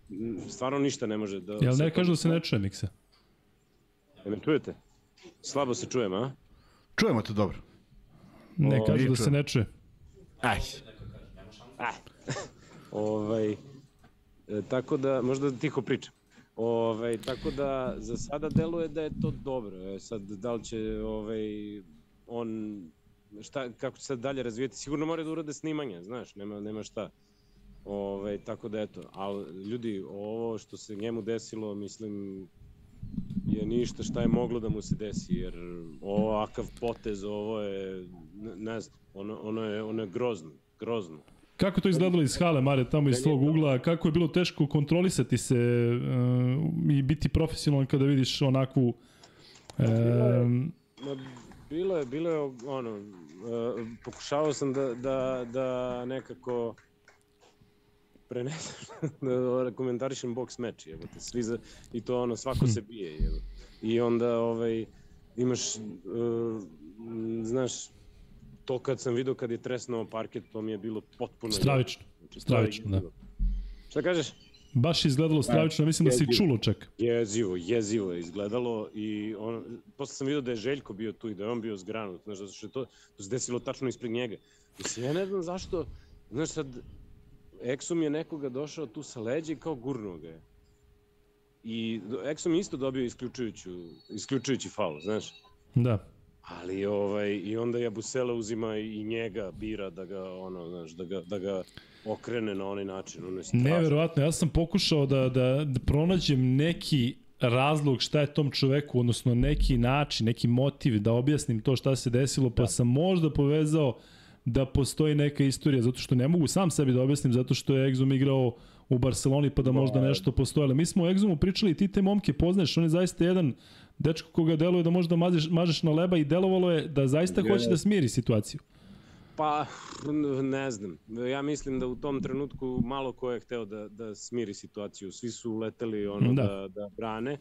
Speaker 3: stvarno ništa ne može da...
Speaker 2: Jel ne kažu da se ne čuje Miksa?
Speaker 3: E, me čujete? Slabo se čujem, a?
Speaker 1: Čujemo te dobro.
Speaker 2: Ne
Speaker 3: O,
Speaker 2: kažu da se ne čuje.
Speaker 1: Aj.
Speaker 3: Ovaj, e, tako da, možda da tiho pričam. Ovaj, tako da, za sada deluje da je to dobro. E, sad, da li će ovaj, on, šta, kako će sad dalje razvijeti, sigurno mora da urade snimanje, znaš, nema, nema šta. Ovaj, tako da eto, ali ljudi, ovo što se njemu desilo, mislim, je ništa šta je moglo da mu se desi, jer ovakav potez, ovo je, ne, ne znam, ono, ono, je, ono je grozno, grozno.
Speaker 2: Kako to izgledalo iz hale, Mare, tamo iz svog ugla? Kako je bilo teško kontrolisati se uh, i biti profesionalan kada vidiš onakvu... Uh,
Speaker 3: bilo je, bilo je, ono, uh, pokušavao sam da, da, da nekako prenesem, da komentarišem boks meč, jebote, svi za, i to ono, svako se bije, jebote. I onda, ovaj, imaš, uh, znaš, to kad sam video kad je tresnuo parket, to mi je bilo potpuno...
Speaker 2: Stravično,
Speaker 3: Znači,
Speaker 2: stravično, da.
Speaker 3: Šta kažeš?
Speaker 2: baš izgledalo stravično, mislim da si čulo čak.
Speaker 3: Jezivo, jezivo je izgledalo i on, posle sam vidio da je Željko bio tu i da je on bio zgranut, znaš, zato što je to, to se desilo tačno ispred njega. Mislim, ja ne znam zašto, znaš sad, Exum je nekoga došao tu sa leđa i kao gurnuo ga je. I Exum je isto dobio isključujuću, isključujući faul, znaš.
Speaker 2: Da.
Speaker 3: Ali ovaj, i onda Jabusele uzima i njega, bira da ga, ono, znaš, da ga, da ga okrene na onaj način. Ono je strašno.
Speaker 2: Neverovatno, ja sam pokušao da, da, da pronađem neki razlog šta je tom čoveku, odnosno neki način, neki motiv da objasnim to šta se desilo, pa sam možda povezao da postoji neka istorija, zato što ne mogu sam sebi da objasnim, zato što je Exum igrao u Barceloni pa da možda nešto postoje. Ali mi smo o Exumu pričali, ti te momke poznaješ, on je zaista jedan dečko koga deluje da možda mažeš, mažeš na leba i delovalo je da zaista hoće da smiri situaciju.
Speaker 3: Pa, ne znam. Ja mislim da u tom trenutku malo ko je hteo da, da smiri situaciju. Svi su leteli ono da, da, da brane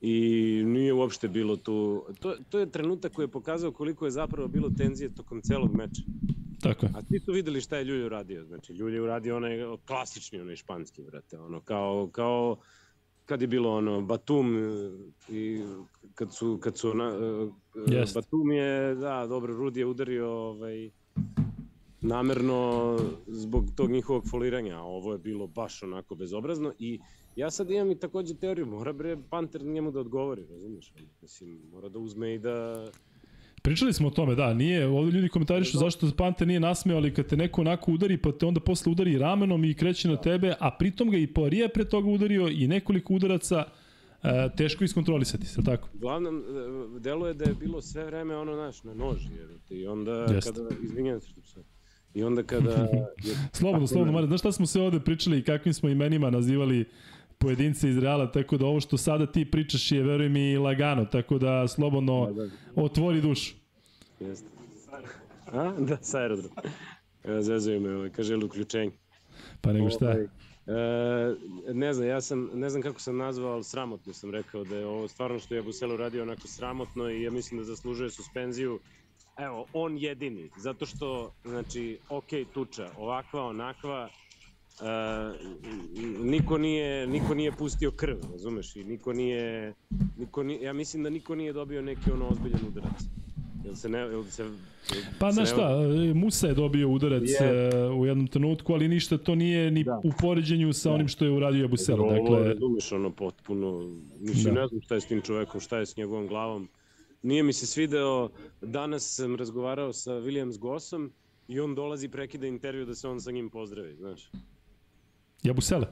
Speaker 3: i nije uopšte bilo tu... To, to je trenutak koji je pokazao koliko je zapravo bilo tenzije tokom celog meča.
Speaker 2: Tako je.
Speaker 3: A svi su videli šta je Ljulj uradio. Znači, Ljulj je uradio onaj klasični, onaj španski, brate. Ono, kao, kao kad je bilo ono Batum i kad su kad su na,
Speaker 2: Jest.
Speaker 3: Batum je da dobro Rudi je udario ovaj namerno zbog tog njihovog foliranja, ovo je bilo baš onako bezobrazno i ja sad imam i takođe teoriju, mora bre Panter njemu da odgovori, razumeš? Mislim, mora da uzme i da
Speaker 2: Pričali smo o tome, da, nije, ovde ljudi komentarišu zašto Panter nije nasmeo, ali kad te neko onako udari, pa te onda posle udari ramenom i kreće na tebe, a pritom ga i Poirier pre toga udario i nekoliko udaraca, e, teško iskontrolisati se, tako?
Speaker 3: Uglavnom, e, deluje da je bilo sve vreme ono, znaš, na noži, jer i onda
Speaker 2: Jeste.
Speaker 3: kada, izvinjam se što sam, i onda kada... Je,
Speaker 2: Slobodno, slobodno, Mare, znaš šta smo se ovde pričali i kakvim smo imenima nazivali pojedince iz Reala, tako da ovo što sada ti pričaš je, veruj mi, lagano, tako da slobodno
Speaker 3: Da, da.
Speaker 2: otvori dušu.
Speaker 3: Jeste. A? Da, sa aerodrom. Evo, Zezaju me, ovaj, kaže, ili uključenje.
Speaker 2: Pa nego šta?
Speaker 3: Ovaj, E, ne znam, ja sam, ne znam kako sam nazvao, ali sramotno sam rekao da je ovo stvarno što je Buselo radio onako sramotno i ja mislim da zaslužuje suspenziju. Evo, on jedini, zato što, znači, ok, tuča, ovakva, onakva, niko nije, niko nije pustio krv, razumeš, i niko nije, niko nije, ja mislim da niko nije dobio neki ono ozbiljan udarac. Jel se ne, jel se, jel
Speaker 2: Pa znaš
Speaker 3: ne-
Speaker 2: šta, e, Musa je dobio udarac
Speaker 3: Je.
Speaker 2: e, u jednom trenutku, ali ništa to nije ni
Speaker 3: Da.
Speaker 2: u poređenju sa onim što je uradio Abusela.
Speaker 3: Ovo,
Speaker 2: Dakle,
Speaker 3: razumeš, ono, potpuno, mislim,
Speaker 2: Da.
Speaker 3: ne znam šta je s tim čovekom, šta je s njegovom glavom. Nije mi se svideo, danas sam razgovarao sa Williams Gossom i on dolazi prekida intervju da se on sa njim pozdravi, znaš.
Speaker 2: I Abusele.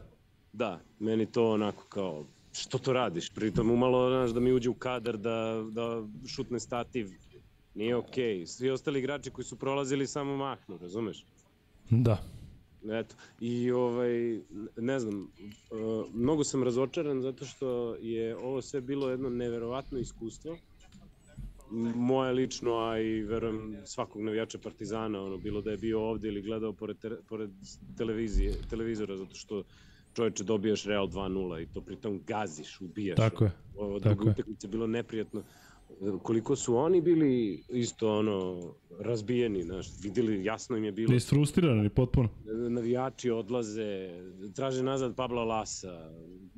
Speaker 3: Da, meni to onako kao, što to radiš? Pritom umalo, znaš, da mi uđe u kadar, da, da šutne stativ. Nije okej. Okay. Svi ostali igrači koji su prolazili samo mahnu, razumeš?
Speaker 2: Da.
Speaker 3: Eto, i ovaj, ne znam, uh, mnogo sam razočaran zato što je ovo sve bilo jedno neverovatno iskustvo. Moje lično, a i verujem svakog navijača Partizana, ono, bilo da je bio ovde ili gledao pored, te, pored televizije, televizora, zato što čoveče dobijaš Real 2-0 i to pritom gaziš, ubijaš.
Speaker 2: Tako je,
Speaker 3: Ovo druga
Speaker 2: je.
Speaker 3: utakmica bilo neprijatno. Koliko su oni bili isto ono razbijeni, znaš, videli, jasno im je bilo
Speaker 2: Isfrustrirani potpuno.
Speaker 3: navijači odlaze, traže nazad Pabla Lasa,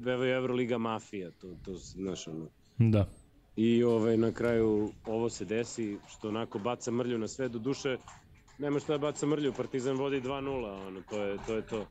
Speaker 3: evo je Euroliga mafija, to, to znaš ono.
Speaker 2: Da.
Speaker 3: I ovaj, na kraju ovo se desi, što onako baca mrlju na sve, do duše, nema šta da baca mrlju, Partizan vodi 2-0, ono, to je to. Je to.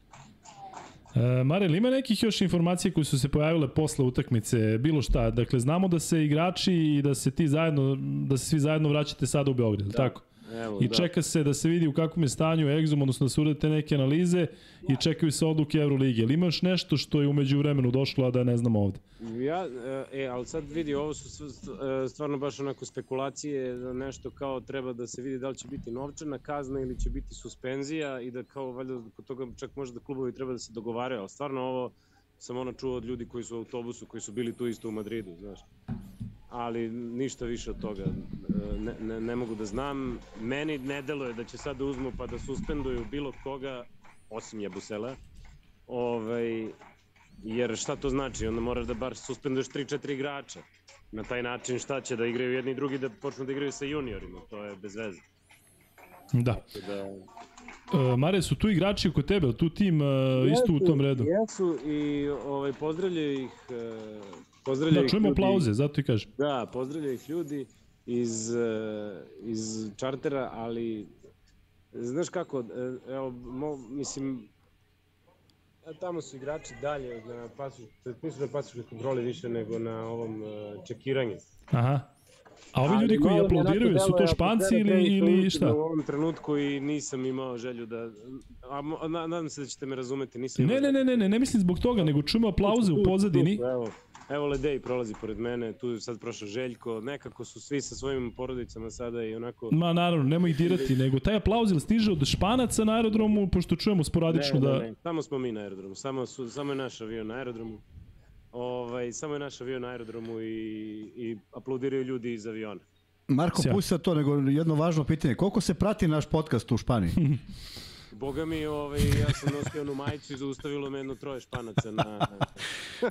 Speaker 2: E, Mare, ili ima nekih još informacija koje su se pojavile posle utakmice, bilo šta? Dakle, znamo da se igrači i da se ti zajedno, da se svi zajedno vraćate sada u Beograd, da. tako?
Speaker 3: Evo,
Speaker 2: I
Speaker 3: da.
Speaker 2: čeka se da se vidi u kakvom je stanju Exum, odnosno da se urade te neke analize i čekaju se odluke Euroligije. Ili ima još nešto što je umeđu vremenu došlo, a da ne znamo ovde?
Speaker 3: Ja, e, ali sad vidi, ovo su e, stvarno baš onako spekulacije da nešto kao treba da se vidi da li će biti novčana kazna ili će biti suspenzija i da kao valjda kod toga čak možda klubovi treba da se dogovaraju, ali stvarno ovo sam ono čuo od ljudi koji su u autobusu, koji su bili tu isto u Madridu, znaš. Ali ništa više od toga e, ne, ne, ne mogu da znam. Meni ne deluje da će sad da uzmu pa da suspenduju bilo koga, osim Jabusela. Ovaj, Jer šta to znači? Onda moraš da bar suspenduješ 3-4 igrača. Na taj način šta će da igraju jedni i drugi da počnu da igraju sa juniorima, to je bez veze.
Speaker 2: Da.
Speaker 3: Tako Da,
Speaker 2: E, Mare, su tu igrači oko tebe, tu tim e, isto u tom redu?
Speaker 3: Jesu i ovaj, pozdravljaju ih, e, pozdravljaju
Speaker 2: Da, čujemo aplauze, zato i kažem.
Speaker 3: Da, pozdravljaju ih ljudi iz, e, iz čartera, ali znaš kako, e, evo, mo, mislim, tamo su igrači dalje na pasoš, nisu na pasoškoj kontroli više nego na ovom čekiranju.
Speaker 2: Aha. A ovi ljudi koji aplaudiraju, su to španci ili, ili šta?
Speaker 3: U ovom trenutku i nisam imao želju da... A, nadam se da ćete me razumeti, nisam
Speaker 2: Ne,
Speaker 3: imao
Speaker 2: ne, ne, ne, ne, ne mislim zbog toga, nego čujemo aplauze u pozadini.
Speaker 3: Evo, Evo Ledej prolazi pored mene, tu je sad prošao Željko, nekako su svi sa svojim porodicama sada i onako...
Speaker 2: Ma naravno, nemoj ih dirati, nego taj aplauz ili stiže od Španaca na aerodromu, pošto čujemo sporadično
Speaker 3: ne,
Speaker 2: da...
Speaker 3: Ne, ne, samo smo mi na aerodromu, samo, su, samo je naš avion na aerodromu. Ovaj, samo je naš avion na aerodromu i, i aplaudiraju ljudi iz aviona.
Speaker 1: Marko, pusti sad to, nego jedno važno pitanje. Koliko se prati naš podcast u Španiji?
Speaker 3: Boga mi, ovaj, ja sam nosio onu majicu i zaustavilo me jedno troje španaca na...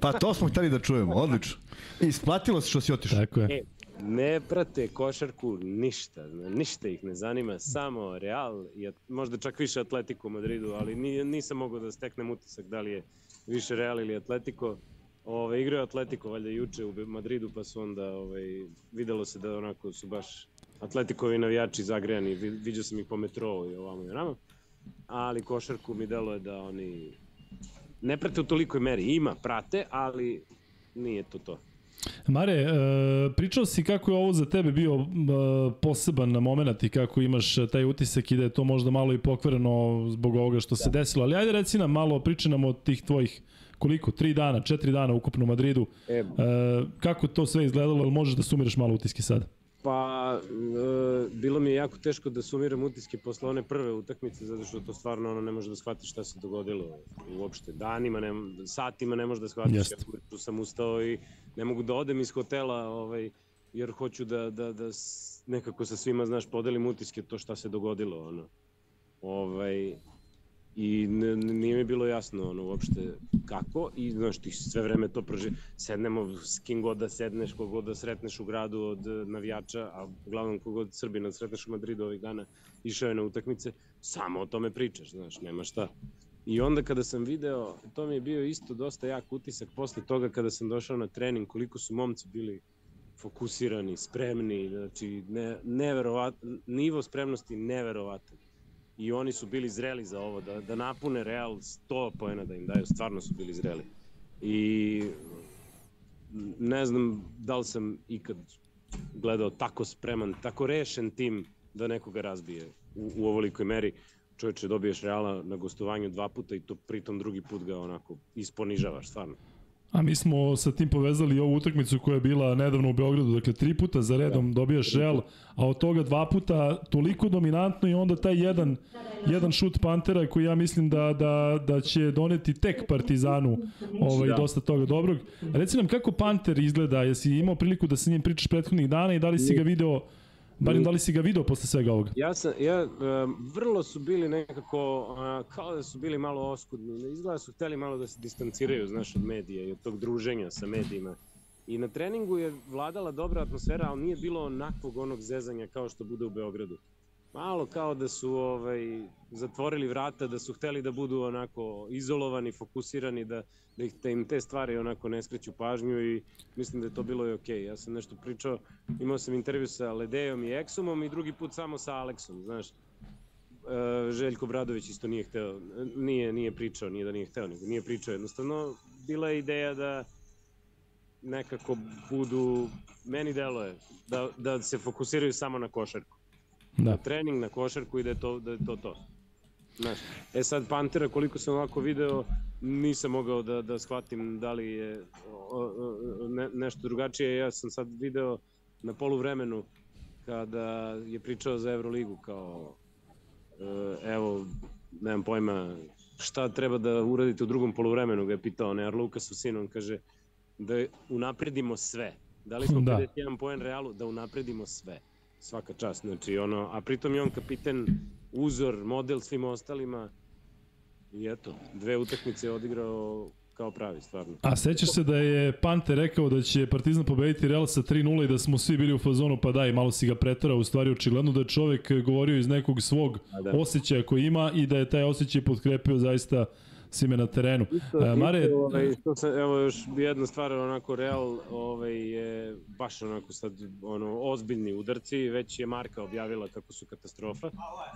Speaker 1: Pa to smo hteli da čujemo, odlično. I isplatilo se što si otišao.
Speaker 2: Tako je.
Speaker 3: E, ne prate košarku ništa, ništa ih ne zanima, samo Real, i možda čak više Atletico u Madridu, ali ni, nisam mogao da steknem utisak da li je više Real ili Atletico. Ove, igrao je Atletico valjda juče u Madridu, pa su onda ovaj, videlo se da onako su baš Atletikovi navijači zagrejani, Vi- viđao sam ih po metrou i ovamo i onamo, ali košarku mi delo je da oni ne prate u tolikoj meri, ima, prate, ali nije to to.
Speaker 2: Mare, e, pričao si kako je ovo za tebe bio e, poseban moment i kako imaš taj utisak i da je to možda malo i pokvareno zbog ovoga što se desilo, ali ajde reci nam malo, priči nam o tih tvojih koliko, tri dana, četiri dana ukupno u Madridu.
Speaker 3: E,
Speaker 2: kako to sve izgledalo, ali možeš da sumiraš malo utiske sada?
Speaker 3: Pa, e, bilo mi je jako teško da sumiram utiske posle one prve utakmice, zato što to stvarno ono, ne može da shvatiš šta se dogodilo uopšte. Danima, ne, satima ne možeš da shvatiš.
Speaker 2: Jeste.
Speaker 3: Ja tu sam ustao i ne mogu da odem iz hotela, ovaj, jer hoću da, da, da nekako sa svima, znaš, podelim utiske to šta se dogodilo. Ono. Ovaj, I nije mi bilo jasno ono uopšte kako. I znaš ti sve vreme to proži sednemo s kim god da sedneš kogod da sretneš u gradu od eh, navijača a uglavnom kogod Srbina sretneš u Madridu ovih dana išao je na utakmice samo o tome pričaš znaš nema šta. I onda kada sam video to mi je bio isto dosta jak utisak posle toga kada sam došao na trening koliko su momci bili fokusirani, spremni, znači ne, neverovat, nivo spremnosti neverovatan i oni su bili zreli za ovo, da, da napune Real 100 poena da im daju, stvarno su bili zreli. I ne znam da li sam ikad gledao tako spreman, tako rešen tim da nekoga razbije u, u ovolikoj meri. Čovječe, dobiješ Reala na gostovanju dva puta i to pritom drugi put ga onako isponižavaš, stvarno.
Speaker 2: A mi smo sa tim povezali i ovu utakmicu koja je bila nedavno u Beogradu, dakle tri puta za redom dobijaš Real, a od toga dva puta toliko dominantno i onda taj jedan, jedan šut Pantera koji ja mislim da, da, da će doneti tek Partizanu ovaj,
Speaker 3: Da.
Speaker 2: dosta toga dobrog. Reci nam kako Panter izgleda, jesi imao priliku da sa njim pričaš prethodnih dana i da li si ga video, barem da li si ga video posle svega ovoga?
Speaker 3: Ja sam, ja, um, vrlo su bili nekako, uh, kao da su bili malo oskudni, izgleda da su hteli malo da se distanciraju, znaš, od medija i od tog druženja sa medijima. I na treningu je vladala dobra atmosfera, ali nije bilo onakvog onog zezanja kao što bude u Beogradu. Malo kao da su ovaj, zatvorili vrata, da su hteli da budu onako izolovani, fokusirani, da, da, ih, da im te stvari onako ne skreću pažnju i mislim da je to bilo i okej. Ja sam nešto pričao, imao sam intervju sa Ledejom i Eksumom i drugi put samo sa Aleksom, znaš. E, Željko Bradović isto nije hteo, nije, nije pričao, nije da nije hteo, nego nije pričao. Jednostavno, bila je ideja da nekako budu, meni deluje, da, da se fokusiraju samo na košarku
Speaker 2: Da.
Speaker 3: na trening, na košarku i da je to da je to. to. Znaš, e sad Pantera koliko sam ovako video nisam mogao da, da shvatim da li je o, o, ne, nešto drugačije. Ja sam sad video na poluvremenu kada je pričao za Euroligu kao e, evo, nemam pojma šta treba da uradite u drugom poluvremenu, ga je pitao ne Lukas u sinom, kaže da unapredimo sve. Dali smo
Speaker 2: Da.
Speaker 3: 51 poen Realu da unapredimo sve svaka čast, znači ono, a pritom je on kapiten, uzor, model svim ostalima i eto, dve utakmice je odigrao kao pravi, stvarno.
Speaker 2: A sećaš se da je Pante rekao da će Partizan pobediti Real sa 3-0 i da smo svi bili u fazonu pa daj, malo si ga pretarao, u stvari očigledno da je čovek govorio iz nekog svog
Speaker 3: A da.
Speaker 2: osjećaja koji ima i da je taj osjećaj potkrepio zaista svime na terenu. E, Mare,
Speaker 3: Isto, ovaj, što sam, evo još jedna stvar, onako Real ovaj, je baš onako sad ono, ozbiljni udarci, već je Marka objavila kako su katastrofa.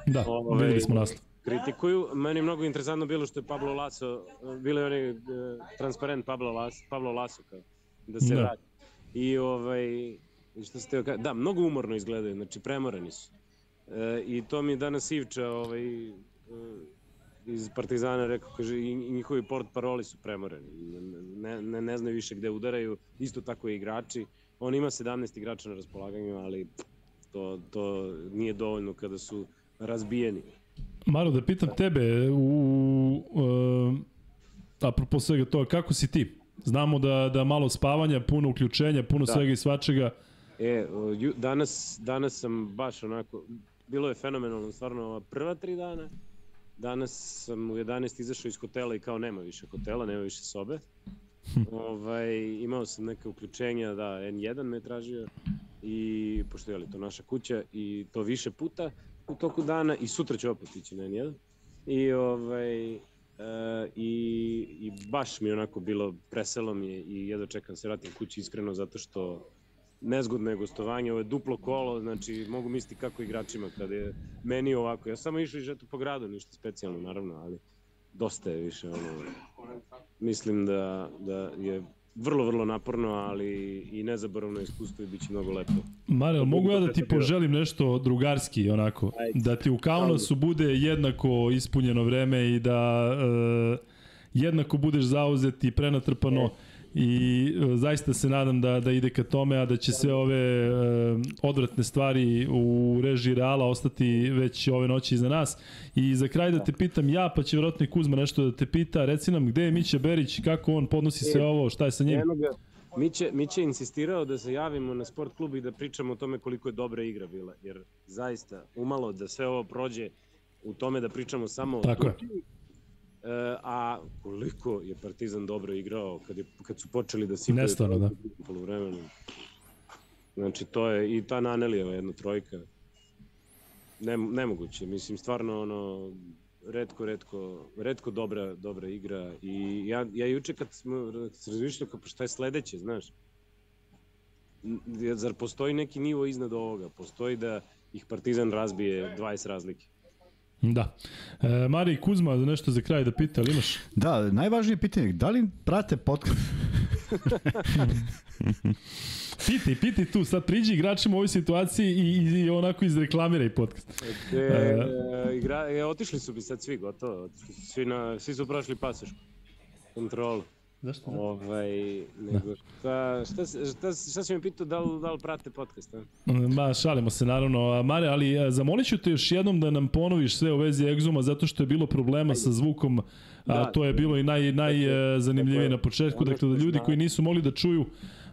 Speaker 2: da,
Speaker 3: ovaj,
Speaker 2: videli smo naslov.
Speaker 3: kritikuju. Meni je mnogo interesantno bilo što je Pablo Laso, bilo je onaj uh, transparent Pablo Laso, Pablo Laso kao, da se
Speaker 2: Da.
Speaker 3: vrati. I ovaj, što ste, da, mnogo umorno izgledaju, znači premorani su. E, I to mi je danas Ivča ovaj, e, iz Partizana rekao, kaže, i, njihovi port paroli su premoreni. Ne, ne, ne znaju više gde udaraju, isto tako i igrači. On ima 17 igrača na raspolaganju, ali to, to nije dovoljno kada su razbijeni.
Speaker 2: Maro, da pitam tebe, u, uh, apropo svega toga, kako si ti? Znamo da, da malo spavanja, puno uključenja, puno da. svega i svačega.
Speaker 3: E, danas, danas sam baš onako, bilo je fenomenalno stvarno ova prva tri dana. Danas sam u 11 izašao iz hotela i kao nema više hotela, nema više sobe. ovaj, imao sam neke uključenja, da, N1 me tražio i pošto je li to naša kuća i to više puta u toku dana i sutra ću opet ići na N1. I ovaj, uh, i, i baš mi onako bilo preselo mi je i jedva čekam se vratim kući iskreno zato što nezgodno je gostovanje, ovo je duplo kolo, znači mogu misliti kako igračima kada je meni ovako. Ja samo išao i žetu po gradu, ništa specijalno naravno, ali dosta je više ono. Mislim da, da je vrlo, vrlo naporno, ali i nezaboravno iskustvo i bit će mnogo lepo.
Speaker 2: Marel, mogu ja da ti poželim nešto drugarski, onako? Da ti u Kaunasu bude jednako ispunjeno vreme i da uh, jednako budeš zauzet i prenatrpano. E i e, zaista se nadam da, da ide ka tome, a da će sve ove e, odvratne stvari u režiji Reala ostati već ove noći iza nas. I za kraj da te pitam ja, pa će vjerojatno i Kuzma nešto da te pita, reci nam gde je Mića Berić, kako on podnosi sve ovo, šta je sa njim?
Speaker 3: Miće, Miće insistirao da se javimo na sport klub i da pričamo o tome koliko je dobra igra bila, jer zaista umalo da sve ovo prođe u tome da pričamo samo
Speaker 2: Tako o
Speaker 3: je. E, a koliko je Partizan dobro igrao kad, je, kad su počeli da sipaju
Speaker 2: Nestvarno, da.
Speaker 3: polovremenu. Znači, to je i ta Nanelijeva jedna trojka. Ne, nemoguće, mislim, stvarno ono, redko, redko, redko dobra, dobra igra i ja, ja juče kad smo se razmišljali kao pa šta je sledeće, znaš, zar postoji neki nivo iznad ovoga, postoji da ih Partizan razbije 20 razlike.
Speaker 2: Da. E, Mari Kuzma, nešto za kraj da pita, ali imaš?
Speaker 1: Da, najvažnije pitanje, da li prate podcast?
Speaker 2: piti, piti tu, sad priđi igračima u ovoj situaciji i, i, i onako izreklamiraj podcast.
Speaker 3: E, e, igra, e, otišli su bi sad svi, gotovo. Otišli su svi, na, svi su prošli pasošku. Kontrolu.
Speaker 2: Zašto?
Speaker 3: Ovaj, nego, šta, šta, šta, šta si mi pitao, da li, da li prate podcast? A?
Speaker 2: Ma, šalimo se naravno. Mare, ali zamolit ću te još jednom da nam ponoviš sve u vezi Exuma, zato što je bilo problema sa zvukom, a da, to je bilo i naj, najzanimljivije na početku, dakle da ljudi koji nisu mogli da čuju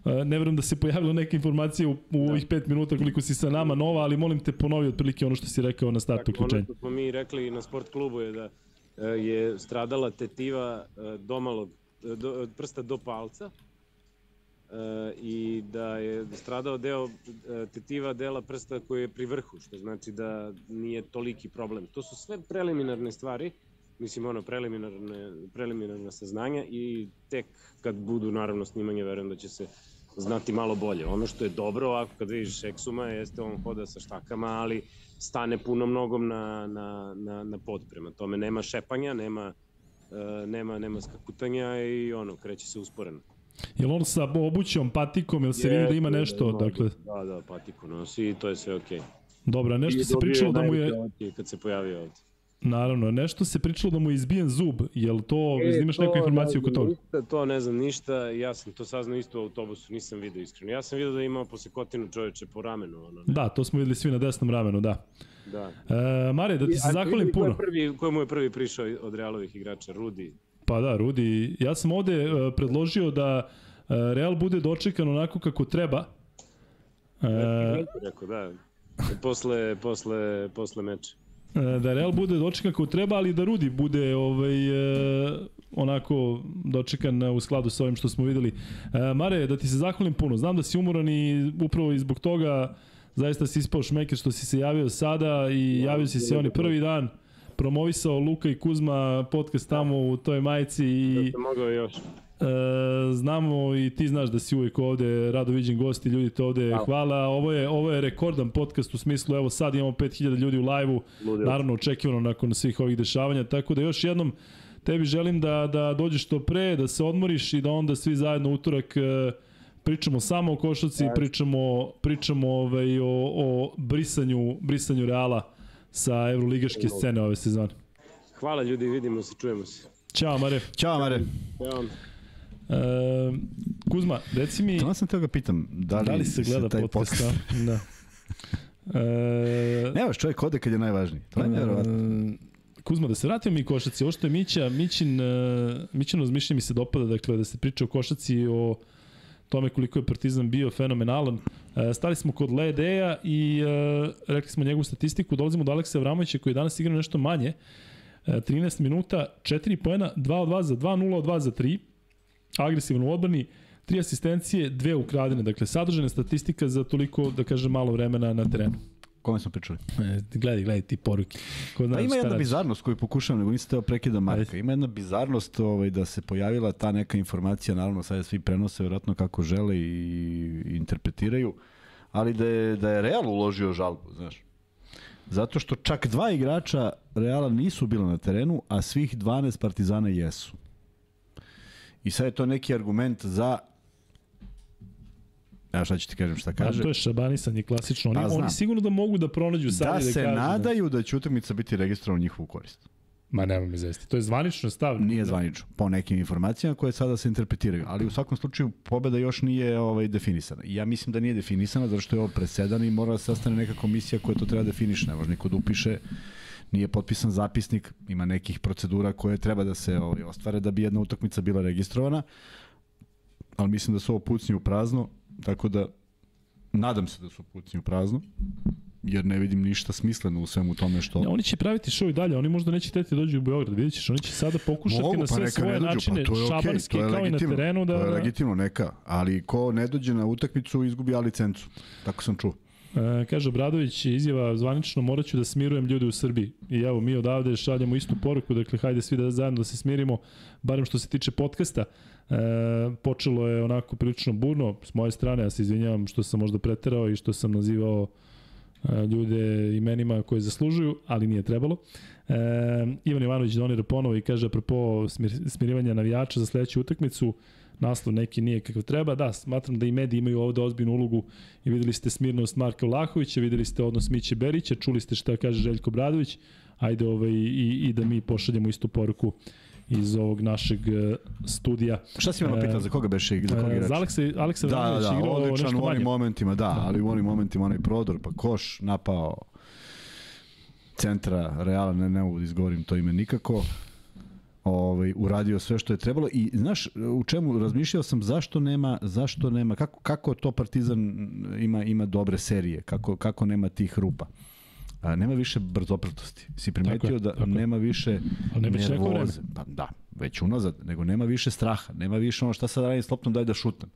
Speaker 2: ne verujem da se pojavila neka informacija u, u ovih 5 minuta koliko si sa nama nova, ali molim te ponovi otprilike ono što si rekao na startu dakle, uključenja.
Speaker 3: Ono što smo mi rekli na sport klubu je da e, je stradala tetiva e, domalog do, od prsta do palca e, i da je stradao deo e, tetiva dela prsta koji je pri vrhu, što znači da nije toliki problem. To su sve preliminarne stvari, mislim ono preliminarne, preliminarne saznanja i tek kad budu naravno snimanje verujem da će se znati malo bolje. Ono što je dobro ovako kad vidiš Eksuma jeste on hoda sa štakama, ali stane puno mnogom na, na, na, na pod. Prema tome nema šepanja, nema nema, nema skakutanja i ono, kreće se usporeno.
Speaker 2: Jel on sa obućom, patikom, jel se je, vidi da ima nešto?
Speaker 3: Da,
Speaker 2: dakle...
Speaker 3: da, da, patiku nosi i to je sve okej. Okay.
Speaker 2: Dobro, nešto se pričalo da mu je...
Speaker 3: Kad se pojavio ovde.
Speaker 2: Naravno, nešto se pričalo da mu je izbijen zub, jel to, e, imaš neku informaciju oko toga?
Speaker 3: Ništa, to ne znam ništa, ja sam to saznao isto u autobusu, nisam video iskreno. Ja sam video da ima posekotinu čoveče po ramenu. Ono,
Speaker 2: ne. Da, to smo videli svi na desnom ramenu, da.
Speaker 3: Da.
Speaker 2: E, Mare, da ti se zahvalim puno.
Speaker 3: Ko je, prvi, ko mu je prvi prišao od Realovih igrača? Rudi?
Speaker 2: Pa da, Rudi. Ja sam ovde uh, predložio da uh, Real bude dočekan onako kako treba.
Speaker 3: Uh, Rekao, da. Posle, posle, posle meča.
Speaker 2: Da Real bude dočekan kako treba, ali da Rudi bude ovaj, onako dočekan u skladu sa ovim što smo videli. Mare, da ti se zahvalim puno. Znam da si umoran i upravo i zbog toga zaista si ispao šmeker što si se javio sada i javio si se oni prvi dan promovisao Luka i Kuzma podcast tamo u toj majici i
Speaker 3: da mogao još.
Speaker 2: E, znamo i ti znaš da si uvijek ovde, rado viđen gosti, ljudi te ovde da. hvala. Ovo je, ovo je rekordan podcast u smislu, evo sad imamo 5000 ljudi u live-u, naravno očekivano nakon svih ovih dešavanja, tako da još jednom tebi želim da, da dođeš što pre, da se odmoriš i da onda svi zajedno utorak e, pričamo samo o košaci, pričamo, pričamo ovaj, o, o brisanju, brisanju Reala sa evroligaške scene ove sezone.
Speaker 3: Hvala ljudi, vidimo se, čujemo se.
Speaker 2: Ćao, Mare.
Speaker 1: Ćao, Mare.
Speaker 3: Evo.
Speaker 2: E, Kuzma, reci mi,
Speaker 1: Samo sam teo ga pitam, da li,
Speaker 2: da li se gleda
Speaker 1: taj
Speaker 2: podcast? Da. E,
Speaker 1: Ne, baš čovjek ode kad je najvažniji. To je nevjerovatno.
Speaker 2: E, Kuzma, da se vratimo mi košaci. Ovo što je Mića, Mićin, e, Mićino razmišljanje mi se dopada, dakle, da se priča o košaci, o tome koliko je Partizan bio fenomenalan. E, stali smo kod Ledeja i e, rekli smo njegovu statistiku, dolazimo do Aleksa Avramovića koji je danas igrao nešto manje. E, 13 minuta, 4 poena, 2 od 2 za 2, 0 od 2 za 3. Agresivan u odbrani, tri asistencije, dve ukradene. Dakle, sadržana statistika za toliko, da kažem, malo vremena na terenu.
Speaker 1: Kome smo pričali?
Speaker 2: E, gledaj, gledaj ti poruke. Ko
Speaker 1: Pa ima jedna bizarnost koju pokušavam, nego nisam teo prekida Marka. Ima jedna bizarnost ovaj, da se pojavila ta neka informacija, naravno sada svi prenose vjerojatno kako žele i interpretiraju, ali da je, da je Real uložio žalbu, znaš. Zato što čak dva igrača Reala nisu bila na terenu, a svih 12 Partizana jesu. I sad je to neki argument za Evo šta ću ti kažem šta
Speaker 2: Pa,
Speaker 1: kaže.
Speaker 2: to je šabanisanje klasično. Oni,
Speaker 1: Pa,
Speaker 2: oni sigurno da mogu da pronađu
Speaker 1: da
Speaker 2: sad i da
Speaker 1: se
Speaker 2: kažu.
Speaker 1: nadaju da će utakmica biti registrovana u njihovu korist.
Speaker 2: Ma nema me zesti. To je zvanično stav.
Speaker 1: Nije zvanično, po nekim informacijama koje sada se interpretiraju, ali u svakom slučaju pobeda još nije ovaj definisana. I ja mislim da nije definisana zato što je ovo presedan i mora da sastane neka komisija koja to treba da definiše. Ne može niko da upiše, nije potpisan zapisnik, ima nekih procedura koje treba da se ovaj, ostvare da bi jedna utakmica bila registrovana, ali mislim da su ovo pucnji u prazno, tako da nadam se da su pucnji u prazno, jer ne vidim ništa smisleno u svemu tome što...
Speaker 2: Ja, oni će praviti show i dalje, oni možda neće teti dođu u Beograd, vidjet ćeš, oni će sada pokušati
Speaker 1: Mogu,
Speaker 2: na
Speaker 1: pa
Speaker 2: sve
Speaker 1: neka
Speaker 2: svoje
Speaker 1: ne dođu,
Speaker 2: načine,
Speaker 1: pa to je okej,
Speaker 2: šabanske,
Speaker 1: to je
Speaker 2: kao i na terenu, da...
Speaker 1: To je
Speaker 2: da-
Speaker 1: legitimno, neka, ali ko ne dođe na utakmicu izgubi A licencu, tako sam čuo.
Speaker 2: E, kaže Obradović, izjava zvanično, morat ću da smirujem ljude u Srbiji. I evo, mi odavde šaljamo istu poruku, dakle, hajde svi da zajedno da se smirimo, barem što se tiče podcasta. E, počelo je onako prilično burno, s moje strane, ja se izvinjavam što sam možda preterao i što sam nazivao e, ljude imenima koje zaslužuju, ali nije trebalo. E, Ivan Ivanović donira ponovo i kaže apropo smir, smirivanja navijača za sledeću utakmicu, naslov neki nije kakav treba. Da, smatram da i mediji imaju ovde ozbiljnu ulogu i videli ste smirnost Marka Vlahovića, videli ste odnos Miće Berića, čuli ste šta kaže Željko Bradović, ajde ovaj, i, i da mi pošaljemo istu poruku iz ovog našeg e, studija.
Speaker 1: Šta si me pitao, za koga beše za koga
Speaker 2: E,
Speaker 1: igrač?
Speaker 2: za Aleksa, Aleksa
Speaker 1: Da, da, da,
Speaker 2: igrao
Speaker 1: odličan
Speaker 2: nešto
Speaker 1: u onim
Speaker 2: manje.
Speaker 1: momentima, da, ali u onim momentima onaj prodor, pa koš, napao centra Reala, ne, ne mogu da izgovorim to ime nikako, ovaj, uradio sve što je trebalo i znaš u čemu razmišljao sam zašto nema zašto nema kako kako to Partizan ima ima dobre serije kako kako nema tih rupa A, nema više brzoprtosti. Si primetio
Speaker 2: je,
Speaker 1: da
Speaker 2: tako
Speaker 1: nema više
Speaker 2: Ali ne već neko vreme.
Speaker 1: Pa da, već unazad, nego nema više straha, nema više ono šta sad radim s loptom daj da šutnem.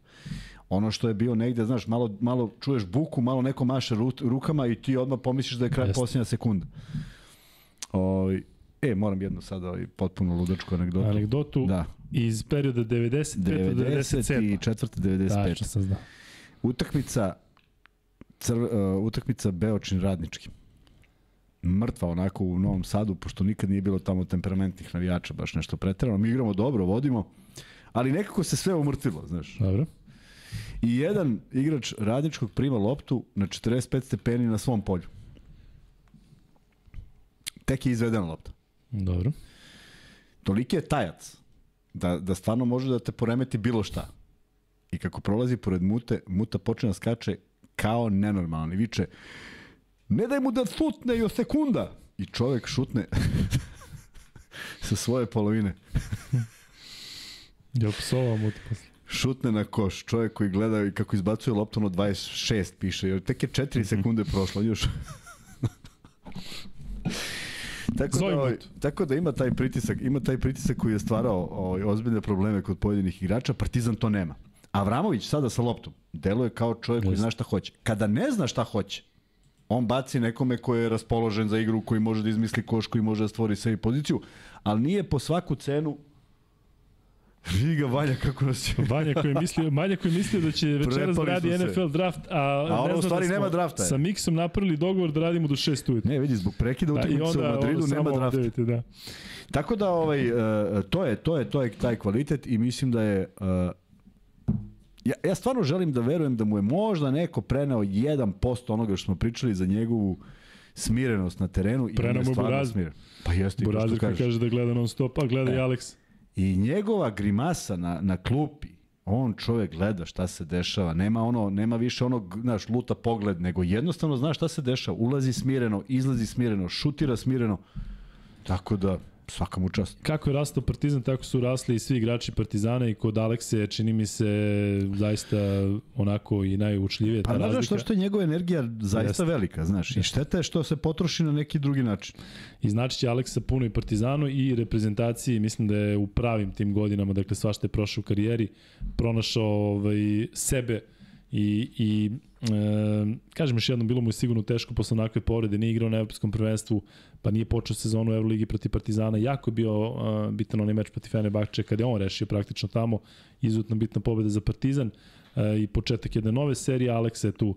Speaker 1: Ono što je bio negde, znaš, malo, malo čuješ buku, malo neko maše ru- rukama i ti odmah pomisliš da je kraj
Speaker 2: Jeste.
Speaker 1: posljednja sekunda. Oj, e, moram jednu sad ovaj, potpuno ludačku anegdotu.
Speaker 2: Anegdotu
Speaker 1: Da,
Speaker 2: iz perioda 95. do 97.
Speaker 1: 94. 95.
Speaker 2: Tačno sam znao.
Speaker 1: Utakmica cr, uh, utakmica Beočin radnički. Mrtva onako u Novom Sadu, pošto nikad nije bilo tamo temperamentnih navijača, baš nešto preterano. Mi igramo dobro, vodimo, ali nekako se sve umrtvilo, znaš.
Speaker 2: Dobro.
Speaker 1: I jedan igrač radničkog prima loptu na 45 stepeni na svom polju. Tek je izvedena lopta.
Speaker 2: Dobro.
Speaker 1: Toliki je tajac da, da stvarno može da te poremeti bilo šta. I kako prolazi pored mute, muta počne da skače kao nenormalan i viče ne daj mu da šutne još sekunda. I čovek šutne sa svoje polovine.
Speaker 2: Ja psovao mu to posle.
Speaker 1: Šutne na koš. Čovek koji gleda i kako izbacuje loptu na 26 piše. Jer tek je 4 sekunde prošlo. Još. Tako, da, ovaj, tako da ima taj pritisak, ima taj pritisak koji je stvarao ovaj, ozbiljne probleme kod pojedinih igrača, Partizan to nema. Avramović sada sa loptom deluje kao čovjek koji zna šta hoće. Kada ne zna šta hoće, on baci nekome ko je raspoložen za igru, koji može da izmisli koš, koji može da stvori sebi poziciju, ali nije po svaku cenu Vidi ga Vanja kako nas će...
Speaker 2: Vanja koji je mislio, Vanja koji je mislio da će večeras da radi. NFL draft, a,
Speaker 1: ono
Speaker 2: ne
Speaker 1: u
Speaker 2: zna
Speaker 1: stvari
Speaker 2: da
Speaker 1: nema drafta, je.
Speaker 2: Sa Miksom napravili dogovor da radimo do 6 ujutru.
Speaker 1: Ne, vidi, zbog prekida
Speaker 2: Da, I
Speaker 1: utakmice u Madridu nema drafta.
Speaker 2: vidite, da.
Speaker 1: Tako da ovaj uh, to je to je to je taj kvalitet i mislim da je uh, ja, ja stvarno želim da verujem da mu je možda neko preneo 1% onoga što smo pričali za njegovu smirenost na terenu i on
Speaker 2: Prenamo
Speaker 1: je stvarno smiren. Pa jeste, i to što kažeš.
Speaker 2: kaže da gleda non stop, a gleda i
Speaker 1: E.
Speaker 2: Alex.
Speaker 1: I njegova grimasa na, na klupi, on čovjek gleda šta se dešava, nema ono nema više onog, znaš, luta pogled, nego jednostavno zna šta se dešava, ulazi smireno, izlazi smireno, šutira smireno. Tako da svaka mu čast.
Speaker 2: Kako je rastao Partizan, tako su rasli i svi igrači Partizana i kod Alekse čini mi se zaista onako i najučljivije ta
Speaker 1: Pa znaš
Speaker 2: razlika.
Speaker 1: što što je njegova energija zaista
Speaker 2: Jeste.
Speaker 1: velika, znaš, i šteta je što se potroši na neki drugi način.
Speaker 2: I znači će Aleksa puno i Partizanu i reprezentaciji, mislim da je u pravim tim godinama, dakle svašta je prošao u karijeri, pronašao ovaj, sebe i, i e, kažem još jednom, bilo mu je sigurno teško posle onakve povrede, nije igrao na evropskom prvenstvu, pa nije počeo sezonu u Euroligi protiv Partizana, jako je bio uh, bitan onaj meč protiv Fenerbahče kada je on rešio praktično tamo, izuzetno bitna pobeda za Partizan uh, i početak jedne nove serije, Aleksa je tu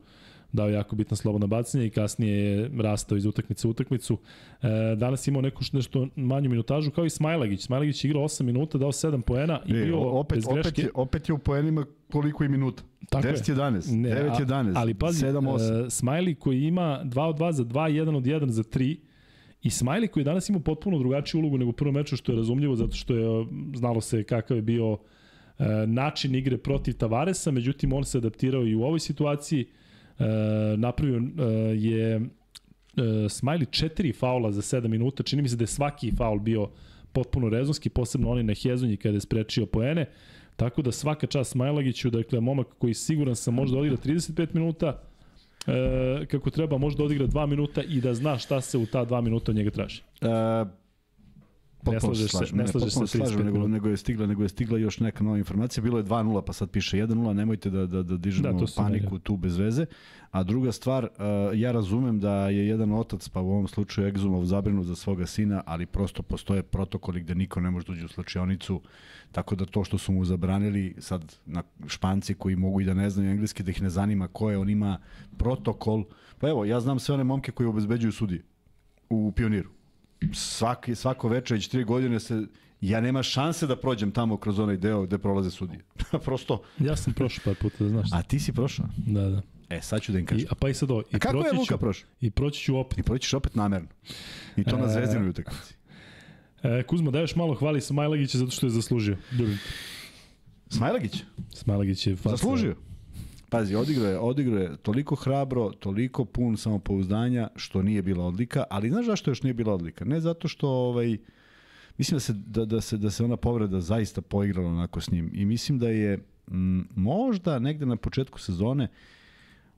Speaker 2: dao jako bitna slobodna bacanja i kasnije je rastao iz utakmice u utakmicu. E, danas imao neku nešto manju minutažu kao i Smajlagić. Smajlagić je igrao 8 minuta, dao 7 poena i
Speaker 1: E,
Speaker 2: bio
Speaker 1: opet,
Speaker 2: bez
Speaker 1: opet,
Speaker 2: greške.
Speaker 1: je, opet je u poenima koliko i minuta.
Speaker 2: Tako je.
Speaker 1: 10-11,
Speaker 2: Ne, a-
Speaker 1: 9-11,
Speaker 2: ali pazi,
Speaker 1: 7-8.
Speaker 2: e, Smajli koji ima 2 od 2 za 2, 1 od 1 za 3, I Smajli koji danas ima potpuno drugačiju ulogu nego u prvom meču, što je razumljivo, zato što je znalo se kakav je bio e, način igre protiv Tavaresa, međutim on se adaptirao i u ovoj situaciji, e, napravio e, je e, Smajli četiri faula za 7 minuta, čini mi se da je svaki faul bio potpuno rezonski, posebno oni na Hezonji kada je sprečio poene, tako da svaka čast Smajlagiću, dakle momak koji siguran sam može da odigra 35 minuta, e, kako treba može da odigra 2 minuta i da zna šta se u ta 2 minuta od njega traži.
Speaker 1: E, potpuno
Speaker 2: slažeš se- ne
Speaker 1: potpuno
Speaker 2: se
Speaker 1: slažem,
Speaker 2: 35
Speaker 1: nego, nego je stigla, nego je stigla još neka nova informacija. Bilo je 2:0, pa sad piše 1:0, nemojte da da da dižemo
Speaker 2: Da,
Speaker 1: paniku tu bez veze. A druga stvar, uh, ja razumem da je jedan otac, pa u ovom slučaju Egzumov zabrinut za svoga sina, ali prosto postoje protokoli gde niko ne može da uđe u slučajonicu, tako da to što su mu zabranili sad na španci koji mogu i da ne znaju engleski, da ih ne zanima ko je, on ima protokol. Pa evo, ja znam sve one momke koji obezbeđuju sudije u pioniru svaki, svako veče, već tri godine se, ja nema šanse da prođem tamo kroz onaj deo gde prolaze sudije. Prosto,
Speaker 2: Ja sam prošao par puta, da znaš.
Speaker 1: a ti si prošao?
Speaker 2: Da, da.
Speaker 1: E, sad ću da im
Speaker 2: I,
Speaker 1: kažem.
Speaker 2: a pa i sad ovo. I
Speaker 1: A kako je
Speaker 2: proći
Speaker 1: Luka
Speaker 2: ću-
Speaker 1: prošao?
Speaker 2: I proći ću opet.
Speaker 1: I proći ćeš opet namerno. I to na
Speaker 2: E,
Speaker 1: zvezdinoj utakmici.
Speaker 2: E, Kuzma, daješ malo hvali Smajlagića zato što je zaslužio. Ljubim.
Speaker 1: Smajlagić,
Speaker 2: Smajlagić je
Speaker 1: zaslužio. Pazi, odigrao je, odigrao je toliko hrabro, toliko pun samopouzdanja, što nije bila odlika, ali znaš zašto još nije bila odlika? Ne zato što, ovaj, mislim da se, da, da se, da se ona povreda zaista poigrala onako s njim. I mislim da je m, možda negde na početku sezone,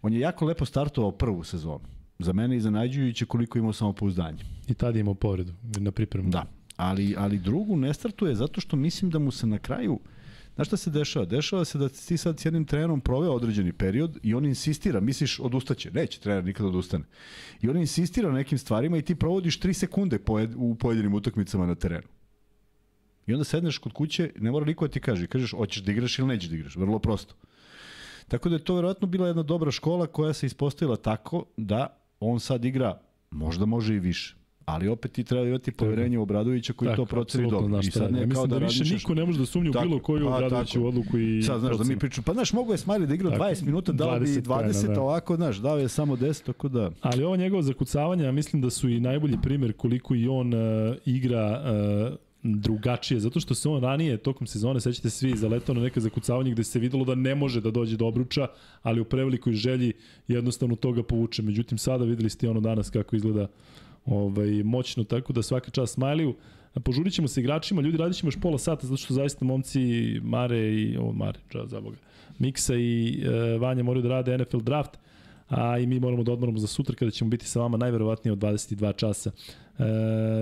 Speaker 1: on je jako lepo startovao prvu sezonu. Za mene iznenađujuće koliko imao samopouzdanje.
Speaker 2: I tad je imao povredu na pripremu.
Speaker 1: Da, ali, ali drugu ne startuje zato što mislim da mu se na kraju Znaš šta se dešava? Dešava se da ti sad s jednim trenerom proveo određeni period i on insistira, misliš odustaće, neće trener nikad odustane. I on insistira na nekim stvarima i ti provodiš 3 sekunde pojed, u pojedinim utakmicama na terenu. I onda sedneš kod kuće, ne mora niko da ti kaže, kažeš hoćeš da igraš ili nećeš da igraš, vrlo prosto. Tako da je to verovatno bila jedna dobra škola koja se ispostavila tako da on sad igra, možda može i više. Ali opet ti treba imati poverenje u Obradovića koji
Speaker 2: Tako,
Speaker 1: to proceni dobro. I sad
Speaker 2: radi. Ja
Speaker 1: ne kao
Speaker 2: mislim
Speaker 1: da,
Speaker 2: da, više niko ne može da sumnja u bilo koju
Speaker 1: pa,
Speaker 2: Obradoviću odluku i
Speaker 1: Sad, znaš, da mi
Speaker 2: procenu.
Speaker 1: pričamo, pa znaš, mogo je Smiley da igra
Speaker 2: Tako,
Speaker 1: 20 minuta, dao bi
Speaker 2: 20
Speaker 1: 20,
Speaker 2: poena, da.
Speaker 1: ovako, znaš, dao je samo 10, tako da...
Speaker 2: Ali ovo njegovo zakucavanje, ja mislim da su i najbolji primer koliko i on uh, igra uh, drugačije, zato što se on ranije tokom sezone, sećate se svi, zaletao na neka zakucavanja gde se videlo da ne može da dođe do obruča, ali u prevelikoj želji jednostavno toga povuče. Međutim, sada videli ste ono danas kako izgleda ovaj, moćno, tako da svaka čast Smajliju. Požurit ćemo se igračima, ljudi radit ćemo još pola sata, zato što zaista momci Mare i, o Mare, čao za Boga, Miksa i e, Vanja moraju da rade NFL draft, a i mi moramo da odmoramo za sutra kada ćemo biti sa vama najverovatnije od 22 časa. E,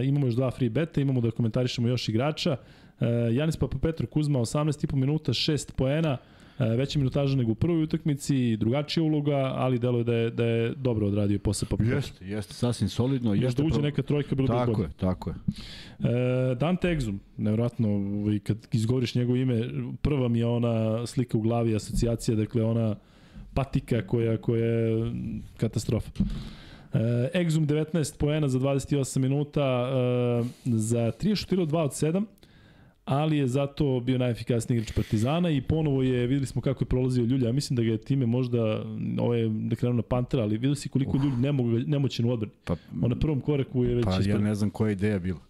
Speaker 2: imamo još dva free beta, imamo da komentarišemo još igrača. E, Janis Papapetro Kuzma 18,5 minuta, 6 poena, veća minutaža nego u prvoj utakmici, drugačija uloga, ali deluje da je, da je dobro odradio posle Papapetro.
Speaker 1: Jeste, jeste, sasvim solidno.
Speaker 2: Još
Speaker 1: Jeste
Speaker 2: da uđe
Speaker 1: pro-
Speaker 2: neka trojka, bilo bi
Speaker 1: Tako
Speaker 2: dobro.
Speaker 1: je, tako je.
Speaker 2: E, Dante Exum, nevjerojatno, ovaj, kad izgovoriš njegovo ime, prva mi je ona slika u glavi, asocijacija, dakle ona patika koja, koja je katastrofa. E, Exum 19 poena za 28 minuta, e, za 3 je šutirao 2 od 7, ali je zato bio najefikasniji igrač Partizana i ponovo je, videli smo kako je prolazio Ljulja, ja mislim da ga je time možda, ovo je da krenu na Pantera, ali vidio si koliko Ljulj nemog, nemoćen u odbrani.
Speaker 1: Pa,
Speaker 2: On na prvom koraku je već
Speaker 1: pa ja
Speaker 2: ispred.
Speaker 1: ne znam koja je ideja bila.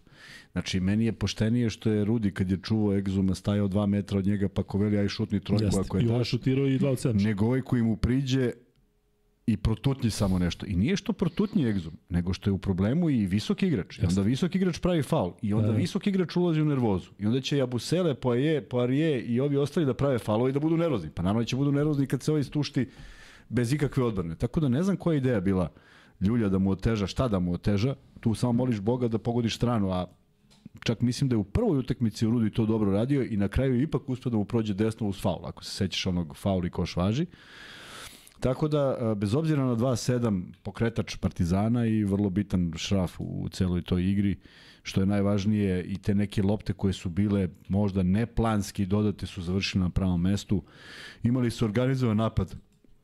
Speaker 1: Znači, meni je poštenije što je Rudi kad je čuvao Egzuma stajao dva metra od njega, pa ko veli aj šutni trojku
Speaker 2: Jeste.
Speaker 1: ako je
Speaker 2: I ovaj
Speaker 1: daš.
Speaker 2: šutirao i 2 od 7.
Speaker 1: nego ovaj koji mu priđe i protutnji samo nešto. I nije što protutnji egzum, nego što je u problemu i visok igrač. I onda visok igrač pravi faul. I onda
Speaker 2: Da.
Speaker 1: visok igrač ulazi u nervozu. I onda će Jabusele, Poaje, Poarije i ovi ostali da prave faulove i da budu nervozni. Pa naravno da će budu nervozni kad se ovaj stušti bez ikakve odbrane. Tako da ne znam koja je ideja bila Ljulja da mu oteža, šta da mu oteža. Tu samo moliš Boga da pogodiš stranu, a čak mislim da je u prvoj utakmici Rudi to dobro radio i na kraju ipak uspio da mu prođe desno uz faul, ako se sećaš onog faul i koš važi. Tako da, a, bez obzira na 2-7 pokretač Partizana i vrlo bitan šraf u, celoj toj igri, što je najvažnije i te neke lopte koje su bile možda neplanski dodate su završile na pravom mestu. Imali su organizovan napad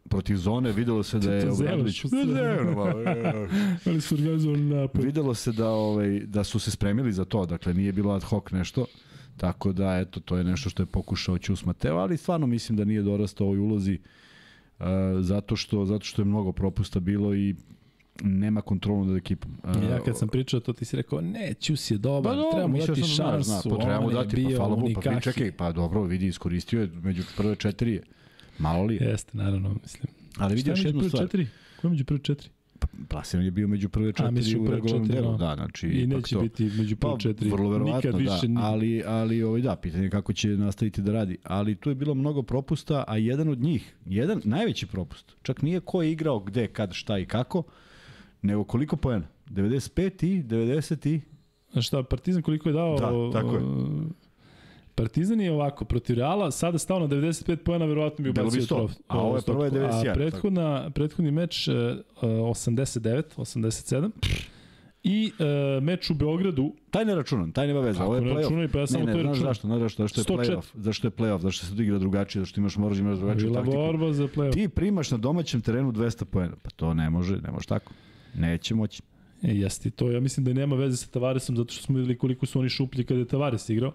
Speaker 1: protiv zone, videlo se da je Obradović...
Speaker 2: to zevaš. Ali su organizovali napad.
Speaker 1: Videlo se da ovaj da su se spremili za to, dakle nije bilo ad hoc nešto. Tako da eto to je nešto što je pokušao Ćus Mateo, ali stvarno mislim da nije dorastao ovoj ulozi uh, zato što zato što je mnogo propusta bilo i nema kontrolu nad ekipom. Uh,
Speaker 2: Ja kad sam pričao to ti si rekao ne, Ćus je dobar,
Speaker 1: Pa
Speaker 2: treba mu dati
Speaker 1: da
Speaker 2: šansu,
Speaker 1: zna, pa treba mu dati, pa hvala Bogu, pa čekaj, pa dobro, vidi, iskoristio je među prve četiri. Malo li je?
Speaker 2: Jeste, naravno, mislim.
Speaker 1: Ali vidi još
Speaker 2: među
Speaker 1: jednu
Speaker 2: prve
Speaker 1: stvar.
Speaker 2: Četiri? Ko je među prve četiri?
Speaker 1: Plasiran je bio među prve četiri
Speaker 2: u
Speaker 1: regularnom
Speaker 2: četiri,
Speaker 1: delu.
Speaker 2: no.
Speaker 1: Da, znači,
Speaker 2: I neće
Speaker 1: to.
Speaker 2: biti među prve
Speaker 1: Pa,
Speaker 2: četiri.
Speaker 1: vrlo verovatno,
Speaker 2: Nikad
Speaker 1: da,
Speaker 2: više ni-
Speaker 1: ali, ali ovaj, da, pitanje je kako će nastaviti da radi. Ali tu je bilo mnogo propusta, a jedan od njih, jedan najveći propust, čak nije ko je igrao gde, kad, šta i kako, nego koliko poena? 95 i 90 i...
Speaker 2: Šta, Partizan koliko je dao...
Speaker 1: Da, tako je.
Speaker 2: o, Partizan je ovako, protiv Reala, sada stao na 95 pojena, verovatno bi ubacio
Speaker 1: 100,
Speaker 2: trof.
Speaker 1: a ovo je prvo je 91,
Speaker 2: A prethodna, prethodni meč e, 89, 87. I e, meč u Beogradu,
Speaker 1: Taj ne računam, taj nema veze, ovo je
Speaker 2: ne
Speaker 1: play-off.
Speaker 2: računaj, pa ja samo
Speaker 1: ne,
Speaker 2: to
Speaker 1: ne, znaš
Speaker 2: računam.
Speaker 1: zašto, znaš zašto, zašto je
Speaker 2: 104.
Speaker 1: play-off, zašto je play-off, zašto se tu igra drugačije, zašto imaš moraš da imaš drugačiju
Speaker 2: bila
Speaker 1: taktiku.
Speaker 2: borba za play-off.
Speaker 1: Ti primaš na domaćem terenu 200 poena, pa to ne može, ne može tako. Neće moći.
Speaker 2: E, jeste, to ja mislim da nema veze sa Tavaresom zato što smo videli koliko su oni šuplji kada je Tavares igrao.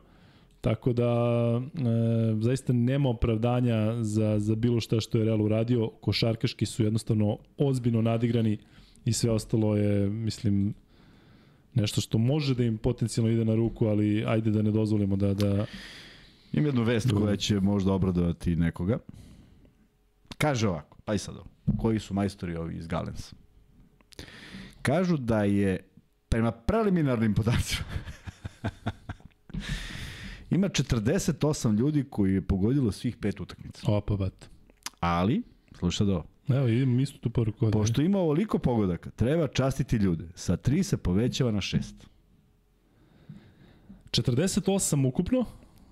Speaker 2: Tako da e, zaista nema opravdanja za, za bilo šta što je Real uradio. Košarkaški su jednostavno ozbiljno nadigrani i sve ostalo je, mislim, nešto što može da im potencijalno ide na ruku, ali ajde da ne dozvolimo da, da
Speaker 1: Imam jednu vest koja će možda obradovati nekoga. Kaže ovako, pa i sad ovo, koji su majstori ovi iz Galensa. Kažu da je prema preliminarnim podacima ima 48 ljudi koji je pogodilo svih pet utakmica.
Speaker 2: opa bat.
Speaker 1: Ali, slušaj da ovo,
Speaker 2: Evo, idemo istu tu poruku.
Speaker 1: pošto ima ovoliko pogodaka, treba častiti ljude. Sa 3 se povećava na 6.
Speaker 2: 48 ukupno,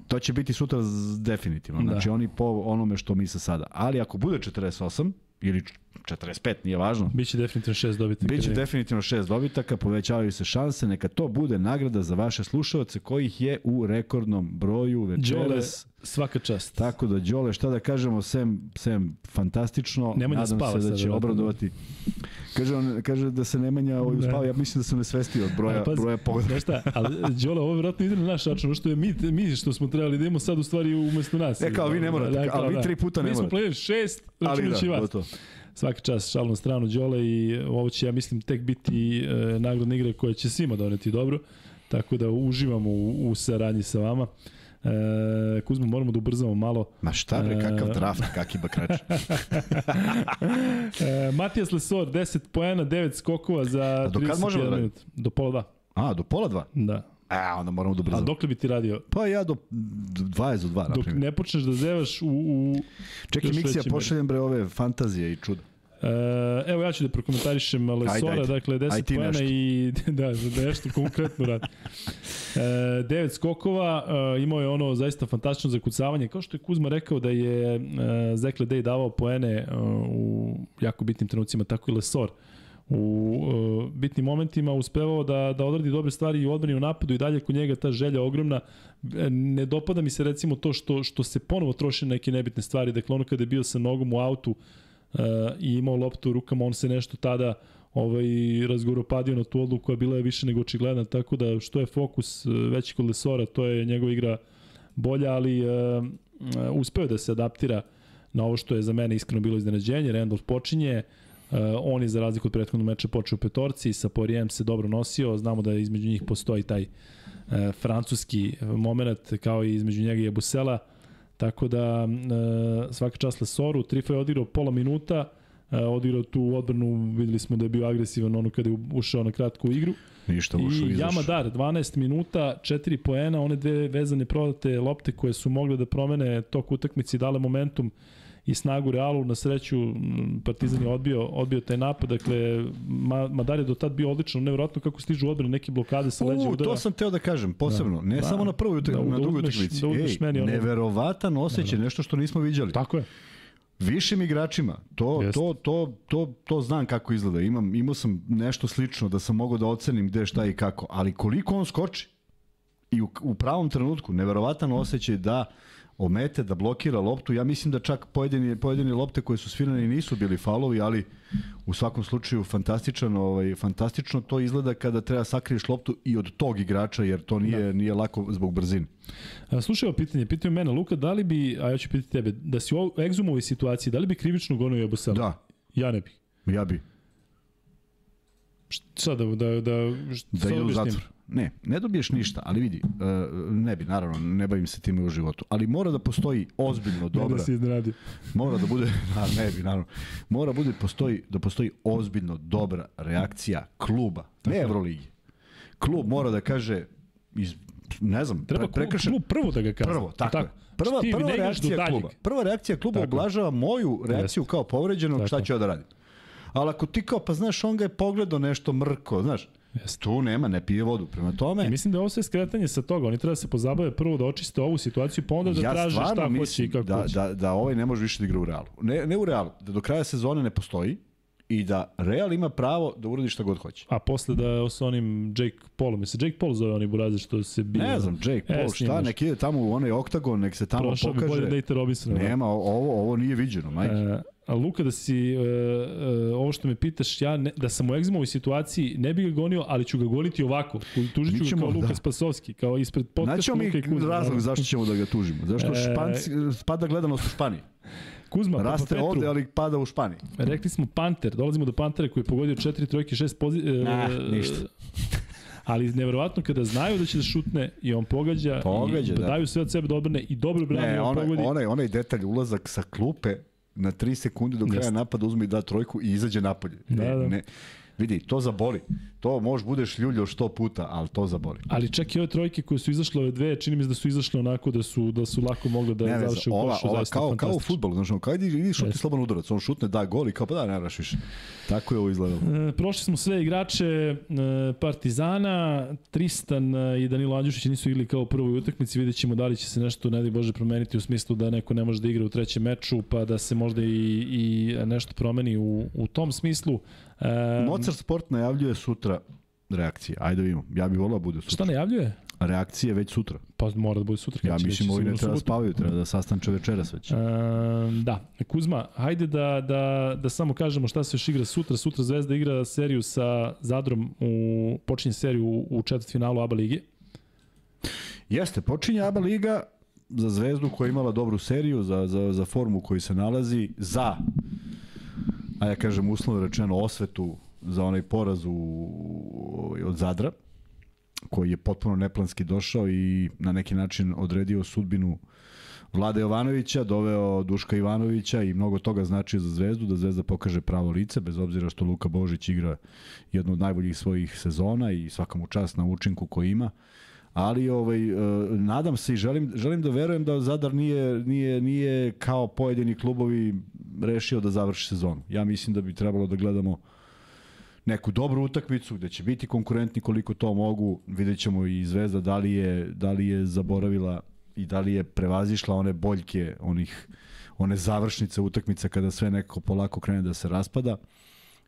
Speaker 1: To će biti sutra definitivno.
Speaker 2: Da.
Speaker 1: Znači oni po onome što misle sada. Ali ako bude 48 ili 45, nije važno.
Speaker 2: biće definitivno šest dobitnika.
Speaker 1: Biće definitivno šest dobitaka, povećavaju se šanse, neka to bude nagrada za vaše slušalce kojih je u rekordnom broju
Speaker 2: Đole,
Speaker 1: večeras.
Speaker 2: svaka čast.
Speaker 1: Tako da, Đole, šta da kažemo, sem, sem fantastično,
Speaker 2: Nemanja
Speaker 1: nadam
Speaker 2: spava
Speaker 1: se da će
Speaker 2: verovatno.
Speaker 1: obradovati. Kaže, on, kaže da se Nemanja ovaj,
Speaker 2: Da.
Speaker 1: uspava, ja mislim da se ne svesti od broja,
Speaker 2: pazi,
Speaker 1: broja.
Speaker 2: Znaš šta, ali Đole, ovo vjerojatno ide na naš račun, što je mi, mi što smo trebali da imamo sad u stvari umesto nas.
Speaker 1: E, kao vi ne morate,
Speaker 2: kao
Speaker 1: ali vi tri puta ne
Speaker 2: Mi smo
Speaker 1: morate.
Speaker 2: playali šest, računajući
Speaker 1: da,
Speaker 2: vas.
Speaker 1: gotovo.
Speaker 2: Svaka čast, šal na stranu Đole i ovo će, ja mislim, tek biti e, nagradna igra koja će svima doneti dobro. Tako da uživamo u, u saradnji sa vama. E, Kuzma, moramo da ubrzamo malo.
Speaker 1: Ma šta bre, kakav
Speaker 2: E,
Speaker 1: draft, kaki bakrač.
Speaker 2: E, Matijas Lesor, 10 poena, 9 skokova za
Speaker 1: do kad možemo
Speaker 2: 31
Speaker 1: da
Speaker 2: minut. Do pola dva.
Speaker 1: A, do pola dva?
Speaker 2: Da.
Speaker 1: A, onda moramo da
Speaker 2: A
Speaker 1: ubrzamo.
Speaker 2: dokle bi ti radio?
Speaker 1: Pa ja do 20 do 2, na
Speaker 2: Dok ne počneš da zevaš u... u
Speaker 1: Čekaj, Miksija, pošaljem bre ove fantazije i čuda.
Speaker 2: E, evo ja ću da prokomentarišem Lesora,
Speaker 1: ajde.
Speaker 2: dakle 10
Speaker 1: Aj ti
Speaker 2: poena i da, da nešto konkretno radi. E, 9 skokova, e, imao je ono zaista fantastično zakucavanje, kao što je Kuzma rekao da je e, Zekle Day davao poene e, u jako bitnim trenucima, tako i Lesor u e, bitnim momentima uspevao da, da odradi dobre stvari i u odbrani u napadu i dalje kod njega ta želja ogromna. E, Ne dopada mi se recimo to što, što se ponovo troši neke nebitne stvari, dakle ono kada je bio sa nogom u autu, uh, i imao loptu u rukama, on se nešto tada ovaj, razgoropadio na tu odluku, a bila je više nego očigledna, tako da što je fokus e, veći kod Lesora, to je njegova igra bolja, ali uh, uspeo da se adaptira na ovo što je za mene iskreno bilo iznenađenje. Randolph počinje, on je za razliku od prethodnog meča počeo u petorci, sa Porijem se dobro nosio, znamo da između njih postoji taj uh, francuski moment kao i između njega i Ebusela, tako da uh, svaka čast Lesoru, Trifa je odigrao pola minuta, uh, odigrao tu odbranu, videli smo da je bio agresivan ono kada je ušao na kratku igru.
Speaker 1: Ništa ušao
Speaker 2: I Jamadar, 12 minuta, 4 poena, one dve vezane prodate lopte koje su mogle da promene tok utakmice i dale momentum i snagu Realu. Na sreću Partizan je odbio, odbio taj napad, dakle Madar je do tad bio odlično, nevjerojatno kako stižu odbrane neke blokade sa leđa udara.
Speaker 1: To sam teo da kažem, posebno, da. ne da. samo na prvoj utakmici, da, na drugoj utakmici. Da Ej, meni ono... neverovatan osjećaj, da, da. nešto što nismo viđali.
Speaker 2: Tako je
Speaker 1: višim igračima. To, Jest. to, to, to, to znam kako izgleda. Imam, imao sam nešto slično da sam mogao da ocenim gde, šta i kako. Ali koliko on skoči i u, u pravom trenutku, neverovatan osjećaj da omete, da blokira loptu. Ja mislim da čak pojedini, pojedini lopte koje su svirane nisu bili falovi, ali u svakom slučaju fantastičan, ovaj, fantastično to izgleda kada treba sakriješ loptu i od tog igrača, jer to nije, da. nije lako zbog brzine.
Speaker 2: Slušaj ovo pitanje, pitaju mene, Luka, da li bi, a ja ću pitati tebe, da si u egzumovoj situaciji, da li bi krivično gonio Jabusela?
Speaker 1: Da.
Speaker 2: Ja ne bih.
Speaker 1: Ja bih.
Speaker 2: Šta da, da, da,
Speaker 1: da ide u zatvor. Ne, ne dobiješ ništa, ali vidi, uh, ne bi, naravno, ne bavim se time u životu, ali mora da postoji ozbiljno dobra... Ne da
Speaker 2: si izradio.
Speaker 1: Mora da bude, a ne bi, naravno, mora bude postoji, da postoji ozbiljno dobra reakcija kluba, ne Evroligi. Klub mora da kaže, iz, ne znam,
Speaker 2: Treba pre, prekršen... klub prvo da ga kaže.
Speaker 1: Prvo, tako, tako. Prva, prva reakcija kluba. Prva reakcija kluba tako. oblažava moju reakciju Jeste. kao povređenog, šta ću ja da radim. Ali ako ti kao, pa znaš, on ga je pogledao nešto mrko, znaš, Jeste. Tu nema, ne pije vodu. Prema tome...
Speaker 2: I mislim da je ovo sve skretanje sa toga. Oni treba da se pozabave prvo da očiste ovu situaciju, pa onda da ja traže šta hoće i kako
Speaker 1: da,
Speaker 2: hoće.
Speaker 1: Da, da ovaj ne može više da igra u Realu. Ne, ne u Realu, da do kraja sezone ne postoji i da Real ima pravo da uradi šta god hoće.
Speaker 2: A posle da sa onim Jake Paulom, mi se Jake Paul zove oni burazer što se bio...
Speaker 1: Ne znam, Jake Paul, e, šta, nek ide tamo u onaj oktagon, nek se tamo Prošao pokaže. Prošao bi bolje
Speaker 2: Date Robinson.
Speaker 1: Nema, ovo, ovo nije viđeno, majke. E,
Speaker 2: A Luka, da si, uh, uh, ovo što me pitaš, ja ne, da sam u egzimovoj situaciji, ne bih ga gonio, ali ću ga goniti ovako. Tužit ću ga kao Luka da. Spasovski, kao ispred podcast
Speaker 1: Luka i Kuzma. razlog zašto ćemo da ga tužimo. Zašto e... Španci, spada gledanost u Španiji.
Speaker 2: Kuzma,
Speaker 1: Raste Petru, ovde, ali pada u Španiji.
Speaker 2: Rekli smo Panter, dolazimo do Pantera koji je pogodio 4 trojke, 6 pozicija.
Speaker 1: Uh, nah, ništa.
Speaker 2: ali neverovatno kada znaju da će da šutne i on pogađa, pogađa i da. daju sve od sebe da odbrane i dobro brani ne,
Speaker 1: on
Speaker 2: onaj, pogodi.
Speaker 1: Onaj, onaj detalj ulazak sa klupe na 3 sekunde do kraja Jeste. napada uzme i da trojku i izađe napolje. Da, ne, da. ne, vidi, to zaboli. To možeš budeš ljuljao što puta, ali to zaboli.
Speaker 2: Ali čak i ove trojke koje su izašle ove dve, čini mi se da su izašle onako da su da su lako mogle da ne, završe u košu, ova,
Speaker 1: kao, kao u fudbalu, znači, kao idi, idi šuti slobodan udarac, on šutne, da gol i kao pa da, ne vraš više. Tako je ovo izgledalo.
Speaker 2: E, prošli smo sve igrače e, Partizana, Tristan e, i Danilo Andjušić nisu igli kao u prvoj utakmici, vidjet ćemo da li će se nešto, ne Bože, promeniti u smislu da neko ne može da igra u trećem meču, pa da se možda i, i nešto promeni u, u tom smislu.
Speaker 1: Um, Mozart Sport najavljuje sutra reakcije. Ajde da vidimo. Ja bih volao da bude sutra.
Speaker 2: Šta najavljuje?
Speaker 1: Reakcije već sutra.
Speaker 2: Pa mora da bude sutra.
Speaker 1: Ja mislim ovi ne treba da spavaju, treba da sastanče večeras već.
Speaker 2: Um, da. Kuzma, hajde da, da, da samo kažemo šta se još igra sutra. Sutra Zvezda igra seriju sa Zadrom, u, počinje seriju u, u četvrtfinalu ABA lige.
Speaker 1: Jeste, počinje ABA liga za Zvezdu koja je imala dobru seriju, za, za, za formu u kojoj se nalazi, za a ja kažem uslovno rečeno osvetu za onaj poraz u, od Zadra, koji je potpuno neplanski došao i na neki način odredio sudbinu Vlade Jovanovića, doveo Duška Ivanovića i mnogo toga znači za Zvezdu, da Zvezda pokaže pravo lice, bez obzira što Luka Božić igra jednu od najboljih svojih sezona i svakamu čast na učinku koji ima. Ali ovaj, e, nadam se i želim, želim da verujem da Zadar nije, nije, nije kao pojedini klubovi rešio da završi sezonu. Ja mislim da bi trebalo da gledamo neku dobru utakmicu gde će biti konkurentni koliko to mogu. Vidjet ćemo i Zvezda da li je, da li je zaboravila i da li je prevazišla one boljke, onih, one završnice utakmica kada sve nekako polako krene da se raspada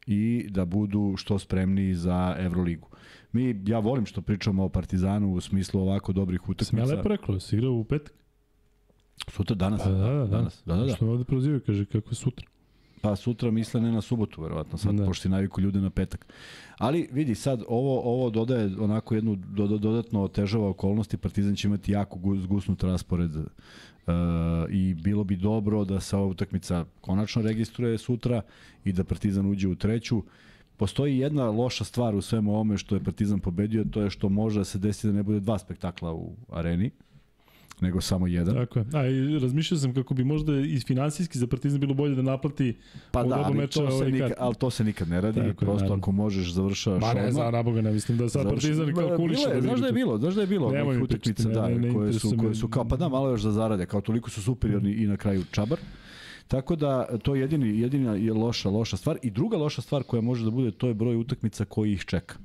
Speaker 1: i da budu što spremniji za Euroligu. Mi, ja volim što pričamo o Partizanu u smislu ovako dobrih utakmica.
Speaker 2: Sam ja lepo rekao, si igrao u petak.
Speaker 1: Sutra, danas?
Speaker 2: Pa da, da, danas. Da, da, da. Što ovde prozivaju, kaže kako je sutra.
Speaker 1: pa sutra misle ne na subotu, verovatno, sad,
Speaker 2: Da.
Speaker 1: da. pošto naviku ljude na petak. Ali vidi, sad ovo, ovo dodaje onako jednu do, do, dodatno otežava okolnosti, Partizan će imati jako gu- zgusnut raspored uh, i bilo bi dobro da se ova utakmica konačno registruje sutra i da Partizan uđe u treću. Postoji jedna loša stvar u svemu ovome što je Partizan pobedio, to je što može da se desi da ne bude dva spektakla u areni, nego samo jedan.
Speaker 2: Tako je. A i razmišljao sam kako bi možda i finansijski za Partizan bilo bolje da naplati
Speaker 1: Pa
Speaker 2: od
Speaker 1: da,
Speaker 2: oba meča
Speaker 1: to,
Speaker 2: ovaj
Speaker 1: nikad, ali to se nikad ne radi.
Speaker 2: Tako je,
Speaker 1: Prosto
Speaker 2: naravno.
Speaker 1: ako možeš završavaš
Speaker 2: Ma ne, za naboga ne mislim da sad
Speaker 1: Završi-
Speaker 2: Partizan kao
Speaker 1: Ba,
Speaker 2: kuliše
Speaker 1: bilo je,
Speaker 2: da
Speaker 1: Znaš da je bilo, znaš da je bilo
Speaker 2: Nemoj
Speaker 1: utakmica, da,
Speaker 2: ne, ne
Speaker 1: koje su, koje su kao, pa da, malo još da zarade, kao toliko su superiorni i na kraju čabar. Tako da to je jedini, jedina je loša, loša stvar. I druga loša stvar koja može da bude, to je broj utakmica koji ih čeka.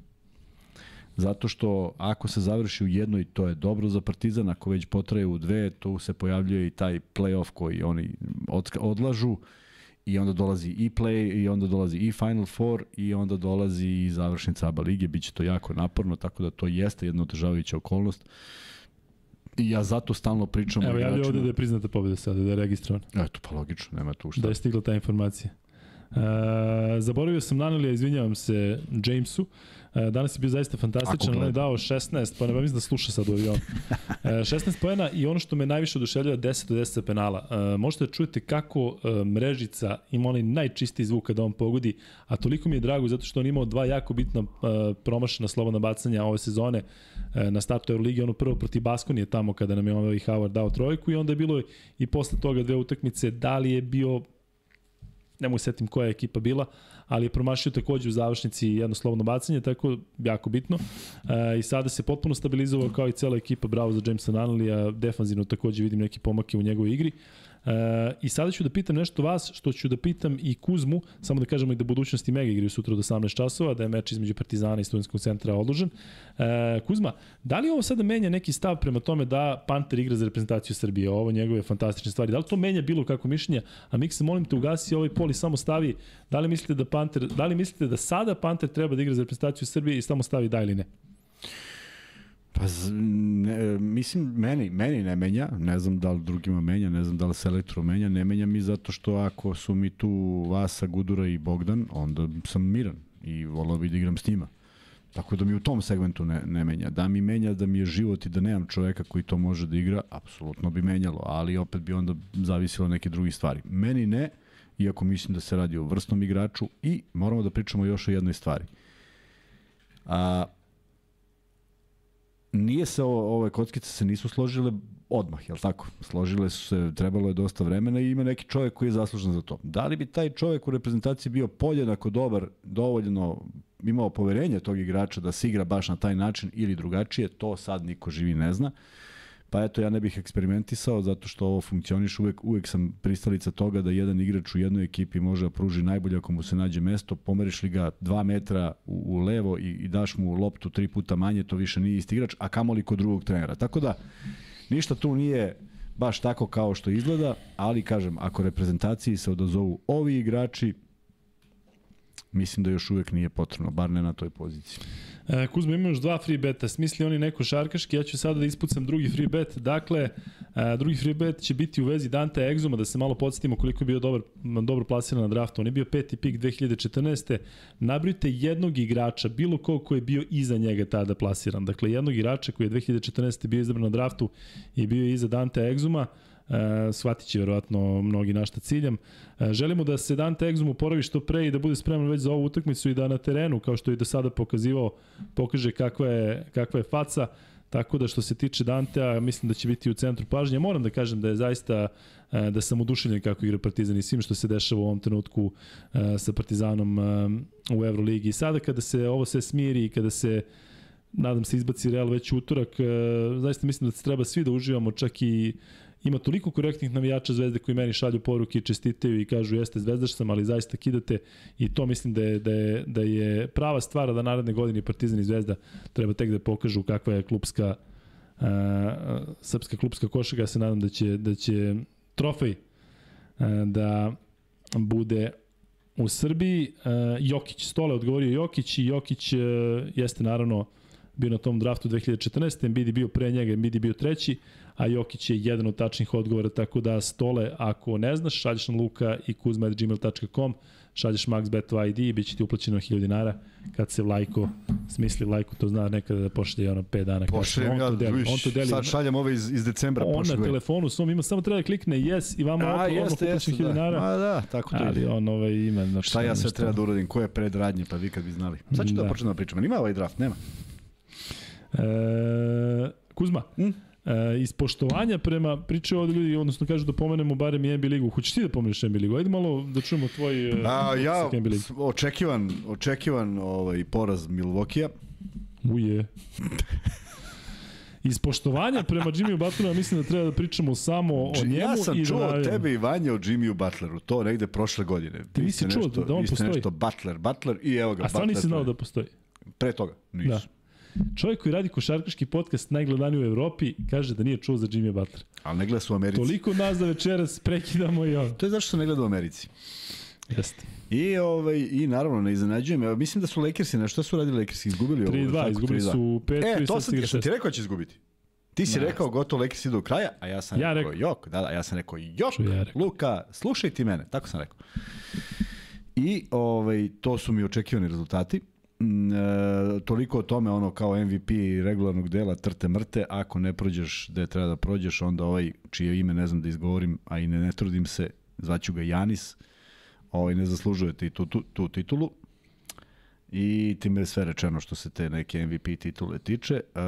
Speaker 1: Zato što ako se završi u jednoj, to je dobro za Partizan, ako već potraje u dve, tu se pojavljuje i taj play-off koji oni od, odlažu i onda dolazi i play i onda dolazi i Final Four i onda dolazi i završnica ABA lige, biće to jako naporno, tako da to jeste jedna otežavajuća okolnost. I ja zato stalno pričam
Speaker 2: Evo,
Speaker 1: o
Speaker 2: javlja ovde
Speaker 1: igračima.
Speaker 2: da je priznata pobjeda sada, da je registrovan.
Speaker 1: Eto, pa logično, nema tu šta.
Speaker 2: Da je stigla ta informacija. E, zaboravio sam Nanelija, izvinjavam se Jamesu. E, danas je bio zaista fantastičan, on je dao 16, pa ne mislim da sluša sad u avionu. E, 16 poena i ono što me najviše oduševljava 10 od 10 sa penala. E, možete da čujete kako e, mrežica ima onaj najčistiji zvuk kada on pogodi, a toliko mi je drago zato što on imao dva jako bitna e, promašena slobodna bacanja ove sezone e, na startu Euroligi, ono prvo protiv Baskonije tamo kada nam je ovaj Howard dao trojku i onda je bilo i posle toga dve utakmice, da li je bio ne mogu se setim koja je ekipa bila, ali je promašio takođe u završnici jedno slobodno bacanje, tako jako bitno. E, I sada se potpuno stabilizovao kao i cela ekipa, bravo za Jamesa Nunnellya, defanzivno takođe vidim neke pomake u njegovoj igri. E, I sada ću da pitam nešto vas, što ću da pitam i Kuzmu, samo da kažemo i da budućnosti Mega igraju sutra od 18 časova, da je meč između Partizana i Studenskog centra odložen. E, Kuzma, da li ovo sada menja neki stav prema tome da Panter igra za reprezentaciju Srbije? Ovo njegove fantastične stvari. Da li to menja bilo kako mišljenje? A Mikse, molim te, ugasi ovaj pol i samo stavi, da li mislite da Panter, da li mislite da sada Panter treba da igra za reprezentaciju Srbije i samo stavi da ili ne?
Speaker 1: Pa, ne, mislim, meni, meni ne menja, ne znam da li drugima menja, ne znam da li se elektro menja, ne menja mi zato što ako su mi tu Vasa, Gudura i Bogdan, onda sam miran i volao bi da igram s njima. Tako da mi u tom segmentu ne, ne menja. Da mi menja da mi je život i da nemam čoveka koji to može da igra, apsolutno bi menjalo, ali opet bi onda zavisilo neke drugi stvari. Meni ne, iako mislim da se radi o vrstnom igraču i moramo da pričamo još o jednoj stvari. A, nije se ovo, ove kockice se nisu složile odmah, jel tako? Složile su se, trebalo je dosta vremena i ima neki čovjek koji je zaslužen za to. Da li bi taj čovjek u reprezentaciji bio podjednako dobar, dovoljno imao poverenje tog igrača da se igra baš na taj način ili drugačije, to sad niko živi ne zna. Pa eto, ja ne bih eksperimentisao zato što ovo funkcioniš, uvek, uvek sam pristalica toga da jedan igrač u jednoj ekipi može da pruži najbolje ako mu se nađe mesto, pomeriš li ga dva metra u, u levo i, i daš mu loptu tri puta manje, to više nije isti igrač, a kamoli kod drugog trenera. Tako da, ništa tu nije baš tako kao što izgleda, ali kažem, ako reprezentaciji se odazovu ovi igrači, mislim da još uvek nije potrebno, bar ne na toj poziciji.
Speaker 2: E, Kuzma, ima još dva free beta. Smisli oni neko šarkaški, ja ću sada da ispucam drugi free bet. Dakle, e, drugi free bet će biti u vezi Dante Exuma, da se malo podsjetimo koliko je bio dobar, dobro plasiran na draftu. On je bio peti pik 2014. Nabrojite jednog igrača, bilo ko ko je bio iza njega tada plasiran. Dakle, jednog igrača koji je 2014. bio izabran na draftu i bio je iza Dante Exuma. E, shvatit će verovatno mnogi na šta ciljam. E, želimo da se Dante Exum oporavi što pre i da bude spreman već za ovu utakmicu i da na terenu, kao što je do sada pokazivao, pokaže kakva je, kakva je faca. Tako da što se tiče Dantea, mislim da će biti u centru pažnje. Moram da kažem da je zaista e, da sam oduševljen kako igra Partizan i svim što se dešava u ovom trenutku sa Partizanom u Euroligi. I sada kada se ovo sve smiri i kada se nadam se izbaci Real već utorak, zaista mislim da se treba svi da uživamo, čak i ima toliko korektnih navijača Zvezde koji meni šalju poruke i čestitaju i kažu jeste Zvezdaš sam, ali zaista kidate i to mislim da je, da je, da je prava stvar da naredne godine Partizan i Zvezda treba tek da pokažu kakva je klubska uh, srpska klubska košaka. Ja se nadam da će, da će trofej uh, da bude u Srbiji. Uh, Jokić, Stole odgovorio Jokić i Jokić uh, jeste naravno bio na tom draftu 2014. Embiid je bio pre njega, Embiid je bio treći, a Jokić je jedan od tačnih odgovora, tako da stole, ako ne znaš, šalješ na luka i kuzma.gmail.com, šalješ maxbeto ID i bit će ti uplaćeno 1000 dinara kad se Vlajko smisli Vlajko to zna nekada da pošalje ono 5 dana
Speaker 1: Pošaljem
Speaker 2: on
Speaker 1: ja,
Speaker 2: to deli,
Speaker 1: viš,
Speaker 2: on to deli
Speaker 1: sad šaljem ove iz, iz decembra.
Speaker 2: on na telefonu svom ima samo treba da klikne yes i vama
Speaker 1: A,
Speaker 2: odmah
Speaker 1: jeste, jeste,
Speaker 2: uplaćen 1000
Speaker 1: da.
Speaker 2: dinara
Speaker 1: Ma da, tako to
Speaker 2: ali
Speaker 1: ide.
Speaker 2: on ovaj ima znači
Speaker 1: Šta ja sve treba da uradim? Koje predradnje? Pa vi kad bi znali. Sad ću da,
Speaker 2: Da.
Speaker 1: da počnem da pričam. Ima ovaj draft? Nema.
Speaker 2: E, Kuzma,
Speaker 1: Mm.
Speaker 2: E, iz poštovanja prema pričaju ovde ljudi, odnosno kažu da pomenemo barem i NBA ligu. Hoćeš ti da pomeneš NBA ligu? Ajde malo da čujemo tvoj e,
Speaker 1: A, ja,
Speaker 2: ligu.
Speaker 1: s- očekivan, očekivan ovaj, poraz Milvokija.
Speaker 2: Uje. Iz poštovanja prema Jimmy Butleru mislim da treba da pričamo samo o njemu
Speaker 1: ja sam
Speaker 2: i
Speaker 1: čuo
Speaker 2: da
Speaker 1: od tebe i Vanja o Jimmyu Butleru, to negde prošle godine.
Speaker 2: Ti
Speaker 1: Vi
Speaker 2: nisi čuo
Speaker 1: nešto,
Speaker 2: da on
Speaker 1: vi ste
Speaker 2: postoji?
Speaker 1: nešto Butler, Butler i evo ga.
Speaker 2: A stvarno nisi znao da postoji.
Speaker 1: Pre toga, nisam.
Speaker 2: Da. Čovjek koji radi košarkaški podcast najgledaniji u Evropi kaže da nije čuo za Jimmy Butler.
Speaker 1: Ali ne gleda su u Americi.
Speaker 2: Toliko nas da večeras prekidamo i ovo.
Speaker 1: To je zašto se ne gleda u Americi.
Speaker 2: Jeste.
Speaker 1: I, ovaj, I naravno, ne iznenađujem. Evo, mislim da su Lakersi, na šta su radili Lakersi? Izgubili ovo?
Speaker 2: 3-2,
Speaker 1: tako,
Speaker 2: izgubili
Speaker 1: 3:2.
Speaker 2: su petu
Speaker 1: E,
Speaker 2: i
Speaker 1: to sam sam ti rekao da će izgubiti. Ti si
Speaker 2: Ne.
Speaker 1: rekao gotovo Lakersi idu do kraja, a ja sam
Speaker 2: Ja
Speaker 1: rekao,
Speaker 2: rekao.
Speaker 1: jok, da, da, ja sam rekao jok,
Speaker 2: ja rekao.
Speaker 1: Luka, slušaj ti mene, tako sam rekao. I ovaj, to su mi očekivani rezultati. E, toliko o tome ono kao MVP regularnog dela trte mrte, ako ne prođeš gde treba da prođeš, onda ovaj čije ime ne znam da izgovorim, a i ne, ne trudim se, zvaću ga Janis, ovaj ne zaslužuje ti tu, tu, tu titulu i time je sve rečeno što se te neke MVP titule tiče. E,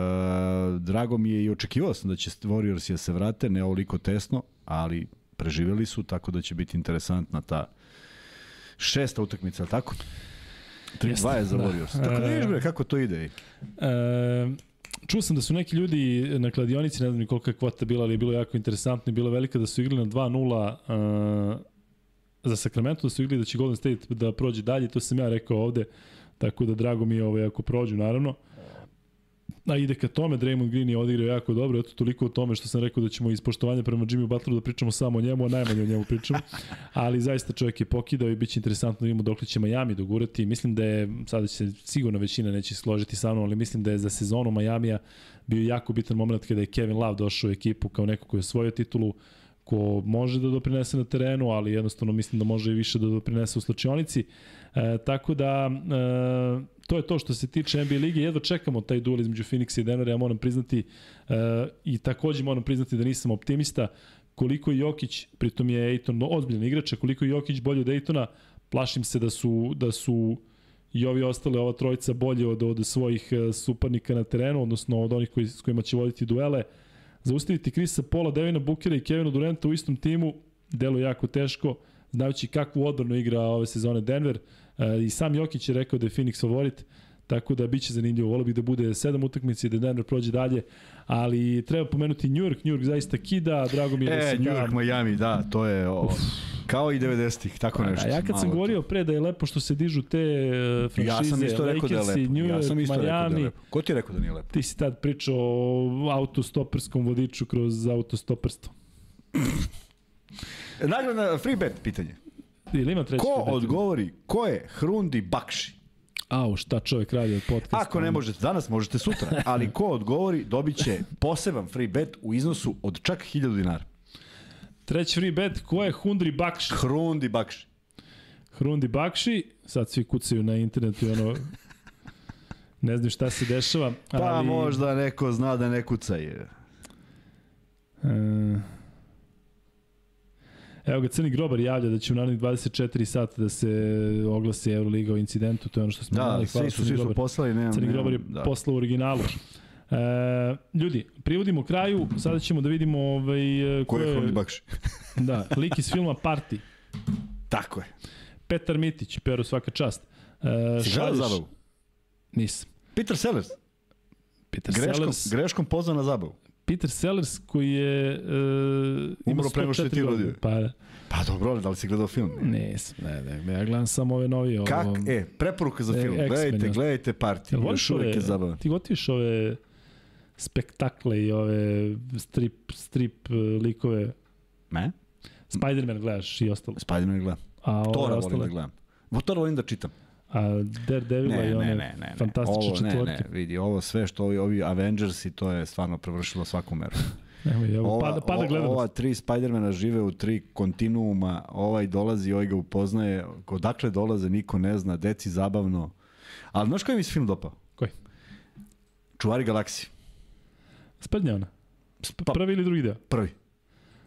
Speaker 1: drago mi je i očekivao sam da će Warriors da se vrate, ne ovoliko tesno, ali preživjeli su, tako da će biti interesantna ta šesta utakmica, tako? 3-2
Speaker 2: Jeste,
Speaker 1: je za
Speaker 2: da.
Speaker 1: Warriors. Tako da
Speaker 2: E,
Speaker 1: vidiš bre, kako to ide.
Speaker 2: E, čuo sam da su neki ljudi na kladionici, ne znam ni kolika je kvota bila, ali je bilo jako interesantno i bilo velika da su igrali na 2-0 uh, za Sacramento, da su igrali da će Golden State da prođe dalje, to sam ja rekao ovde, tako da drago mi je ovaj, ako prođu, naravno. A ide ka tome, Draymond Green je odigrao jako dobro, eto toliko o tome što sam rekao da ćemo iz poštovanja prema Jimmy Butleru da pričamo samo o njemu, a najmanje o njemu pričamo. Ali zaista čovjek je pokidao i biće interesantno da vidimo dokle će Miami dogurati. Mislim da je, sada će se sigurno većina neće složiti sa mnom, ali mislim da je za sezonu Majamija bio jako bitan moment kada je Kevin Love došao u ekipu kao neko ko je osvojio titulu, ko može da doprinese na terenu, ali jednostavno mislim da može i više da doprinese u slačionici. E, tako da, e, to je to što se tiče NBA lige. Jedva čekamo taj duel između Phoenixa i Denvera, ja moram priznati e, i takođe moram priznati da nisam optimista koliko je Jokić, pritom je Ejton ozbiljan igrač, koliko je Jokić bolji od Ejtona, plašim se da su, da su i ovi ostale, ova trojica bolje od, od svojih e, suparnika na terenu, odnosno od onih koji, s kojima će voditi duele. Zaustaviti Krisa Pola, Devina Bukera i Kevina Duranta u istom timu, delo jako teško, znajući kakvu odbranu igra ove sezone Denver. E, I sam Jokić je rekao da je Phoenix favorit, tako da biće zanimljivo. Volio bih da bude sedam utakmica i da Denver prođe dalje, ali treba pomenuti New York, New York zaista kida, drago mi je da
Speaker 1: E,
Speaker 2: se
Speaker 1: New York, Miami, da, to je o, kao i 90-ih, tako nešto.
Speaker 2: A ja kad sam
Speaker 1: malo
Speaker 2: govorio pre da je lepo što se dižu te
Speaker 1: to.
Speaker 2: franšize,
Speaker 1: Ja sam isto rekao da je
Speaker 2: Lakersi,
Speaker 1: lepo.
Speaker 2: New York,
Speaker 1: Ja sam isto rekao da je
Speaker 2: Miami,
Speaker 1: lepo. Ko ti je rekao da nije lepo?
Speaker 2: ti si tad pričao o autostoperskom vodiču kroz autostoperstvo.
Speaker 1: Nagrada, free bet pitanje.
Speaker 2: Ili ima treći
Speaker 1: Ko odgovori, ko je Hrundi Bakši?
Speaker 2: Au, šta čovjek radi od podcasta?
Speaker 1: Ako ne možete danas, možete sutra. Ali ko odgovori, dobit će poseban free bet u iznosu od čak 1000 dinara.
Speaker 2: Treći free bet, ko je Hundri Bakši?
Speaker 1: Hrundi Bakši.
Speaker 2: Hrundi Bakši, sad svi kucaju na internetu i ono, ne znam šta se dešava.
Speaker 1: Pa
Speaker 2: ali,
Speaker 1: možda neko zna da ne kuca je.
Speaker 2: E, Evo ga, Crni Grobar javlja da će u narednih 24 sata da se oglasi Euroliga o incidentu, to je ono što smo
Speaker 1: Da,
Speaker 2: znali.
Speaker 1: svi su, svi su poslali, nemam,
Speaker 2: Crni
Speaker 1: nemam,
Speaker 2: Grobar je
Speaker 1: da.
Speaker 2: poslao u originalu. E, ljudi, privodimo kraju, sada ćemo da vidimo ovaj,
Speaker 1: Ko je Hrundi Bakši?
Speaker 2: Da, lik iz filma Party.
Speaker 1: Tako je.
Speaker 2: Petar Mitić, Peru svaka čast. E,
Speaker 1: Si gledao
Speaker 2: šalješ-
Speaker 1: zabavu?
Speaker 2: Nisam.
Speaker 1: Peter Sellers.
Speaker 2: Peter
Speaker 1: Greškom,
Speaker 2: Sellers,
Speaker 1: greškom pozvao na zabavu.
Speaker 2: Peter Sellers koji je uh,
Speaker 1: Umro pre nego što je ti rodio.
Speaker 2: Pa, da.
Speaker 1: Pa dobro, da li si gledao film?
Speaker 2: Nisam, ne, ne, ja gledam samo ove novi. Ovo,
Speaker 1: Kak? E, preporuka za
Speaker 2: E,
Speaker 1: film. Gledajte,
Speaker 2: ja.
Speaker 1: gledajte.
Speaker 2: Jel voliš
Speaker 1: Još uvijek je zabavan.
Speaker 2: Ti gotiviš ove spektakle i ove strip, strip uh, likove.
Speaker 1: Ne?
Speaker 2: Spider-Man gledaš i ostalo.
Speaker 1: Spider-Man gledam.
Speaker 2: A
Speaker 1: Tora volim da gledam. Tora volim da čitam.
Speaker 2: A Daredevila
Speaker 1: Ne,
Speaker 2: i one
Speaker 1: ne, ne, ne, ne.
Speaker 2: fantastične
Speaker 1: Ovo, ne,
Speaker 2: četvorke.
Speaker 1: ne, vidi, ovo sve što ovi, ovi Avengersi, to je stvarno prevršilo svaku meru.
Speaker 2: Evo, evo, pada, pada gledanost.
Speaker 1: ova tri Spidermana žive u tri kontinuuma, ovaj dolazi, ovaj ga upoznaje, odakle dolaze, niko ne zna, deci zabavno. Ali znaš koji mi se film dopao?
Speaker 2: Koji?
Speaker 1: Čuvari galaksije.
Speaker 2: Sprednja ona.
Speaker 1: Pa-
Speaker 2: Prvi ili drugi deo?
Speaker 1: Prvi.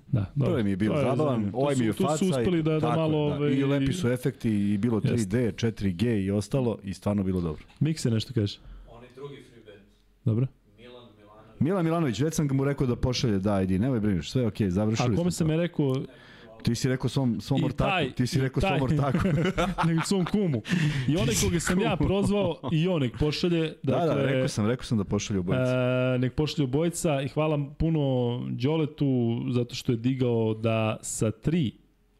Speaker 2: Da, dobro.
Speaker 1: Prvi mi je bio zabavan, ovaj mi je
Speaker 2: su- tu
Speaker 1: faca.
Speaker 2: su uspeli da, da malo... Ove,
Speaker 1: I lepi su efekti i bilo 3D,
Speaker 2: Jeste.
Speaker 1: 4G i ostalo i stvarno bilo dobro.
Speaker 2: Mikse nešto kaže.
Speaker 4: Oni drugi free bet.
Speaker 2: Dobro.
Speaker 4: Milan Milanović.
Speaker 1: Milan Milanović, već sam mu rekao da pošalje, da, idi, nemoj brineš, sve je okej, završili
Speaker 2: A kome
Speaker 1: smo
Speaker 2: sam je rekao,
Speaker 1: Ti si rekao svom, svom
Speaker 2: I
Speaker 1: ortaku,
Speaker 2: taj-
Speaker 1: ti si rekao
Speaker 2: taj-
Speaker 1: svom ortaku.
Speaker 2: nego svom kumu. I onaj koga sam ja prozvao, i on nek pošalje.
Speaker 1: da,
Speaker 2: Dakle,
Speaker 1: da, rekao sam, rekao sam da pošalje obojice.
Speaker 2: E, nek pošalju bojica i hvala puno Đoletu zato što je digao da sa tri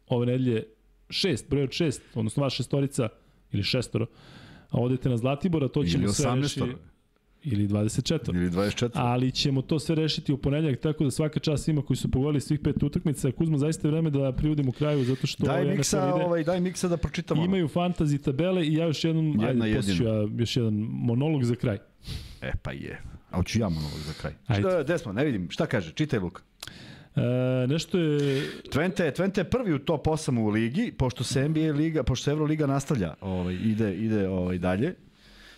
Speaker 2: ove nedelje šest, broj od šest, odnosno vaša šestorica ili šestoro, a odete na Zlatibora, to ćemo sve
Speaker 1: 18
Speaker 2: reši, ili 24.
Speaker 1: ili 24.
Speaker 2: Ali ćemo to sve rešiti u ponedjeljak, tako da svaka čast svima koji su pogodili svih pet utakmica. Kuzma, zaista je vreme da privodimo kraju, zato što
Speaker 1: Daj miksa,
Speaker 2: ide.
Speaker 1: ovaj, daj miksa da pročitamo.
Speaker 2: Imaju fantasy tabele i ja još jednom,
Speaker 1: Jedna
Speaker 2: ajde,
Speaker 1: jedina.
Speaker 2: ja još jedan monolog za kraj.
Speaker 1: E, pa je. A hoću ja monolog za kraj.
Speaker 2: Ajde.
Speaker 1: Šta, gde smo? Ne vidim. Šta kaže? Čitaj, Luka.
Speaker 2: E, nešto je
Speaker 1: Twente, Twente je prvi u top 8 u ligi, pošto se NBA liga, pošto se Euroliga nastavlja, ovaj, ide, ide ovaj, dalje.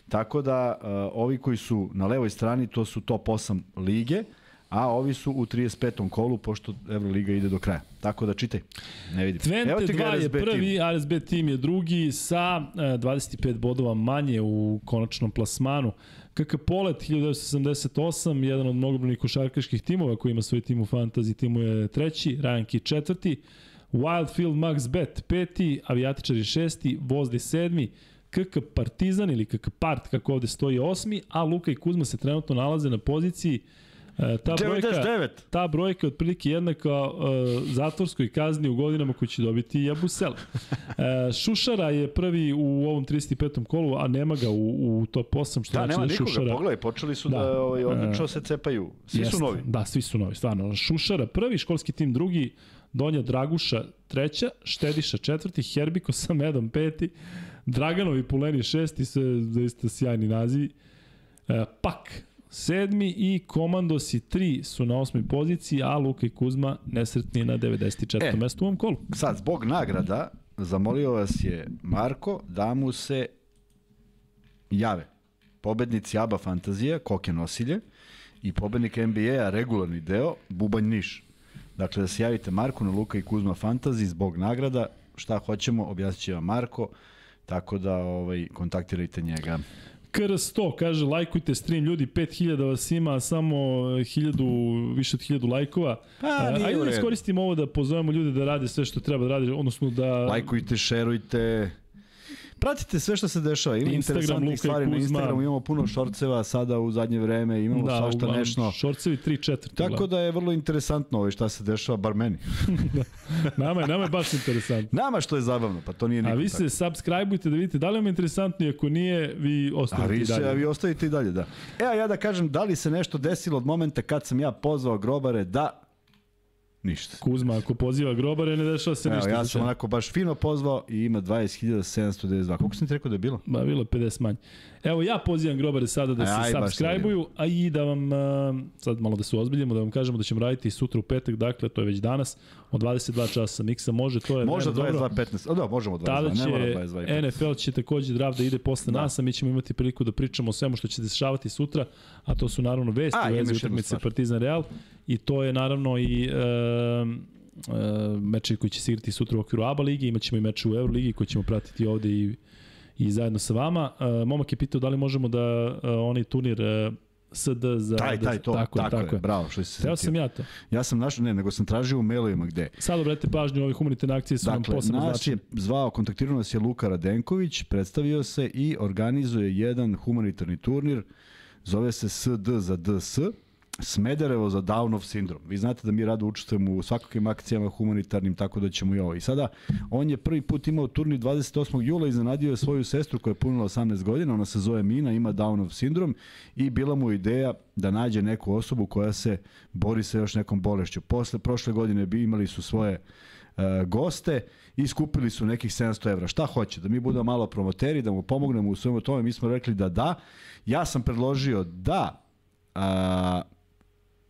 Speaker 1: Tako da uh, ovi koji su na levoj strani, to su top 8 lige, a ovi su u 35. kolu, pošto Euroliga ide do kraja. Tako da čitaj. Ne vidim. Evo ti ga
Speaker 2: 2 je
Speaker 1: RSB tim.
Speaker 2: prvi, RSB tim je drugi sa e, 25 bodova manje u konačnom plasmanu. KK Polet 1978, jedan od mnogobrojnih košarkaških timova koji ima svoj tim u fantasy, timu je treći, Ryan Key četvrti, Wildfield Max Bet peti, Avijatičari šesti, Vozli sedmi, KK Partizan ili KK Part, kako ovde stoji osmi, a Luka i Kuzma se trenutno nalaze na poziciji e, ta brojka,
Speaker 1: 99.
Speaker 2: ta brojka je otprilike jednaka uh, zatvorskoj kazni u godinama koju će dobiti Jabusel. Uh, Šušara je prvi u ovom 35. kolu, a nema ga u, u top 8, što
Speaker 1: Da,
Speaker 2: znači
Speaker 1: nema
Speaker 2: da
Speaker 1: nikoga,
Speaker 2: Šušara...
Speaker 1: pogledaj, počeli su da,
Speaker 2: Da.
Speaker 1: ovaj, odlično se cepaju. Svi su
Speaker 2: Jeste,
Speaker 1: novi.
Speaker 2: Da, svi su novi, stvarno. Šušara prvi, školski tim drugi, Donja Draguša treća, Štediša četvrti, Herbiko sa medom peti, Draganovi Puleni šesti, sve zaista sjajni nazivi. E, Pak sedmi i Komandosi 3 su na osmoj poziciji, a Luka i Kuzma nesretni na 94.
Speaker 1: E.
Speaker 2: E. mestu u ovom kolu.
Speaker 1: Sad, zbog nagrada, zamolio vas je Marko da mu se jave. Pobednici ABA Fantazija, Koke Nosilje i pobednik NBA-a, regularni deo, Bubanj Niš. Dakle, da se javite Marku na Luka i Kuzma Fantazi zbog nagrada. Šta hoćemo, objasnit će vam Marko. Tako da ovaj, kontaktirajte njega.
Speaker 2: KR100 kaže lajkujte stream ljudi 5000 vas ima samo 1000 više od 1000 lajkova.
Speaker 1: Pa,
Speaker 2: A,
Speaker 1: nije
Speaker 2: Ajde da iskoristimo ovo da pozovemo ljude da rade sve što treba da rade, odnosno da
Speaker 1: Lajkujte, šerujte. Pratite sve što se dešava. Ima
Speaker 2: Instagram,
Speaker 1: interesantnih
Speaker 2: Luka i
Speaker 1: stvari na. Instagramu. Imamo puno šorceva sada u zadnje vreme. Imamo da, svašta nešto.
Speaker 2: Šorcevi 3 četvrti.
Speaker 1: Tako da je vrlo interesantno ovo šta se dešava, bar meni.
Speaker 2: Nama je, nama je baš interesantno.
Speaker 1: Nama što je zabavno, pa to nije
Speaker 2: A
Speaker 1: nikom
Speaker 2: vi se subscribeujte da vidite da li vam je interesantno i ako nije, vi
Speaker 1: A
Speaker 2: ostavite
Speaker 1: vi,
Speaker 2: i
Speaker 1: se,
Speaker 2: dalje.
Speaker 1: a vi ostavite i dalje, da. E, a ja da kažem, da li se nešto desilo od momenta kad sam ja pozvao grobare da... Ništa.
Speaker 2: Kuzma, ako poziva grobare, ne dešava se
Speaker 1: Evo,
Speaker 2: ništa.
Speaker 1: ja sam onako baš fino pozvao i ima 20.792. Koliko sam ti rekao da je bilo?
Speaker 2: Ma, bilo je 50 manje. Evo, ja pozivam grobare sada da se subscribe-uju, a i da vam, a, sad malo da se ozbiljimo, da vam kažemo da ćemo raditi sutra u petak, dakle, to je već danas, od 22 časa miksa može, to je
Speaker 1: Možda
Speaker 2: vreme dobro.
Speaker 1: 22.15. O da, možemo 22,
Speaker 2: Tada
Speaker 1: ne mora
Speaker 2: će
Speaker 1: 22.15.
Speaker 2: NFL će takođe draft da ide posle
Speaker 1: Da.
Speaker 2: nas, a mi ćemo imati priliku da pričamo o svemu što će se dešavati sutra, a to su naravno vesti u vezi utakmice. Partizan Real i to je naravno i e, e, meče koji će se igrati sutra u okviru ABA ligi, imaćemo i meče u Euroligi koji ćemo pratiti ovde i, i zajedno sa vama. E, momak je pitao da li možemo da e, onaj turnir e, SD za...
Speaker 1: Taj, taj, to,
Speaker 2: tako, je, tako je.
Speaker 1: bravo, što si se
Speaker 2: Teo sam ja to.
Speaker 1: Ja sam našao, ne, nego sam tražio u mailovima gde.
Speaker 2: Sad obratite pažnju, ove humanitarne akcije su nam
Speaker 1: Dakle,
Speaker 2: posebno
Speaker 1: nas
Speaker 2: značajne.
Speaker 1: je zvao, kontaktirao nas je Luka Radenković, predstavio se i organizuje jedan humanitarni turnir, zove se SD za DS, Smederevo za Downov sindrom. Vi znate da mi rado učestvujemo u svakakvim akcijama humanitarnim, tako da ćemo i ovo. I sada, on je prvi put imao turnir 28. jula, iznenadio je svoju sestru koja je punila 18 godina, ona se zove Mina, ima Downov sindrom i bila mu ideja da nađe neku osobu koja se bori sa još nekom bolešću. Posle, prošle godine bi imali su svoje e, goste i skupili su nekih 700 evra. Šta hoće? Da mi budemo malo promoteri, da mu pomognemo u svemu tome. Mi smo rekli da da. Ja sam predložio da a,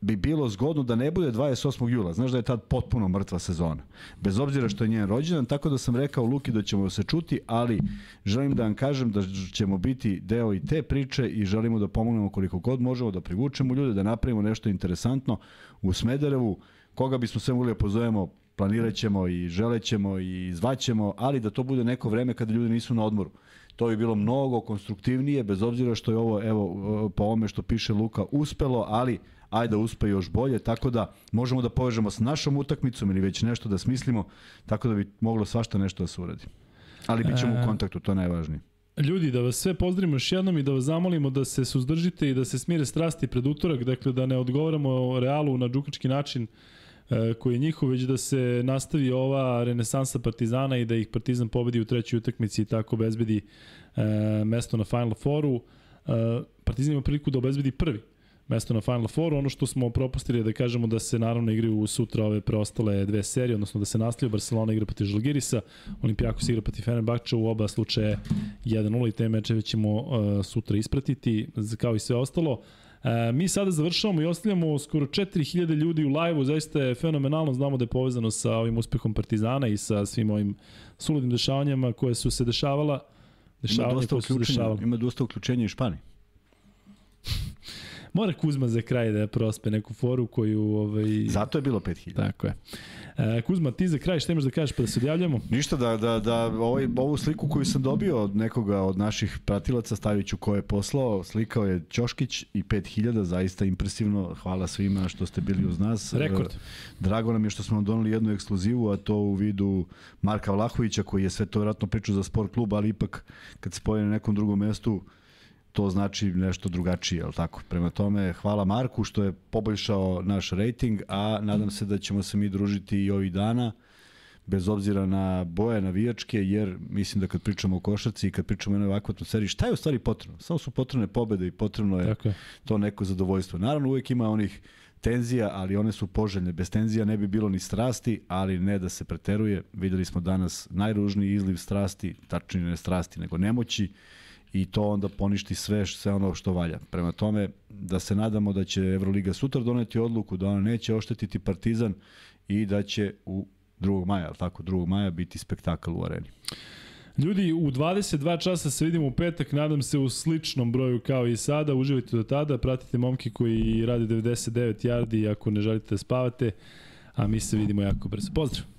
Speaker 1: bi bilo zgodno da ne bude 28. jula. Znaš da je tad potpuno mrtva sezona. Bez obzira što je njen rođendan, tako da sam rekao Luki da ćemo se čuti, ali želim da vam kažem da ćemo biti deo i te priče i želimo da pomognemo koliko god možemo, da privučemo ljude, da napravimo nešto interesantno u Smederevu. Koga bismo sve mogli da pozovemo, planirat ćemo i želećemo i zvaćemo, ali da to bude neko vreme kada ljudi nisu na odmoru. To bi bilo mnogo konstruktivnije, bez obzira što je ovo, evo, po ovome što piše Luka, uspelo, ali ajde da uspe još bolje, tako da možemo da povežemo s našom utakmicom ili već nešto da smislimo, tako da bi moglo svašta nešto da se uradi. Ali bit ćemo u
Speaker 2: E,
Speaker 1: kontaktu, to je najvažnije.
Speaker 2: Ljudi, da vas sve pozdravimo još jednom i da vas zamolimo da se suzdržite i da se smire strasti pred utorak, dakle da ne odgovaramo Realu na džukački način e, koji je njihov, već da se nastavi ova renesansa Partizana i da ih Partizan pobedi u trećoj utakmici i tako obezbedi e, mesto na Final Fouru. E, Partizan ima priliku da obezbedi prvi mesto na Final Fouru. Ono što smo propustili je da kažemo da se naravno igraju sutra ove preostale dve serije, odnosno da se nastavlja Barcelona igra protiv Žalgirisa, Olimpijakos igra protiv Fenerbahče, u oba slučaje 1-0 i te mečeve ćemo uh, sutra ispratiti, kao i sve ostalo. E, mi sada završavamo i ostavljamo skoro 4000 ljudi u live-u, zaista je fenomenalno, znamo da je povezano sa ovim uspehom Partizana i sa svim ovim suludim dešavanjama koje su se dešavala.
Speaker 1: Ima dosta uključenja,
Speaker 2: dešavala.
Speaker 1: ima dosta uključenja i Španije.
Speaker 2: Mora Kuzma za kraj da prospe neku foru koju... Ovaj...
Speaker 1: Zato je bilo 5000.
Speaker 2: Tako je. E, Kuzma, ti za kraj šta imaš da kažeš pa da se odjavljamo?
Speaker 1: Ništa, da, da, da ovaj, ovu sliku koju sam dobio od nekoga od naših pratilaca, stavit ću ko je poslao, slikao je Ćoškić i 5000, zaista impresivno, hvala svima što ste bili uz nas.
Speaker 2: Rekord.
Speaker 1: E, Drago nam je što smo vam doneli jednu ekskluzivu, a to u vidu Marka Vlahovića, koji je sve to vjerojatno pričao za sport klub, ali ipak kad se pojavi na nekom drugom mestu, to znači nešto drugačije, jel tako? Prema tome, hvala Marku što je poboljšao naš rating, a nadam se da ćemo se mi družiti i ovih dana bez obzira na boje navijačke, jer mislim da kad pričamo o košarci i kad pričamo o jednoj ovakvoj atmosferi, šta je u stvari potrebno? Samo su potrebne pobede i potrebno je
Speaker 2: Tako je.
Speaker 1: to neko zadovoljstvo. Naravno, uvijek ima onih tenzija, ali one su poželjne. Bez tenzija ne bi bilo ni strasti, ali ne da se preteruje. Videli smo danas najružniji izliv strasti, tačnije ne strasti, nego nemoći i to onda poništi sve, sve ono što valja. Prema tome, da se nadamo da će Euroliga sutra doneti odluku, da ona neće oštetiti Partizan i da će u 2. maja, tako, 2. maja biti spektakl u areni.
Speaker 2: Ljudi, u 22 časa se vidimo u petak, nadam se u sličnom broju kao i sada. Uživajte do tada, pratite momke koji rade 99 yardi ako ne želite da spavate, a mi se vidimo jako brzo. Pozdrav!